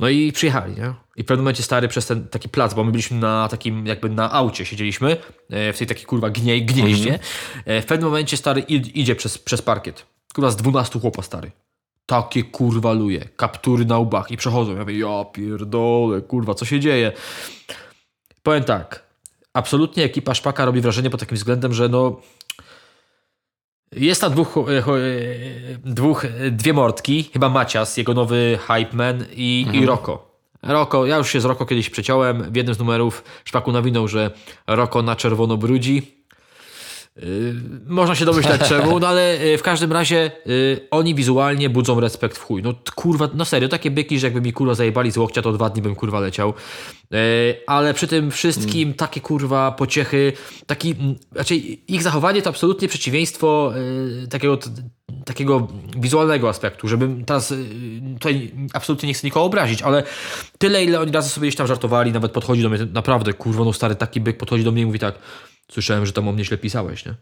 no i przyjechali, nie? I w pewnym momencie stary przez ten taki plac, bo my byliśmy na takim, jakby na aucie siedzieliśmy, e, w tej takiej kurwa gnie, gnieździe. E, W pewnym momencie stary id- idzie przez, przez parkiet. Kurwa z 12 chłopa stary. Takie kurwa luje, kaptury na łbach i przechodzą. Ja mówię, ja pierdolę, kurwa, co się dzieje? Powiem tak, absolutnie ekipa Szpaka robi wrażenie pod takim względem, że no jest tam dwóch, e, e, dwóch e, dwie mordki, chyba Macias, jego nowy hype man i, i Roko. Roko, ja już się z Roko kiedyś przeciąłem. W jednym z numerów Szpaku nawinął, że Roko na czerwono brudzi. Yy, można się domyślać czemu, no ale yy, w każdym razie yy, oni wizualnie budzą respekt w chuj. No kurwa, no serio, takie byki, że jakby mi kurwa zajebali z łokcia, to dwa dni bym kurwa leciał. Yy, ale przy tym wszystkim takie kurwa pociechy, taki, mm, znaczy ich zachowanie to absolutnie przeciwieństwo yy, takiego, takiego wizualnego aspektu, żebym teraz yy, tutaj absolutnie nie chcę nikogo obrazić, ale tyle ile oni razy sobie gdzieś tam żartowali, nawet podchodzi do mnie, naprawdę kurwa, no stary taki byk podchodzi do mnie i mówi tak, słyszałem, że tam o mnie źle pisałeś, nie?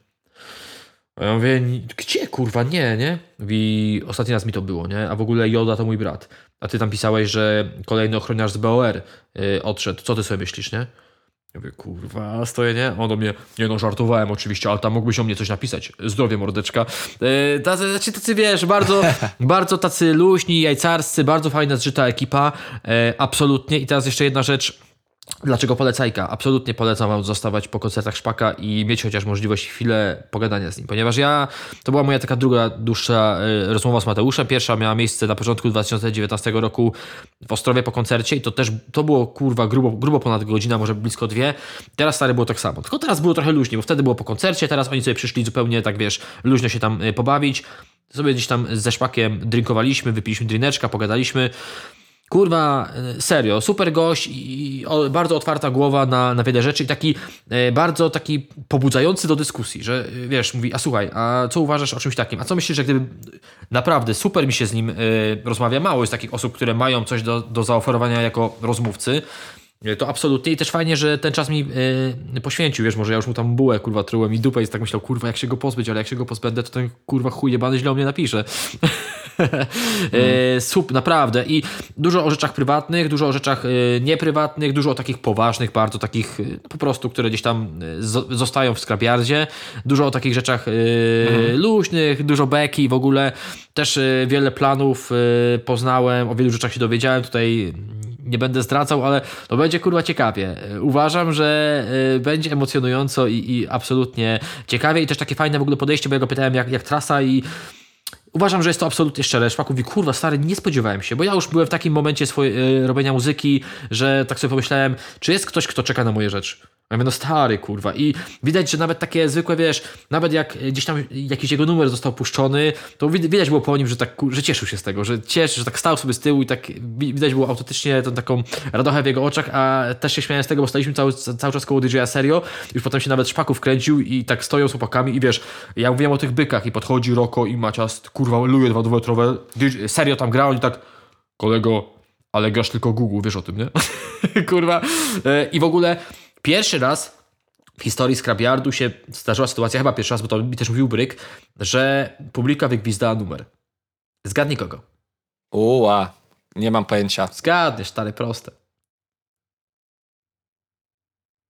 A ja mówię, "Ni- gdzie kurwa, nie, nie? Mówi, ostatni raz mi to było, nie? A w ogóle Joda to mój brat. A ty tam pisałeś, że kolejny ochroniarz z BOR y, odszedł. Co ty sobie myślisz, nie? Ja mówię, kurwa, stoję, nie? On do mnie, nie no, żartowałem oczywiście, ale tam mógłbyś o mnie coś napisać. Zdrowie, mordeczka. Yy, tacy, znaczy, tacy, wiesz, bardzo, bardzo tacy luźni, jajcarscy, bardzo fajna, zżyta ekipa. E, absolutnie. I teraz jeszcze jedna rzecz. Dlaczego polecajka? Absolutnie polecam wam zostawać po koncertach Szpaka i mieć chociaż możliwość chwilę pogadania z nim, ponieważ ja, to była moja taka druga, dłuższa y, rozmowa z Mateuszem. Pierwsza miała miejsce na początku 2019 roku w Ostrowie po koncercie i to też, to było kurwa grubo, grubo ponad godzina, może blisko dwie. Teraz stary było tak samo, tylko teraz było trochę luźniej, bo wtedy było po koncercie, teraz oni sobie przyszli zupełnie tak, wiesz, luźno się tam y, pobawić. Sobie gdzieś tam ze Szpakiem drinkowaliśmy, wypiliśmy drineczka, pogadaliśmy. Kurwa, e, serio, super gość i bardzo otwarta głowa na, na wiele rzeczy i taki e, bardzo taki pobudzający do dyskusji, że e, wiesz, mówi, a słuchaj, a co uważasz o czymś takim? A co myślisz, że gdyby naprawdę super mi się z nim rozmawia, mało jest takich osób, które mają coś do, do zaoferowania jako rozmówcy, to absolutnie i też fajnie, że ten czas mi poświęcił, wiesz, może ja już mu tam bułę, kurwa, trułem i dupę i tak myślał, kurwa, jak się go pozbyć, ale jak się go pozbędę, to ten kurwa chuj jebany źle o mnie napisze. Sup, naprawdę. I dużo o rzeczach prywatnych, dużo o rzeczach e, nieprywatnych, dużo o takich poważnych, bardzo takich e, po prostu, które gdzieś tam zo- zostają w skrabiardzie. Dużo o takich rzeczach e, luźnych, dużo beki w ogóle. Też wiele planów poznałem, o wielu rzeczach się dowiedziałem. Tutaj nie będę zdradzał, ale to będzie kurwa ciekawie. Uważam, że będzie emocjonująco i, i absolutnie ciekawie i też takie fajne w ogóle podejście, bo ja go pytałem jak, jak trasa i Uważam, że jest to absolutnie szczere. Szpak mówi, kurwa, stary, nie spodziewałem się, bo ja już byłem w takim momencie swojej, robienia muzyki, że tak sobie pomyślałem, czy jest ktoś, kto czeka na moje rzeczy. Ja mówię, no stary, kurwa. I widać, że nawet takie zwykłe, wiesz, nawet jak gdzieś tam jakiś jego numer został puszczony, to wid- widać było po nim, że tak, że cieszył się z tego, że cieszy, że tak stał sobie z tyłu i tak wi- widać było autentycznie tą taką radochę w jego oczach, a też się śmiałem z tego, bo staliśmy cały, cały czas koło DJ-a serio, już potem się nawet szpaków kręcił i tak stoją z chłopakami i wiesz, ja mówiłem o tych bykach i podchodzi Roko i Macias, kurwa, luje dwa dwumetrowe, serio tam grał i tak, kolego, ale grasz tylko Google, wiesz o tym, nie? kurwa. E, I w ogóle pierwszy raz w historii Scrabyardu się zdarzyła sytuacja, chyba pierwszy raz, bo to mi też mówił Bryk, że publika wygwizdała numer. Zgadnij kogo. Uła, nie mam pojęcia. Zgadniesz, stary, proste.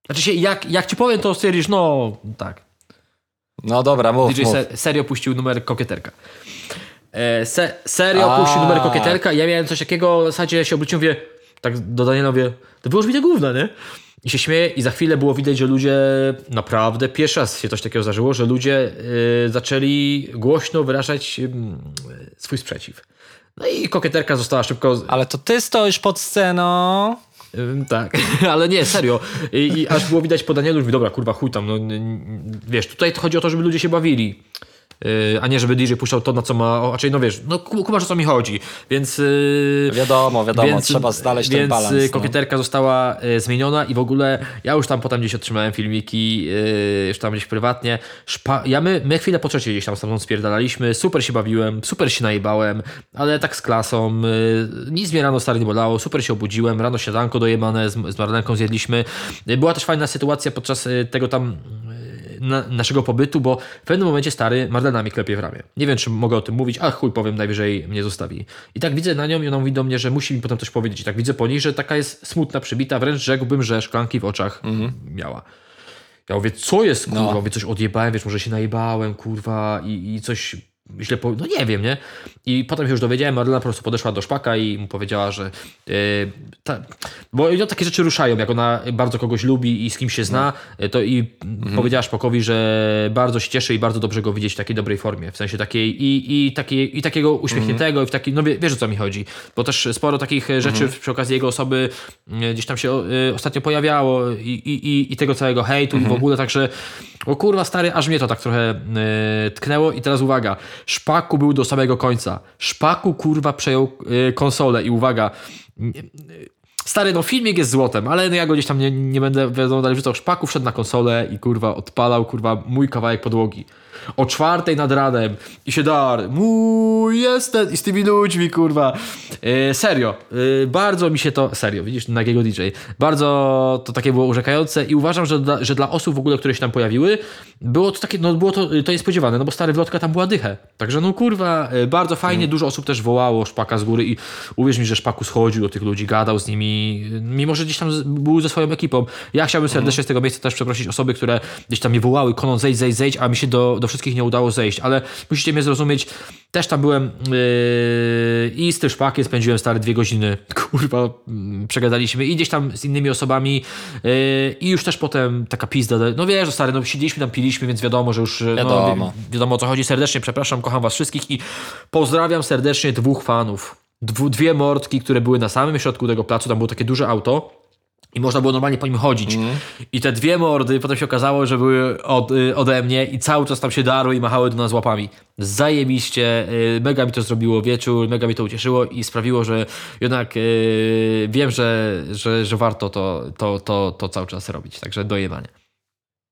Znaczy się, jak, jak ci powiem, to stwierdzisz, no tak. No dobra, mów, DJ mów. se, serio puścił numer kokieterka. E, se, serio A. puścił numer kokieterka. Ja miałem coś takiego, w zasadzie się obróciłem, mówię, tak do Daniela mówię, to wyłóż mi te gówna, nie? I się śmieję i za chwilę było widać, że ludzie naprawdę, pierwszy raz się coś takiego zdarzyło, że ludzie y, zaczęli głośno wyrażać y, swój sprzeciw. No i kokieterka została szybko... Ale to ty stoisz pod sceną. Tak, ale nie, serio. I, I aż było widać po Danielu, że mówi, dobra, kurwa, chuj tam, no, wiesz, tutaj chodzi o to, żeby ludzie się bawili. Yy, a nie żeby DJ puszczał to, na co ma, raczej no wiesz, no ku- kumasz o co mi chodzi, więc... Yy, Wiadomo, wiadomo, trzeba znaleźć ten więc balans. y, no. kokieterka została y, zmieniona i w ogóle ja już tam potem gdzieś otrzymałem filmiki, już tam gdzieś prywatnie. Szpa ja my, my chwilę po trzeciej gdzieś tam stamtąd spierdalaliśmy, super się bawiłem, super się najebałem, ale tak z klasą, nic mnie rano stary nie bolało, super się obudziłem, rano śniadanko dojebane z, z Marlenką zjedliśmy. Była też fajna sytuacja podczas tego tam na, naszego pobytu, bo w pewnym momencie stary Marlena mi klepie w ramię. Nie wiem, czy mogę o tym mówić, a chuj powiem, najwyżej mnie zostawi. I tak widzę na nią i ona mówi do mnie, że musi mi potem coś powiedzieć. I tak widzę po niej, że taka jest smutna, przybita, wręcz rzekłbym, że szklanki w oczach miała. Ja mówię, co jest, kurwa? No. Mówię, coś odjebałem, wiesz, może się najebałem, kurwa, i, i coś źle po... No nie wiem, nie? I potem się już dowiedziałem, Marlena po prostu podeszła do szpaka i mu powiedziała, że yy, ta... bo ją takie rzeczy ruszają, jak ona bardzo kogoś lubi i z kim się zna, No. to i Mhm. powiedziała szpakowi, że bardzo się cieszy i bardzo dobrze go widzieć w takiej dobrej formie, w sensie takiej i, i, takiej, i takiego uśmiechniętego Mhm. i w takiej, no wie, wiesz o co mi chodzi, bo też sporo takich e, rzeczy przy okazji jego osoby e, gdzieś tam się e, ostatnio pojawiało i, i, i, tego całego hejtu i w ogóle, także o kurwa stary, aż mnie to tak trochę e, tknęło i teraz uwaga, Szpaku był do samego końca, Szpaku kurwa przejął e, konsolę i uwaga, Stary, no filmik jest złotem, ale no ja go gdzieś tam nie, nie będę wiadomo dalej wrzucał. Szpaku wszedł na konsolę i kurwa odpalał kurwa mój kawałek podłogi. O czwartej nad ranem i się dar, mój jestem i z tymi ludźmi kurwa. E, serio, e, bardzo mi się to, serio, widzisz, nagiego DJ, bardzo to takie było urzekające i uważam, że dla, że dla osób w ogóle, które się tam pojawiły, było to takie, no było to, to niespodziewane, no bo stary wlotka tam była dychę. Także no kurwa, e, bardzo fajnie, dużo osób też wołało Szpaka z góry i uwierz mi, że Szpaku schodził do tych ludzi, gadał z nimi, mimo że gdzieś tam był ze swoją ekipą. Ja chciałbym serdecznie z tego miejsca też przeprosić osoby, które gdzieś tam mnie wołały, konon zejdź, zejdź, zejdź, a mi się do, do wszystkich nie udało zejść, ale musicie mnie zrozumieć, też tam byłem yy, i z tym Szpakiem spędziłem stare dwie godziny, kurwa, mm, przegadaliśmy i gdzieś tam z innymi osobami yy, i już też potem taka pizda, no wiesz, stary, no siedzieliśmy tam, piliśmy, więc wiadomo, że już no, Wiadomo. wi- wiadomo o co chodzi. Serdecznie przepraszam, kocham was wszystkich i pozdrawiam serdecznie dwóch fanów. Dwu, dwie mordki, które były na samym środku tego placu, tam było takie duże auto i można było normalnie po nim chodzić. I te dwie mordy, potem się okazało, że były od, y, ode mnie i cały czas tam się darły i machały do nas łapami. Zajebiście, y, mega mi to zrobiło wieczór, mega mi to ucieszyło i sprawiło, że jednak y, wiem, że, że, że warto to, to, to, to cały czas robić. Także dojebanie.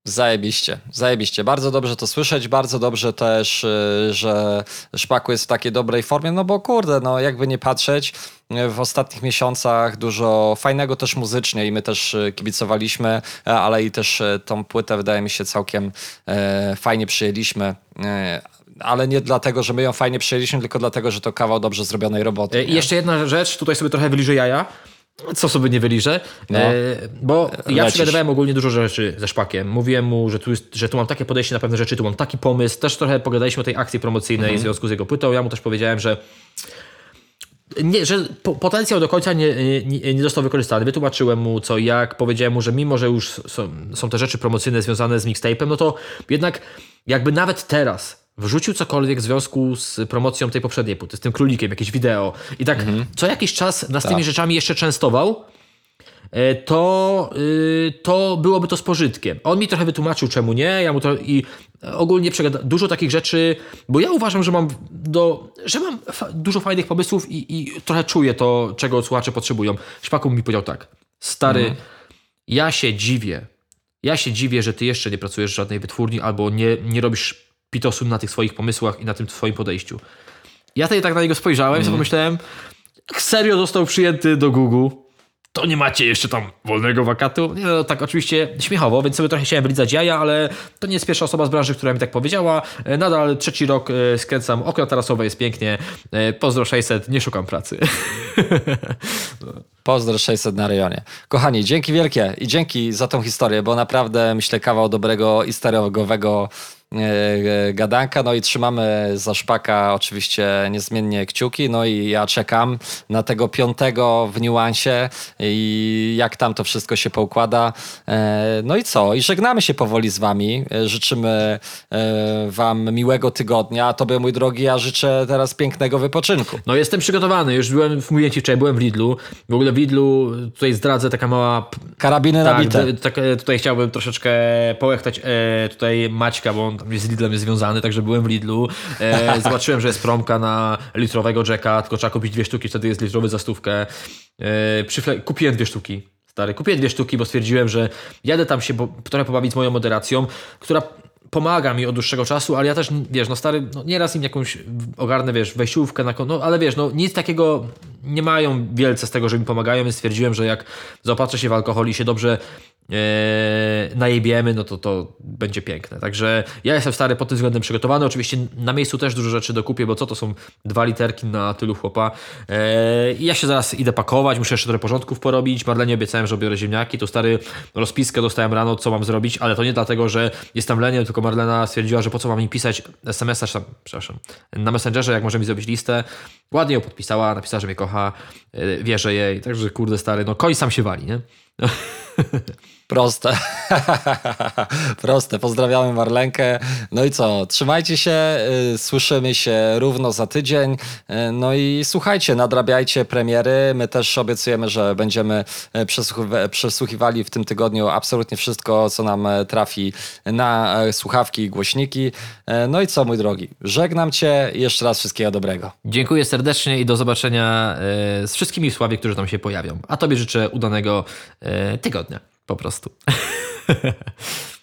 Zajebiście, zajebiście. Bardzo dobrze to słyszeć, bardzo dobrze też, y, że Szpaku jest w takiej dobrej formie, no bo kurde, no jakby nie patrzeć, w ostatnich miesiącach dużo fajnego też muzycznie i my też y, kibicowaliśmy, e, ale i też y, tą płytę wydaje mi się całkiem e, fajnie przyjęliśmy. e, Ale nie dlatego, że my ją fajnie przyjęliśmy, tylko dlatego, że to kawał dobrze zrobionej roboty. E, I jeszcze jedna rzecz, tutaj sobie trochę wyliżę jaja. Co sobie nie wyliżę? No. E, bo ja Lecisz. przegadywałem ogólnie dużo rzeczy ze Szpakiem. Mówiłem mu, że tu, jest, że tu mam takie podejście na pewne rzeczy, tu mam taki pomysł. Też trochę pogadaliśmy o tej akcji promocyjnej Mhm. w związku z jego płytą. Ja mu też powiedziałem, że nie, że po, potencjał do końca nie, nie, nie został wykorzystany. Wytłumaczyłem mu co jak. Powiedziałem mu, że mimo, że już są, są te rzeczy promocyjne związane z mixtape'em, no to jednak jakby nawet teraz wrzucił cokolwiek w związku z promocją tej poprzedniej płyty, z tym królikiem, jakieś wideo i tak co jakiś czas nas tymi rzeczami jeszcze częstował, e, to, y, to byłoby to z pożytkiem. On mi trochę wytłumaczył, czemu nie. Ja mu to i ogólnie przegada dużo takich rzeczy, bo ja uważam, że mam do, że mam fa- dużo fajnych pomysłów i, i trochę czuję to, czego słuchacze potrzebują. Szpaku mi powiedział tak, stary, ja się dziwię, ja się dziwię, że ty jeszcze nie pracujesz w żadnej wytwórni albo nie, nie robisz pitosu na tych swoich pomysłach i na tym swoim podejściu. Ja tutaj tak na niego spojrzałem i sobie pomyślałem, jak serio został przyjęty do Google, to nie macie jeszcze tam wolnego wakatu? Nie, no tak oczywiście śmiechowo, więc sobie trochę chciałem wylizać jaja, ale to nie jest pierwsza osoba z branży, która mi tak powiedziała. E, Nadal trzeci rok e, skręcam, okno tarasowe jest pięknie, E, pozdro 600, nie szukam pracy. Pozdro 600 na rejonie. Kochani, dzięki wielkie i dzięki za tą historię, bo naprawdę myślę kawał dobrego historiowego e, e, gadanka. No i trzymamy za szpaka oczywiście niezmiennie kciuki. No i ja czekam na tego piątego w niuansie i jak tam to wszystko się poukłada. E, No i co? I żegnamy się powoli z wami. E, Życzymy e, wam miłego tygodnia. A tobie, mój drogi, ja życzę teraz pięknego wypoczynku. No jestem przygotowany, już byłem, mówiłem ci wczoraj, byłem w Lidlu. W ogóle w Lidlu, tutaj zdradzę, taka mała Karabiny Tak, nabite. tak, e, tutaj chciałbym troszeczkę połechtać e, tutaj Maćka, bo on on tam jest z Lidlem jest związany, także byłem w Lidlu. E, zobaczyłem, że jest promka na litrowego Jacka, tylko trzeba kupić dwie sztuki, wtedy jest litrowy za stówkę. E, kupiłem dwie sztuki. Stary, kupiłem dwie sztuki, bo stwierdziłem, że jadę tam się bo, trochę pobawić z moją moderacją, która pomaga mi od dłuższego czasu, ale ja też, wiesz, no stary, no nieraz im jakąś ogarnę, wiesz, wejściówkę na no ale wiesz, no nic takiego nie mają wielce z tego, że mi pomagają, więc stwierdziłem, że jak zaopatrzę się w alkohol i się dobrze najebiemy, no to to będzie piękne. Także ja jestem stary pod tym względem przygotowany. Oczywiście na miejscu też dużo rzeczy dokupię, bo co to są dwa literki na tylu chłopa. I ja się zaraz idę pakować, muszę jeszcze trochę porządków porobić. Marlenie obiecałem, że biorę ziemniaki, to stary rozpiskę dostałem rano, co mam zrobić, ale to nie dlatego, że jestem leniem, tylko Marlena stwierdziła, że po co mam mi pisać SMS-a, przepraszam, na Messengerze, jak może mi zrobić listę. Ładnie ją podpisała, napisała, że mnie kocha, e, wierzę jej, także kurde stary, no koń sam się wali, nie? Proste. Proste. Pozdrawiamy Marlenkę. No i co? Trzymajcie się. y, Słyszymy się równo za tydzień. Y, No i słuchajcie, nadrabiajcie premiery. My też obiecujemy, że będziemy y, przesłuchiwa- przesłuchiwali w tym tygodniu absolutnie wszystko, co nam e, trafi na e, słuchawki i głośniki. No i co, mój drogi? Żegnam cię jeszcze raz wszystkiego dobrego. Dziękuję serdecznie i do zobaczenia e, z wszystkimi sławie, którzy tam się pojawią. A Tobie życzę udanego tygodnia po prostu.